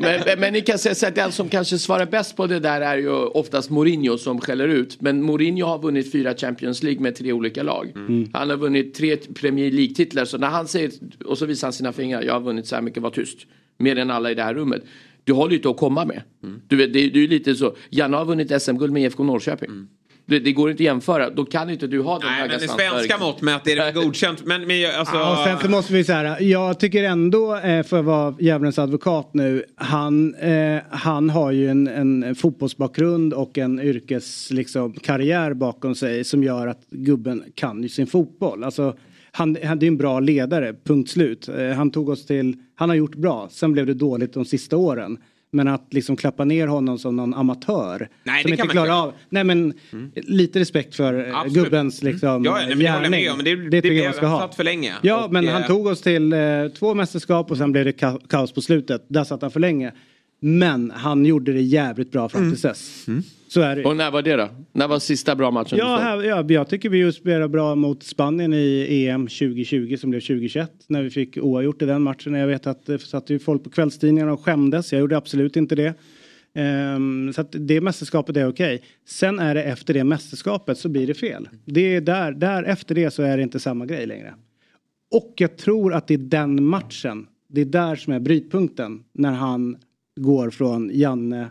men, men, men ni kan säga så att den som kanske svarar bäst på det där är ju oftast Mourinho som skäller ut. Men Mourinho har vunnit fyra Champions League med tre olika lag. Mm. Han har vunnit tre Premier League-titlar. Så när han säger, och så visar han sina fingrar, jag har vunnit så här mycket, var tyst. Mer än alla i det här rummet. Du har lite att komma med. Du vet, det, det är lite så. Janne har vunnit SM-guld med IFK Norrköping. Det, det går inte att jämföra. Då kan inte du ha de Nej, höga men i svenska mått mätt är det godkänt. Men, men jag- alltså... Ja, och sen så måste vi säga, jag tycker ändå, eh, för att vara djävulens advokat nu, han, eh, han har ju en, en fotbollsbakgrund och en yrkes, liksom, karriär bakom sig som gör att gubben kan ju sin fotboll. Alltså, han, han det är en bra ledare, punkt slut. Eh, han tog oss till, han har gjort bra, sen blev det dåligt de sista åren. Men att liksom klappa ner honom som någon amatör. Nej, som inte klarar inte. av. Nej men lite respekt för eh, Absolut. gubbens liksom Ja, nej, men med gärning. om. Men det, det, det, tycker jag man ska ha. satt för länge. Ja, Och, men eh, han tog oss till eh, två mästerskap och sen blev det ka- kaos på slutet. Där satt han för länge. Men han gjorde det jävligt bra fram Mm. till dess. Så är det. Och när var det då? När var sista bra matchen? Ja, här, ja, jag tycker vi just spelade bra mot Spanien i EM 2020 som blev 2021. När vi fick oavgjort i den matchen. Jag vet att det satt ju folk på kvällstidningarna och skämdes. Jag gjorde absolut inte det. Ehm, så att det mästerskapet är okej. Sen är det efter det mästerskapet så blir det fel. Det är där, där efter det så är det inte samma grej längre. Och jag tror att det är den matchen. Det är där som är brytpunkten. När han går från Janne,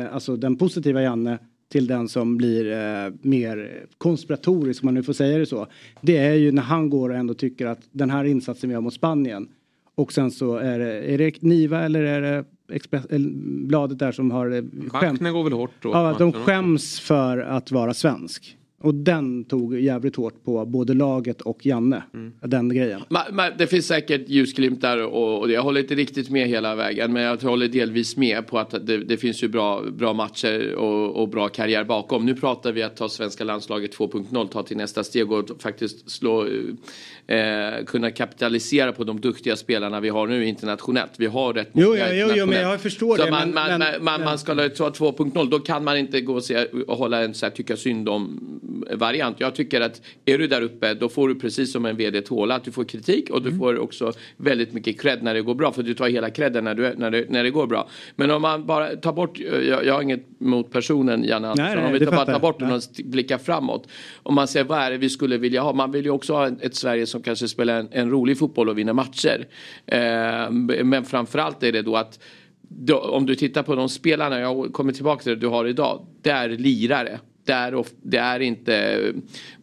eh, alltså den positiva Janne till den som blir eh, mer konspiratorisk om man nu får säga det så. Det är ju när han går och ändå tycker att den här insatsen vi har mot Spanien och sen så är det, är det Niva eller är det Express, eller bladet där som har eh, skämt. Går väl hårt åt Ja, de skäms för att vara svensk. Och den tog jävligt hårt på både laget och Janne. Mm. Den grejen. Ma- ma- Det finns säkert ljusglimtar och, och jag håller inte riktigt med hela vägen men jag håller delvis med på att det, det finns ju bra, bra matcher och, och bra karriär bakom. Nu pratar vi att ta svenska landslaget 2.0, ta till nästa steg och faktiskt slå, eh, kunna kapitalisera på de duktiga spelarna vi har nu internationellt. Vi har rätt Jo, många ja, jo, jo, men internationellt. jag förstår Så det, Man, men- man, men- man, man ska ta 2.0 då kan man inte gå och, se, och hålla en så här, tycka synd om variant. Jag tycker att är du där uppe då får du precis som en vd tåla att du får kritik och du Mm. får också väldigt mycket cred när det går bra för du tar hela credden när, du, när, det, när det går bra. Men om man bara tar bort, jag, jag har inget mot personen Janne Andersson, nej, om vi tar, bara tar bort den och blickar framåt. Om man säger vad är det vi skulle vilja ha? Man vill ju också ha ett Sverige som kanske spelar en, en rolig fotboll och vinner matcher. Eh, men framförallt är det då att då, om du tittar på de spelarna, jag kommer tillbaka till det du har idag, det är lirare. Det är, of, det är inte,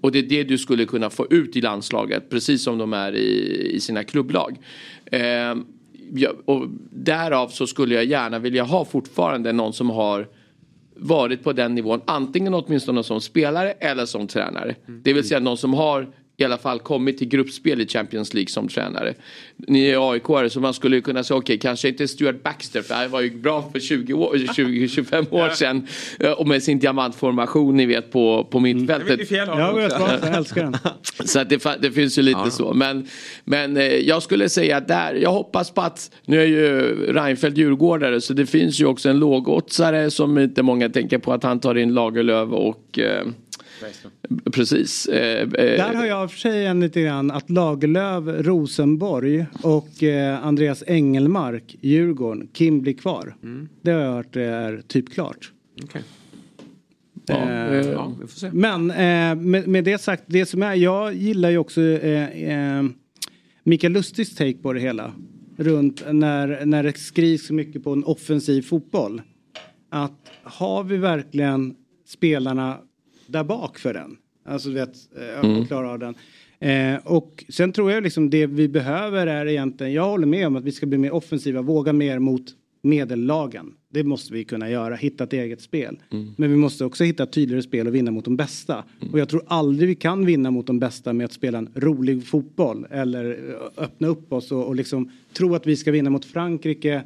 och det är det du skulle kunna få ut i landslaget, precis som de är i, i sina klubblag. Eh, och därav så skulle jag gärna vilja ha fortfarande någon som har varit på den nivån, antingen åtminstone som spelare eller som tränare. Det vill säga någon som har i alla fall kommit till gruppspel i Champions League som tränare. Ni är aik så man skulle ju kunna säga okej, kanske inte Stuart Baxter för han var ju bra för 20 år, 20-25 år sedan eh, och med sin diamantformation ni vet på, på mittfältet. Ja, jag vet vad, jag älskar den. Så att det, det finns ju lite så. Men, men eh, jag skulle säga där, jag hoppas på att, nu är ju Reinfeldt djurgårdare så det finns ju också en lågoddsare som inte många tänker på att han tar in Lagerlöf och eh, Precis. Eh, eh, Där har jag för sig en lite grann att Lagerlöf, Rosenborg och eh, Andreas Engelmark, Djurgården, Kim blir kvar. Det har jag hört är typ klart. Ja, Eh, eh, ja, vi får se. Men eh, med, med det sagt, det som är, jag gillar ju också eh, eh, Mikael Lustigs take på det hela. Runt när, när det skrivs så mycket på en offensiv fotboll. Att har vi verkligen spelarna där bak för den? Alltså du vet, eh, Mm. klara av den. Eh, och sen tror jag liksom det vi behöver är egentligen, jag håller med om att vi ska bli mer offensiva, våga mer mot medellagen. Det måste vi kunna göra, hitta ett eget spel. Men vi måste också hitta ett tydligare spel och vinna mot de bästa. Och jag tror aldrig vi kan vinna mot de bästa med att spela en rolig fotboll eller eh, öppna upp oss och, och liksom tro att vi ska vinna mot Frankrike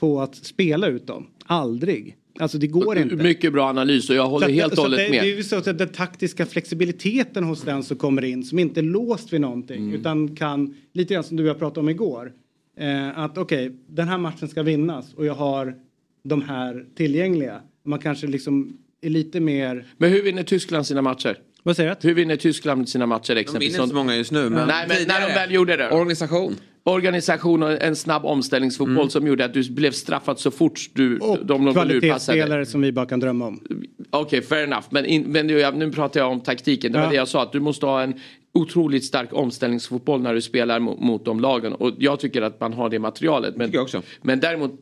på att spela ut dem. Aldrig. Alltså det går inte. Mycket bra analys och jag håller Så helt och hållet det, med. Det är ju så att den taktiska flexibiliteten hos den som kommer in som inte är låst vid någonting Mm. utan kan, lite grann som du och jag pratade om igår. Eh, att okej, den här matchen ska vinnas och jag har de här tillgängliga. Man kanske liksom är lite mer... Men hur vinner Tyskland sina matcher? Vad säger du? Hur vinner Tyskland sina matcher De exempelvis? vinner inte så många just nu. Men Nej, men när de väl gjorde det. Organisation. Organisation och en snabb omställningsfotboll Mm. som gjorde att du blev straffad så fort du, Och de lurpassade. kvalitetsspelare som vi bara kan drömma om. Okej, fair enough. Men, in, men nu, nu pratar jag om taktiken. Det var Ja. det jag sa, att du måste ha en otroligt stark omställningsfotboll när du spelar mot, mot de lagen. Och jag tycker att man har det materialet. Men, men däremot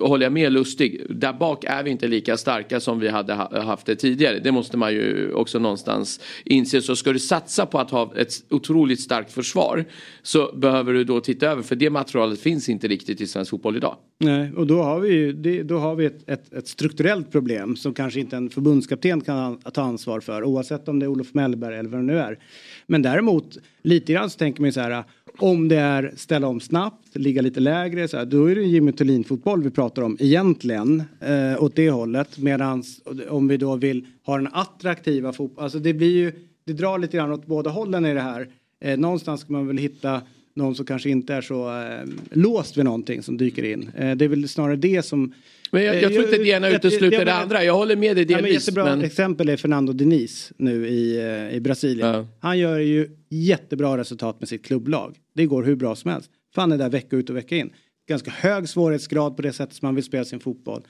håller jag med Lustig. Där bak är vi inte lika starka som vi hade haft det tidigare. Det måste man ju också någonstans inse. Så ska du satsa på att ha ett otroligt starkt försvar så behöver du då titta över. För det materialet finns inte riktigt i svensk fotboll idag. Nej, och då har vi ju då har vi ett, ett, ett strukturellt problem som kanske inte en förbundskapten kan ta ansvar för oavsett om det är Olof Mellberg eller vad det nu är. Men däremot lite grann så tänker man ju så här om det är ställa om snabbt, ligga lite lägre, så här, då är det Jimmy Thulin fotboll vi pratar om egentligen eh, åt det hållet. Medan om vi då vill ha den attraktiva fotbollen, alltså det blir ju, det drar lite grann åt båda hållen i det här. Eh, någonstans ska man väl hitta någon som kanske inte är så eh, låst vid någonting som dyker in. Eh, det är väl snarare det som... Men jag, jag tror inte det ena utesluter det andra. Jag håller med dig Ja, delvis. jättebra men- exempel är Fernando Diniz nu i, eh, i Brasilien. Han gör ju jättebra resultat med sitt klubblag. Det går hur bra som helst. För han är där vecka ut och vecka in. Ganska hög svårighetsgrad på det sättet som man vill spela sin fotboll.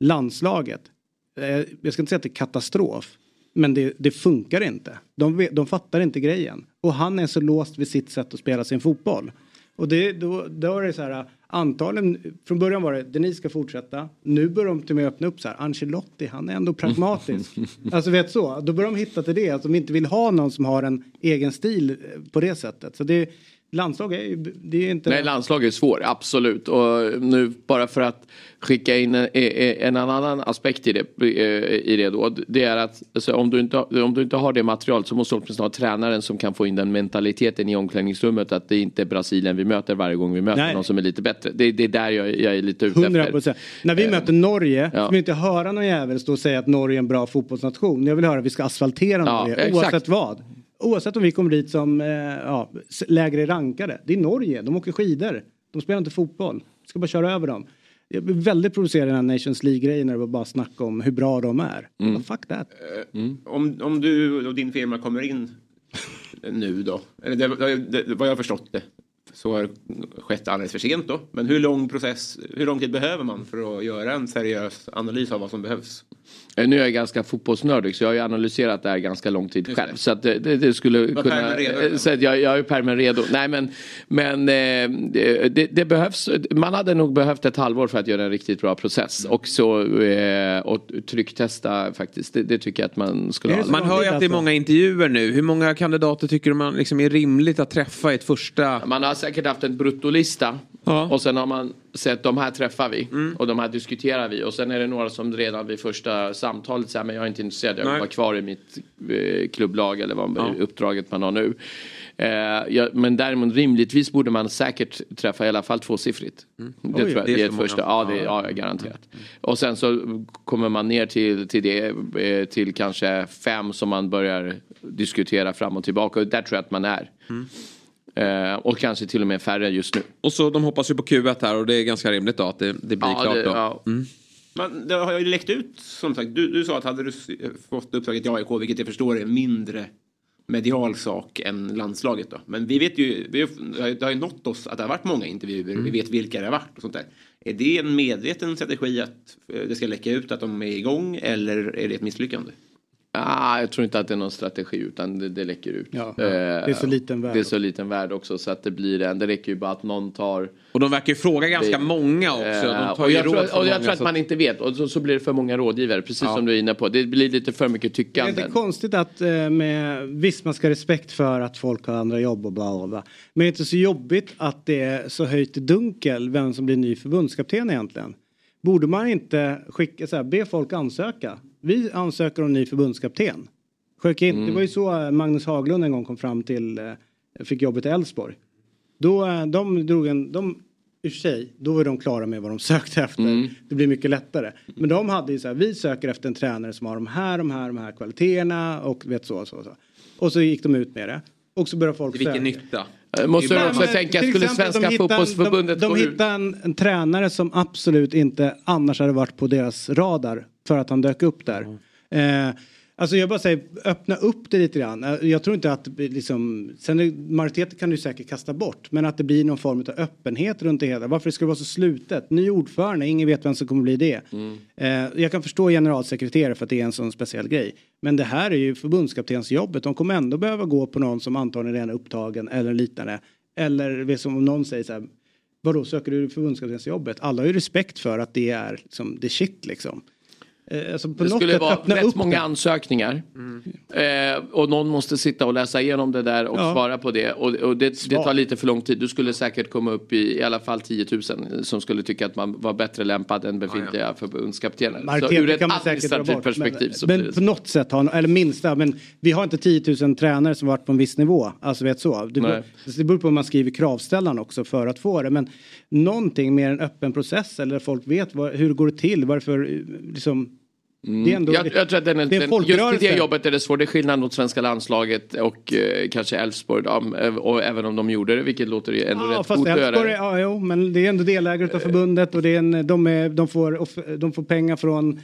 Landslaget. Eh, jag ska inte säga att det är katastrof. Men det, det funkar inte. De, de fattar inte grejen. Och han är så låst vid sitt sätt att spela sin fotboll. Och det, då, då är det så här, antagligen, från början var det Denis ska fortsätta. Nu börjar de till och med öppna upp så här, Ancelotti, han är ändå pragmatisk. alltså vet så, då börjar de hitta till det, att de inte vill ha någon som har en egen stil eh, på det sättet. Så det, landslag är ju, det är inte... Nej, landslag är svår, absolut. Och nu bara för att skicka in en, en annan aspekt i det, i det då. Det är att alltså, om, du inte, om du inte har det materialet så måste du åtminstone ha tränaren som kan få in den mentaliteten i omklädningsrummet. Att det inte är Brasilien vi möter varje gång vi möter Nej. någon som är lite bättre. Det, det är där jag, jag är lite ute 100 efter. procent. När vi Eh, möter Norge, ja. så vill jag inte höra någon jävel stå och säga att Norge är en bra fotbollsnation. Jag vill höra att vi ska asfaltera Ja, Norge, exakt. oavsett vad. Oavsett om vi kommer dit som eh, ja, lägre rankade. Det är Norge, de åker skidor. De spelar inte fotboll. Vi ska bara köra över dem. Jag blir väldigt provocerad i den här Nations League-grejen när det var bara snack om hur bra de är. Mm. Fuck that. Om, om du och din firma kommer in nu då, eller det, det, det, vad jag har förstått det, så har det skett alldeles för sent då. Men hur lång process, hur lång tid behöver man för att göra en seriös analys av vad som behövs? Eh, Nu är jag ganska fotbollsnördig så jag har ju analyserat det här ganska lång tid själv. Så att det, det, skulle Var kunna... redo? eh, Så att jag, jag är pärmen redo. Nej men, men eh, det, det behövs, man hade nog behövt ett halvår för att göra en riktigt bra process. Mm. Och så och trycktesta faktiskt. Det, det tycker jag att man skulle ha. Man hör ju att det är många intervjuer nu. Hur många kandidater tycker du man liksom är rimligt att träffa i ett första... Man har säkert haft en bruttolista. Och sen har man sett de här träffar vi. Mm. Och de här diskuterar vi. Och sen är det några som redan vid första samtalet säger men jag är inte intresserad. Jag vill vara kvar i mitt eh, klubblag eller vad Ja. uppdraget man har nu. Eh, ja, men däremot rimligtvis borde man säkert träffa i alla fall tvåsiffrigt. Det Mm. Oj, tror jag. det är Det är ett första. Ja, det, Ja. ja, garanterat. Och sen så kommer man ner till, till det. eh, Till kanske fem som man börjar diskutera fram och tillbaka. Och där tror jag att man är. Eh, och kanske till och med färre just nu. Och så de hoppas ju på Q1 här och det är ganska rimligt då att det, det blir Ja, klart det- då. ja. Mm. Man, det har ju läckt ut som sagt. Du, du sa att hade du fått uppdraget i AIK, vilket jag förstår är mindre medial sak än landslaget då. Men vi vet ju, vi, det har ju- det har ju nått oss att det har varit många intervjuer. Mm. Vi vet vilka det har varit och sånt där. Är det en medveten strategi att eh, det ska läcka ut att de är igång eller är det ett misslyckande? Ah, jag tror inte att det är någon strategi utan det, det läcker ut. Ja. Eh, Det är så liten värld Det är så liten värld också så att det blir en. Det räcker ju bara att någon tar. Och de verkar ju fråga ganska Det- många också. De Eh, tar och ju jag, råd tror, från och jag många, tror att man inte vet och så, så blir det för många rådgivare precis Ja. som du är inne på. Det blir lite för mycket Det är inte konstigt att eh, med, visst man ska ha respekt för att folk har andra jobb och bla bla bla. Men det är inte så jobbigt att det är så höjt i dunkel vem som blir ny förbundskapten egentligen. Borde man inte skicka så här, be folk ansöka. Vi ansöker om ny förbundskapten. Skicka in, Mm. Det var ju så eh, Magnus Haglund en gång kom fram till, eh, fick jobbet i Elfsborg. Då, eh, de drog en, de, i och för sig, då var de klara med vad de sökte efter. Mm. Det blir mycket lättare. Men de hade ju så här, vi söker efter en tränare som har de här, de här, de här kvaliteterna och vet så, så, så. Och så gick de ut med det. Och så började folk Till vilken söka. nytta? Eh, Måste du också men tänka, skulle Svenska de hittar en- fotbollsförbundet De, de gå ut? hittade en, en tränare som absolut inte annars hade varit på deras radar för att han dök upp där. Eh, alltså jag bara säger, öppna upp det lite grann. Eh, Jag tror inte att det liksom, sen majoriteten kan du säkert kasta bort, men att det blir någon form av öppenhet runt det hela. Varför det ska vara så slutet? Ny ordförande, ingen vet vem som kommer bli det. Eh, jag kan förstå generalsekreterare för att det är en sån speciell grej. Men det här är ju förbundskaptensjobbet. De kommer ändå behöva gå på någon som antagligen redan är upptagen eller liknande. Eller det som om någon säger så här. Vadå söker du förbundskaptensjobbet? Alla har ju respekt för att det är liksom det shit liksom. Eh, alltså på Det något skulle sätt vara rätt många det. ansökningar. Eh, och någon måste sitta och läsa igenom det där och Ja. svara på det. Och, och det, det tar lite för lång tid. Du skulle säkert komma upp i i alla fall 10 000 som skulle tycka att man var bättre lämpad än befintliga förbundskaptener. Så ur ett administrativt perspektiv så men blir men på något sätt har, eller minsta, men vi har inte 10 000 tränare som varit på en viss nivå. Alltså vet så. Det beror, det beror på om man skriver kravställan också för att få det. Men någonting mer en öppen process eller folk vet vad, hur går det till, varför eh, liksom. Det är ändå, jag, jag tror att den, det är en den, just i det jobbet är det svårt. Det är skillnad mot svenska landslaget och eh, kanske Elfsborg. då, eh, och även om de gjorde det, vilket låter ju ändå Ja, rätt fast göra. Elfsborg, ja, jo, men det är ändå delägare av förbundet och det är en, de, är, de, får, de får pengar från,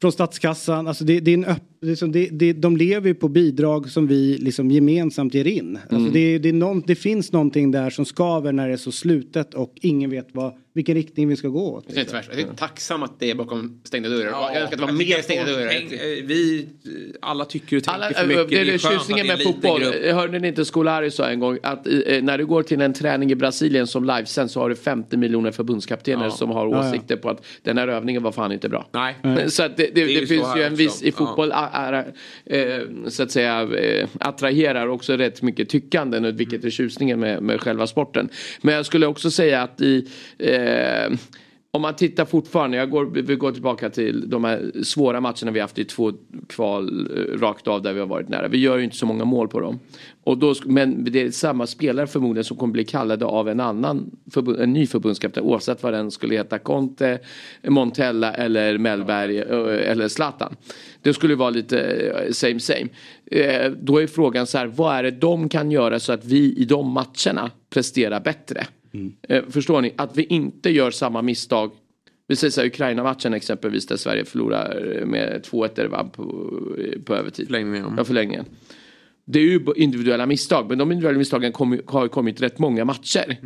från statskassan. Alltså det, det är en öpp, det är som, det, det, de lever ju på bidrag som vi liksom gemensamt ger in. Alltså Mm. det, det, någon, det finns någonting där som skaver när det är så slutet och ingen vet vad, vilken riktning vi ska gå åt. Jag är, tvärs, jag är tacksam att det är bakom stängda dörrar. Ja, jag önskar att det var mer stängda dörrar. tänk- eh, Vi, eh, alla tycker och tänker Alla, för äh, mycket. det är tjusningen det är med en liten fotboll. Hörde ni inte Scolari sa en gång att eh, när du går till en träning i Brasilien som livesänds så har du 50 miljoner förbundskaptener Ja. som har Ja, ja. åsikter på att den här övningen var fan inte bra. Nej. Så att det, det, Det är det, ju så finns ju en viss, i fotboll a- a- eh, så att säga eh, attraherar också rätt mycket tyckanden och vilket är tjusningen med, med själva sporten. Men jag skulle också säga att i eh, Eh, om man tittar fortfarande, jag går, vi går tillbaka till de här svåra matcherna vi haft i två kval eh, rakt av där vi har varit nära. Vi gör ju inte så många mål på dem. Och då, men det är samma spelare förmodligen som kommer bli kallade av en annan, förbund, en ny förbundskapten oavsett vad den skulle heta. Conte, Montella eller Mellberg eh, eller Zlatan. Det skulle vara lite eh, same same. Då är frågan så här, vad är det de kan göra så att vi i de matcherna presterar bättre? Eh, Förstår ni? Att vi inte gör samma misstag. Vi säger så här, Ukraina-matchen exempelvis där Sverige förlorar med 2-1 där det var på, på övertid. Förlängningen. Ja, förlängningen. Det är ju individuella misstag, men de individuella misstagen kom, har kommit rätt många matcher.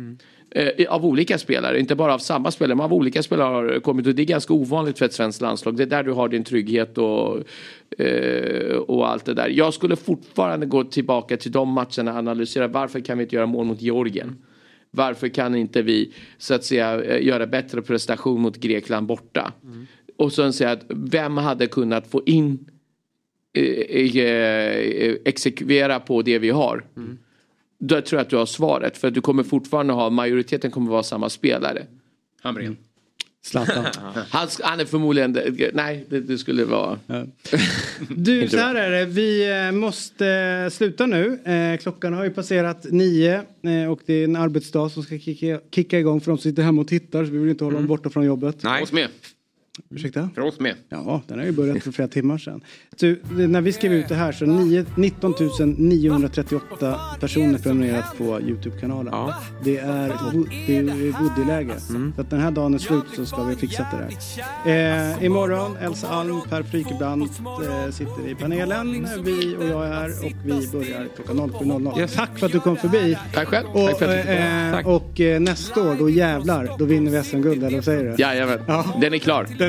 Eh, av olika spelare, inte bara av samma spelare, men av olika spelare har kommit. Och det är ganska ovanligt för ett svenskt landslag. Det är där du har din trygghet och, eh, och allt det där. Jag skulle fortfarande gå tillbaka till de matcherna och analysera varför kan vi inte göra mål mot Georgien? Varför kan inte vi så att säga eh, göra bättre prestation mot Grekland borta? Och sen säga att vem hade kunnat få in eh, eh, exekvera på det vi har. Då tror jag att du har svaret. För du kommer fortfarande ha, majoriteten kommer vara samma spelare. Hamrén. Zlatan. Han, han är förmodligen, nej det, det skulle vara. Du, så här är det. Vi eh, måste eh, sluta nu. Eh, Klockan har ju passerat nio och det är en arbetsdag som ska kicka, kicka igång för de som sitter hemma och tittar. Så vi vill inte hålla dem borta från jobbet. Nej. Oss med. Ursäkta? För oss med. Ja, den har ju börjat för flera timmar sedan. Det- när vi skrev ut det här så 9, 19 938 personer prenumererat på Youtube-kanalen. Det är, det är Woody-läge. Så att den här dagen är slut så ska vi fixa det där. Eh, imorgon, Elsa Alm, Per Frykebrant eh, sitter i panelen. Vi och jag är här och vi börjar klockan 07.00. Tack för att du kom förbi. Tack själv. Och, Tack för att du eh, Tack. och eh, nästa år, då jävlar, då vinner vi SM-guld, eller vad säger du? Jajamän, den är klar. Den